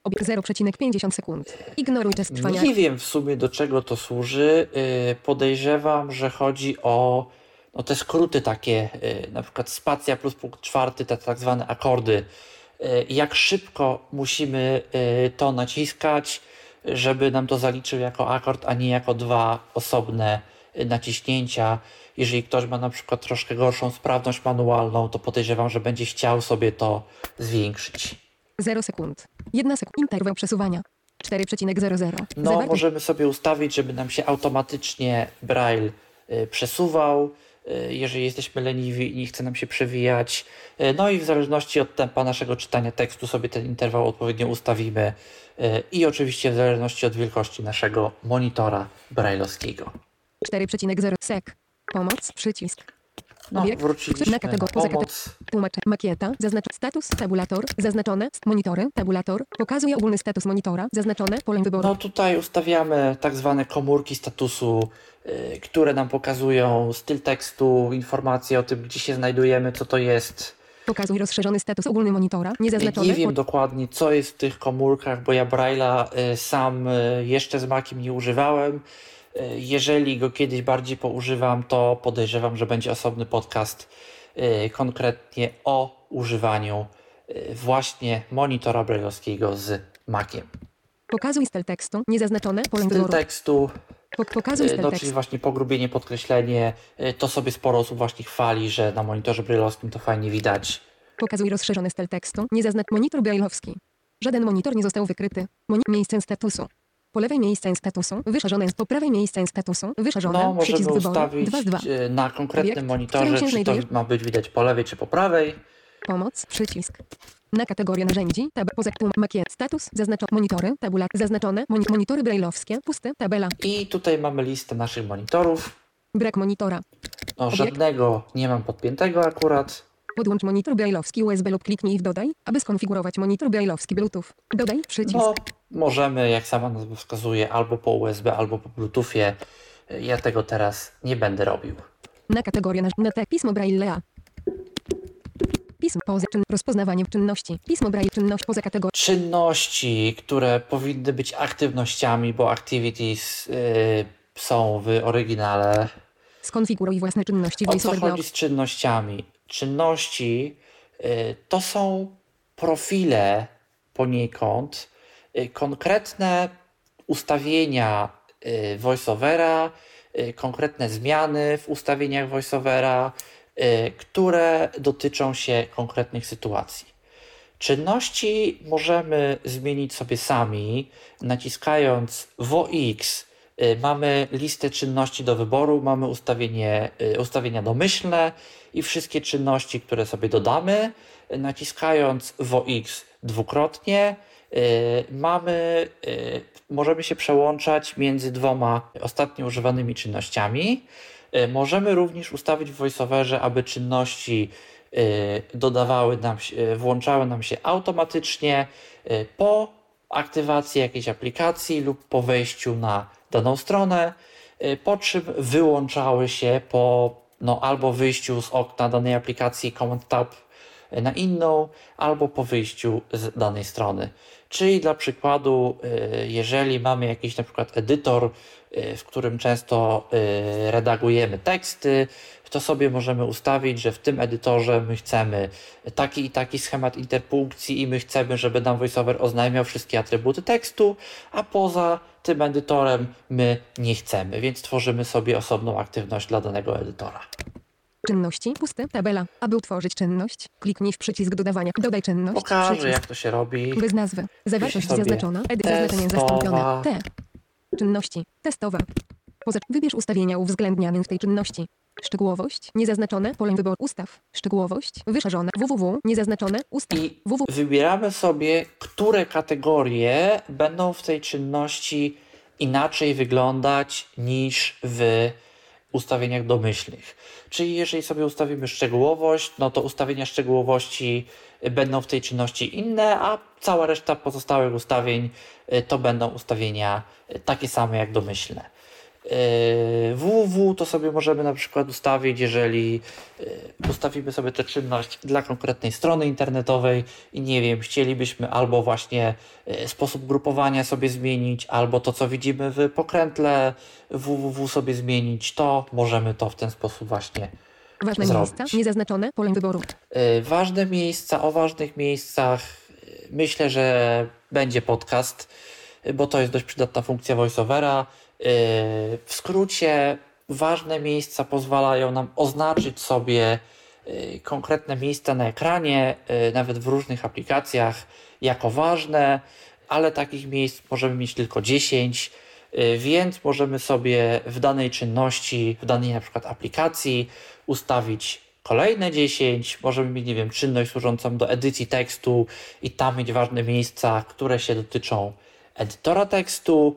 Obiekt 0,50 sekund. Ignoruj czas trwania. Nie wiem w sumie do czego to służy. Yy, Podejrzewam, że chodzi o no, te skróty takie, yy, na przykład spacja plus punkt czwarty, te tak zwane akordy. Yy, Jak szybko musimy to naciskać, żeby nam to zaliczył jako akord, a nie jako dwa osobne naciśnięcia. Jeżeli ktoś ma na przykład troszkę gorszą sprawność manualną, to podejrzewam, że będzie chciał sobie to zwiększyć. 0 sekund. 1 sekund. Interwał przesuwania. 4,00. No, Zawartość możemy sobie ustawić, żeby nam się automatycznie Braille y, przesuwał, y, jeżeli jesteśmy leniwi i nie chce nam się przewijać. Y, No i w zależności od tempa naszego czytania tekstu sobie ten interwał odpowiednio ustawimy. Y, I oczywiście w zależności od wielkości naszego monitora brailleowskiego. 4,0 sek. Pomoc, przycisk. No, Obiekt, wróciliśmy na kategor- na poza kate- pomoc. Tłumacz. Makieta. Zaznacz status. Tabulator. Zaznaczone. Monitory. Tabulator. Pokazuje ogólny status monitora. Zaznaczone. Pole wyboru. No tutaj ustawiamy tak zwane komórki statusu, y, które nam pokazują styl tekstu, informacje o tym, gdzie się znajdujemy, co to jest. Pokazuj rozszerzony status ogólny monitora. Niezaznaczone. Nie wiem dokładnie, co jest w tych komórkach, bo ja Braille'a y, sam y, jeszcze z Maciem nie używałem. Y, Jeżeli go kiedyś bardziej poużywam, to podejrzewam, że będzie osobny podcast y, konkretnie o używaniu y, właśnie monitora brailleowskiego z Maciem. Pokazuj styl tekstu. Niezaznaczone. Pole Styl tekstu, Pok- Pokazuj styl no, czyli tekstu. właśnie pogrubienie, podkreślenie, to sobie sporo osób właśnie chwali, że na monitorze brailleowskim to fajnie widać. Pokazuj rozszerzony styl tekstu. Niezaznacz monitor brailleowski. Żaden monitor nie został wykryty. Moni- miejsce statusu. Po lewej miejsce statusu. Wyszerzone. Po prawej miejsce statusu. Wyszerzone. No, możemy Przycisk wyboru. ustawić 2 z 2. y, na konkretnym Obiekt, monitorze, czy to ma być widać po lewej, czy po prawej. Pomoc. Przycisk. Na kategorię narzędzi. Tab. Poza tłum. Makiet. Status. Zaznaczone. Monitory. Tabula. Zaznaczone. Moni- monitory brailleowskie. Puste. Tabela. I tutaj mamy listę naszych monitorów. Brak monitora. No, Obiekt. żadnego nie mam podpiętego akurat. Podłącz monitor brailleowski USB lub kliknij w dodaj, aby skonfigurować monitor brailleowski Bluetooth. Dodaj przycisk. No, możemy, jak sama nazwa wskazuje, albo po USB, albo po Bluetoothie. Ja tego teraz nie będę robił. Na kategorię na te pismo Braillea. Pismo poza czyn... rozpoznawanie czynności. Pismo Braille czynność poza kategorią. Czynności, które powinny być aktywnościami, bo activities y, są w oryginale. Skonfiguruj własne czynności O co chodzi z czynnościami? Czynności y, to są profile poniekąd, konkretne ustawienia y, voiceovera, y, konkretne zmiany w ustawieniach voiceovera, y, które dotyczą się konkretnych sytuacji. Czynności możemy zmienić sobie sami, naciskając WOX. y, Mamy listę czynności do wyboru, mamy ustawienie, y, ustawienia domyślne i wszystkie czynności, które sobie dodamy, y, naciskając WOX dwukrotnie, y, mamy, y, możemy się przełączać między dwoma ostatnio używanymi czynnościami. Y, Możemy również ustawić w VoiceOverze, aby czynności y, dodawały nam y, włączały nam się automatycznie y, po aktywacji jakiejś aplikacji lub po wejściu na daną stronę, y, po czym wyłączały się po no, albo wyjściu z okna danej aplikacji Command Tab y, na inną, albo po wyjściu z danej strony. Czyli dla przykładu, y, jeżeli mamy jakiś na przykład edytor, y, w którym często y, redagujemy teksty, to sobie możemy ustawić, że w tym edytorze my chcemy taki i taki schemat interpunkcji i my chcemy, żeby nam VoiceOver oznajmiał wszystkie atrybuty tekstu, a poza tym edytorem my nie chcemy, więc tworzymy sobie osobną aktywność dla danego edytora. Czynności. Puste. Tabela. Aby utworzyć czynność, kliknij w przycisk dodawania. Dodaj czynność. Pokażę, przycisk. jak to się robi. Bez nazwy. Zawartość zaznaczona. Edy zaznaczenie zastąpione. T. Czynności. Testowa. Poza wybierz ustawienia uwzględniane w tej czynności. Szczegółowość. Niezaznaczone. Pole wyboru. Ustaw. Szczegółowość. Wyszerzone. www. Niezaznaczone. Ustaw. I www. wybieramy sobie, które kategorie będą w tej czynności inaczej wyglądać niż w ustawieniach domyślnych. Czyli jeżeli sobie ustawimy szczegółowość, no to ustawienia szczegółowości będą w tej czynności inne, a cała reszta pozostałych ustawień y, to będą ustawienia y, takie same jak domyślne. Yy, www to sobie możemy na przykład ustawić, jeżeli yy, ustawimy sobie tę czynność dla konkretnej strony internetowej i nie wiem, chcielibyśmy albo właśnie yy, sposób grupowania sobie zmienić, albo to, co widzimy w pokrętle www sobie zmienić, to możemy to w ten sposób właśnie Ważne zrobić. miejsca. Niezaznaczone. Pole wyboru. Ważne miejsca, o ważnych miejscach. Myślę, że będzie podcast, bo to jest dość przydatna funkcja voiceovera. W skrócie, ważne miejsca pozwalają nam oznaczyć sobie y, konkretne miejsca na ekranie, y, nawet w różnych aplikacjach, jako ważne, ale takich miejsc możemy mieć tylko 10, y, więc możemy sobie w danej czynności, w danej na przykład aplikacji ustawić kolejne 10, możemy mieć, nie wiem, czynność służącą do edycji tekstu i tam mieć ważne miejsca, które się dotyczą edytora tekstu,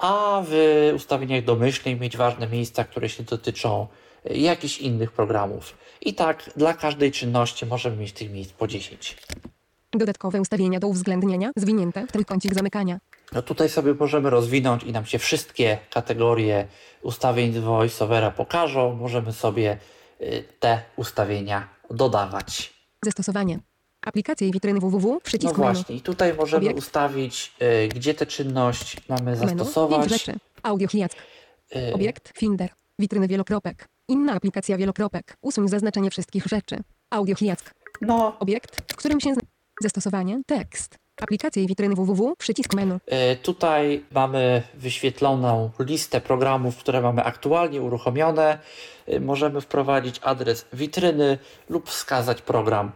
a w ustawieniach domyślnych mieć ważne miejsca, które się dotyczą y, jakichś innych programów. I tak dla każdej czynności możemy mieć tych miejsc po 10. Dodatkowe ustawienia do uwzględnienia, zwinięte, trójkącik zamykania. No tutaj sobie możemy rozwinąć i nam się wszystkie kategorie ustawień VoiceOvera pokażą. Możemy sobie y, te ustawienia dodawać. Zastosowanie. Aplikacje i witryny www, No przycisk menu. właśnie, i tutaj możemy Obiekt. ustawić, y, gdzie tę czynność mamy Menu, pięć zastosować. rzeczy. Audio. Y, Obiekt, Finder. Witryny wielokropek. Inna aplikacja wielokropek. Usuń zaznaczenie wszystkich rzeczy. Audio hijack. No, Obiekt, w którym się zna... Zastosowanie, tekst. Aplikacje i witryny www, przycisk menu. y, tutaj mamy wyświetloną listę programów, które mamy aktualnie uruchomione. Y, Możemy wprowadzić adres witryny lub wskazać program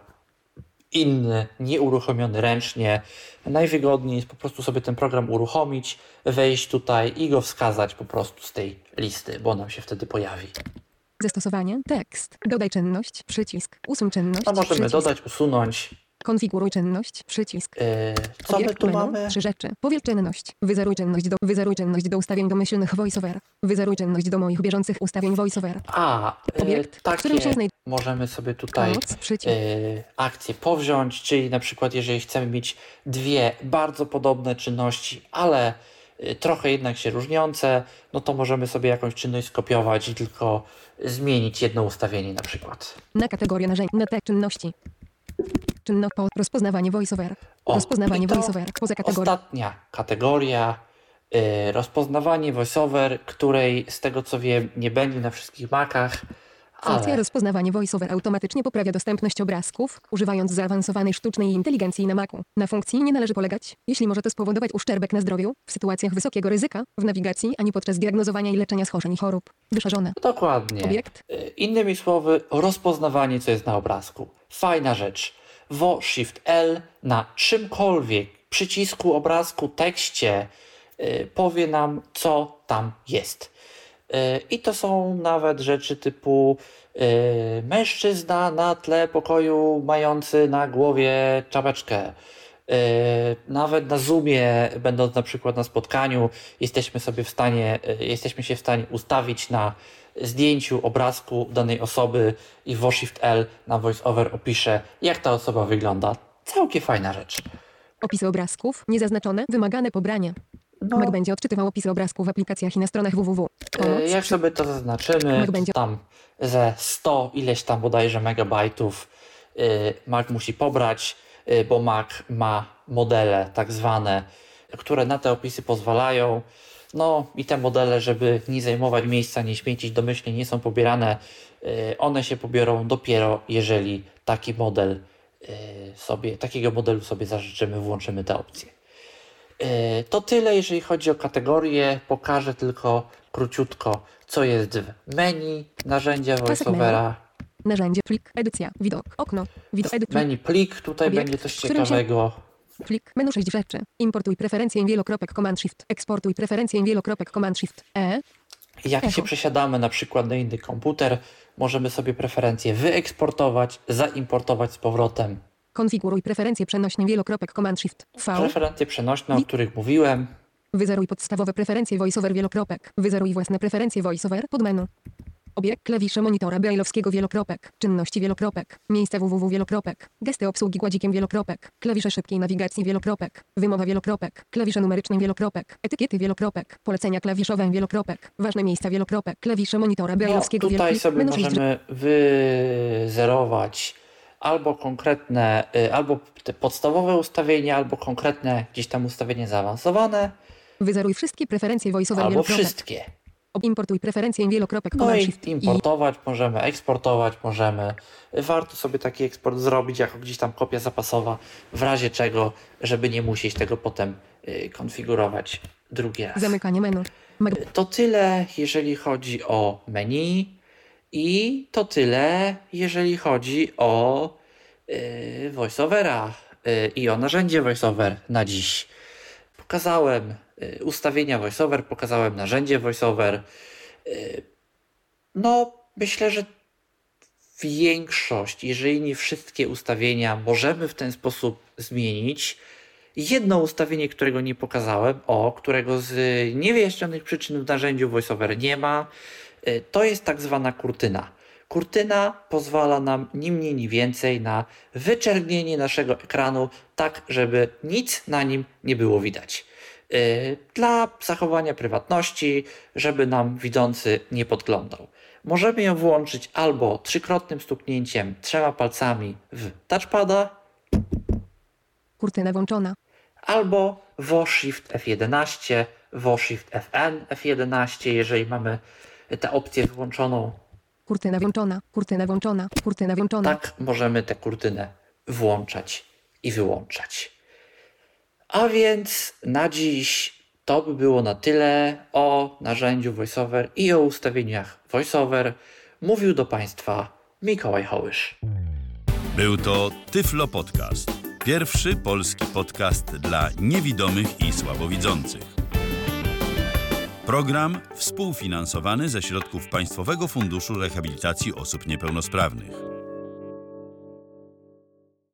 inny, nieuruchomiony ręcznie. Najwygodniej jest po prostu sobie ten program uruchomić, wejść tutaj i go wskazać po prostu z tej listy, bo nam się wtedy pojawi. Zastosowanie, tekst. Dodaj czynność, przycisk. Usuń czynność, A możemy przycisk. dodać, usunąć. Konfiguruj czynność, przycisk. Yy, co my Obiekt tu menu, mamy? Trzy rzeczy. Powiel czynność. Wyzeruj czynność do, wyzeruj czynność do ustawień domyślnych VoiceOver. Wyzeruj czynność do moich bieżących ustawień VoiceOver. A, yy, Obiekt, w którym się znajduje- możemy sobie tutaj Pomoc, przycisk. yy, akcję powziąć, czyli na przykład jeżeli chcemy mieć dwie bardzo podobne czynności, ale yy, trochę jednak się różniące, no to możemy sobie jakąś czynność skopiować i tylko zmienić jedno ustawienie na przykład. Na kategorię narzędzi. Na te czynności. Czynno po rozpoznawanie VoiceOver. O, rozpoznawanie VoiceOver. Poza kategorią. Ostatnia kategoria, y, rozpoznawanie voiceover, której z tego co wiem nie będzie na wszystkich Funkcja ale rozpoznawanie VoiceOver automatycznie poprawia dostępność obrazków, używając zaawansowanej sztucznej inteligencji na Macu. Na funkcji nie należy polegać, jeśli może to spowodować uszczerbek na zdrowiu, w sytuacjach wysokiego ryzyka, w nawigacji, ani podczas diagnozowania i leczenia schorzeń i chorób. Wyszarzone. dokładnie. Obiekt. Y, Innymi słowy, rozpoznawanie co jest na obrazku. Fajna rzecz. Vo Shift L na czymkolwiek, przycisku, obrazku, tekście y, powie nam co tam jest. Y, I to są nawet rzeczy typu y, mężczyzna na tle pokoju mający na głowie czapeczkę. Nawet na Zoomie, będąc na przykład na spotkaniu, jesteśmy sobie w stanie, jesteśmy się w stanie ustawić na zdjęciu, obrazku danej osoby i w Shift L na VoiceOver opisze, jak ta osoba wygląda. Całkiem fajna rzecz. Opisy obrazków, niezaznaczone, wymagane pobranie. No, Mac będzie odczytywał opisy obrazków w aplikacjach i na stronach www. Pomoc. E, Jak sobie to zaznaczymy, Mac będzie- tam ze 100 ileś tam bodajże megabajtów y, Mac musi pobrać, y, bo Mac ma modele tak zwane, które na te opisy pozwalają. No i te modele, żeby nie zajmować miejsca, nie śmiecić domyślnie, nie są pobierane. Y, One się pobiorą dopiero, jeżeli taki model y, sobie, takiego modelu sobie zażyczymy, włączymy te opcje. E, To tyle, jeżeli chodzi o kategorie. Pokażę tylko króciutko, co jest w menu narzędzia VoiceOvera. Narzędzie, plik, edycja, widok, okno, widok, edycja, Menu plik, tutaj Obiekt, będzie coś którym się- plik, menu 6 rzeczy. Importuj preferencję wielokropek Command Shift. Eksportuj preferencję wielokropek Command Shift. E. Jak Echo. się przesiadamy na przykład na inny komputer, możemy sobie preferencje wyeksportować, zaimportować z powrotem. Konfiguruj preferencje przenośne wielokropek Command Shift. V. Preferencje przenośne, o których mówiłem. Wyzeruj podstawowe preferencje VoiceOver wielokropek. Wyzeruj własne preferencje VoiceOver pod menu. Obiekt klawisze monitora brailleowskiego wielokropek. Czynności wielokropek. Miejsce www wielokropek. Gesty obsługi gładzikiem wielokropek. Klawisze szybkiej nawigacji wielokropek. Wymowa wielokropek. Klawisze numeryczne wielokropek. Etykiety wielokropek. Polecenia klawiszowe wielokropek. Ważne miejsca wielokropek. Klawisze monitora No, brailleowskiego tutaj wielokropek. sobie Menu 6 możemy wyzerować albo konkretne, y, albo te podstawowe ustawienia, albo konkretne gdzieś tam ustawienie zaawansowane, Wyzeruj wszystkie preferencje VoiceOver albo wszystkie. Importuj preferencje wielokropek No i Shift. I importować możemy, eksportować możemy. Warto sobie taki eksport zrobić jako gdzieś tam kopia zapasowa, w razie czego, żeby nie musieć tego potem y, konfigurować drugi raz. zamykanie menu. Mac To tyle, jeżeli chodzi o menu i to tyle, jeżeli chodzi o yy, VoiceOvera i o narzędzie VoiceOver na dziś. Pokazałem y, ustawienia VoiceOver, pokazałem narzędzie VoiceOver. Y, No, myślę, że większość, jeżeli nie wszystkie ustawienia, możemy w ten sposób zmienić. Jedno ustawienie, którego nie pokazałem, o, którego z niewyjaśnionych przyczyn w narzędziu VoiceOver nie ma, y, to jest tak zwana kurtyna. Kurtyna pozwala nam ni mniej, ni więcej na wyczernienie naszego ekranu, tak żeby nic na nim nie było widać. Yy, Dla zachowania prywatności, żeby nam widzący nie podglądał. Możemy ją włączyć albo trzykrotnym stuknięciem trzema palcami w touchpada, Kurtyna włączona. albo WO Shift F11, WO Shift FN F11, jeżeli mamy tę opcję wyłączoną Kurtyna włączona. Kurtyna włączona. Kurtyna włączona. Tak możemy tę kurtynę włączać i wyłączać. A więc na dziś to by było na tyle o narzędziu VoiceOver i o ustawieniach VoiceOver. Mówił do Państwa Mikołaj Hołysz. Był to Tyflo Podcast. Pierwszy polski podcast dla niewidomych i słabowidzących. Program współfinansowany ze środków Państwowego Funduszu Rehabilitacji Osób Niepełnosprawnych.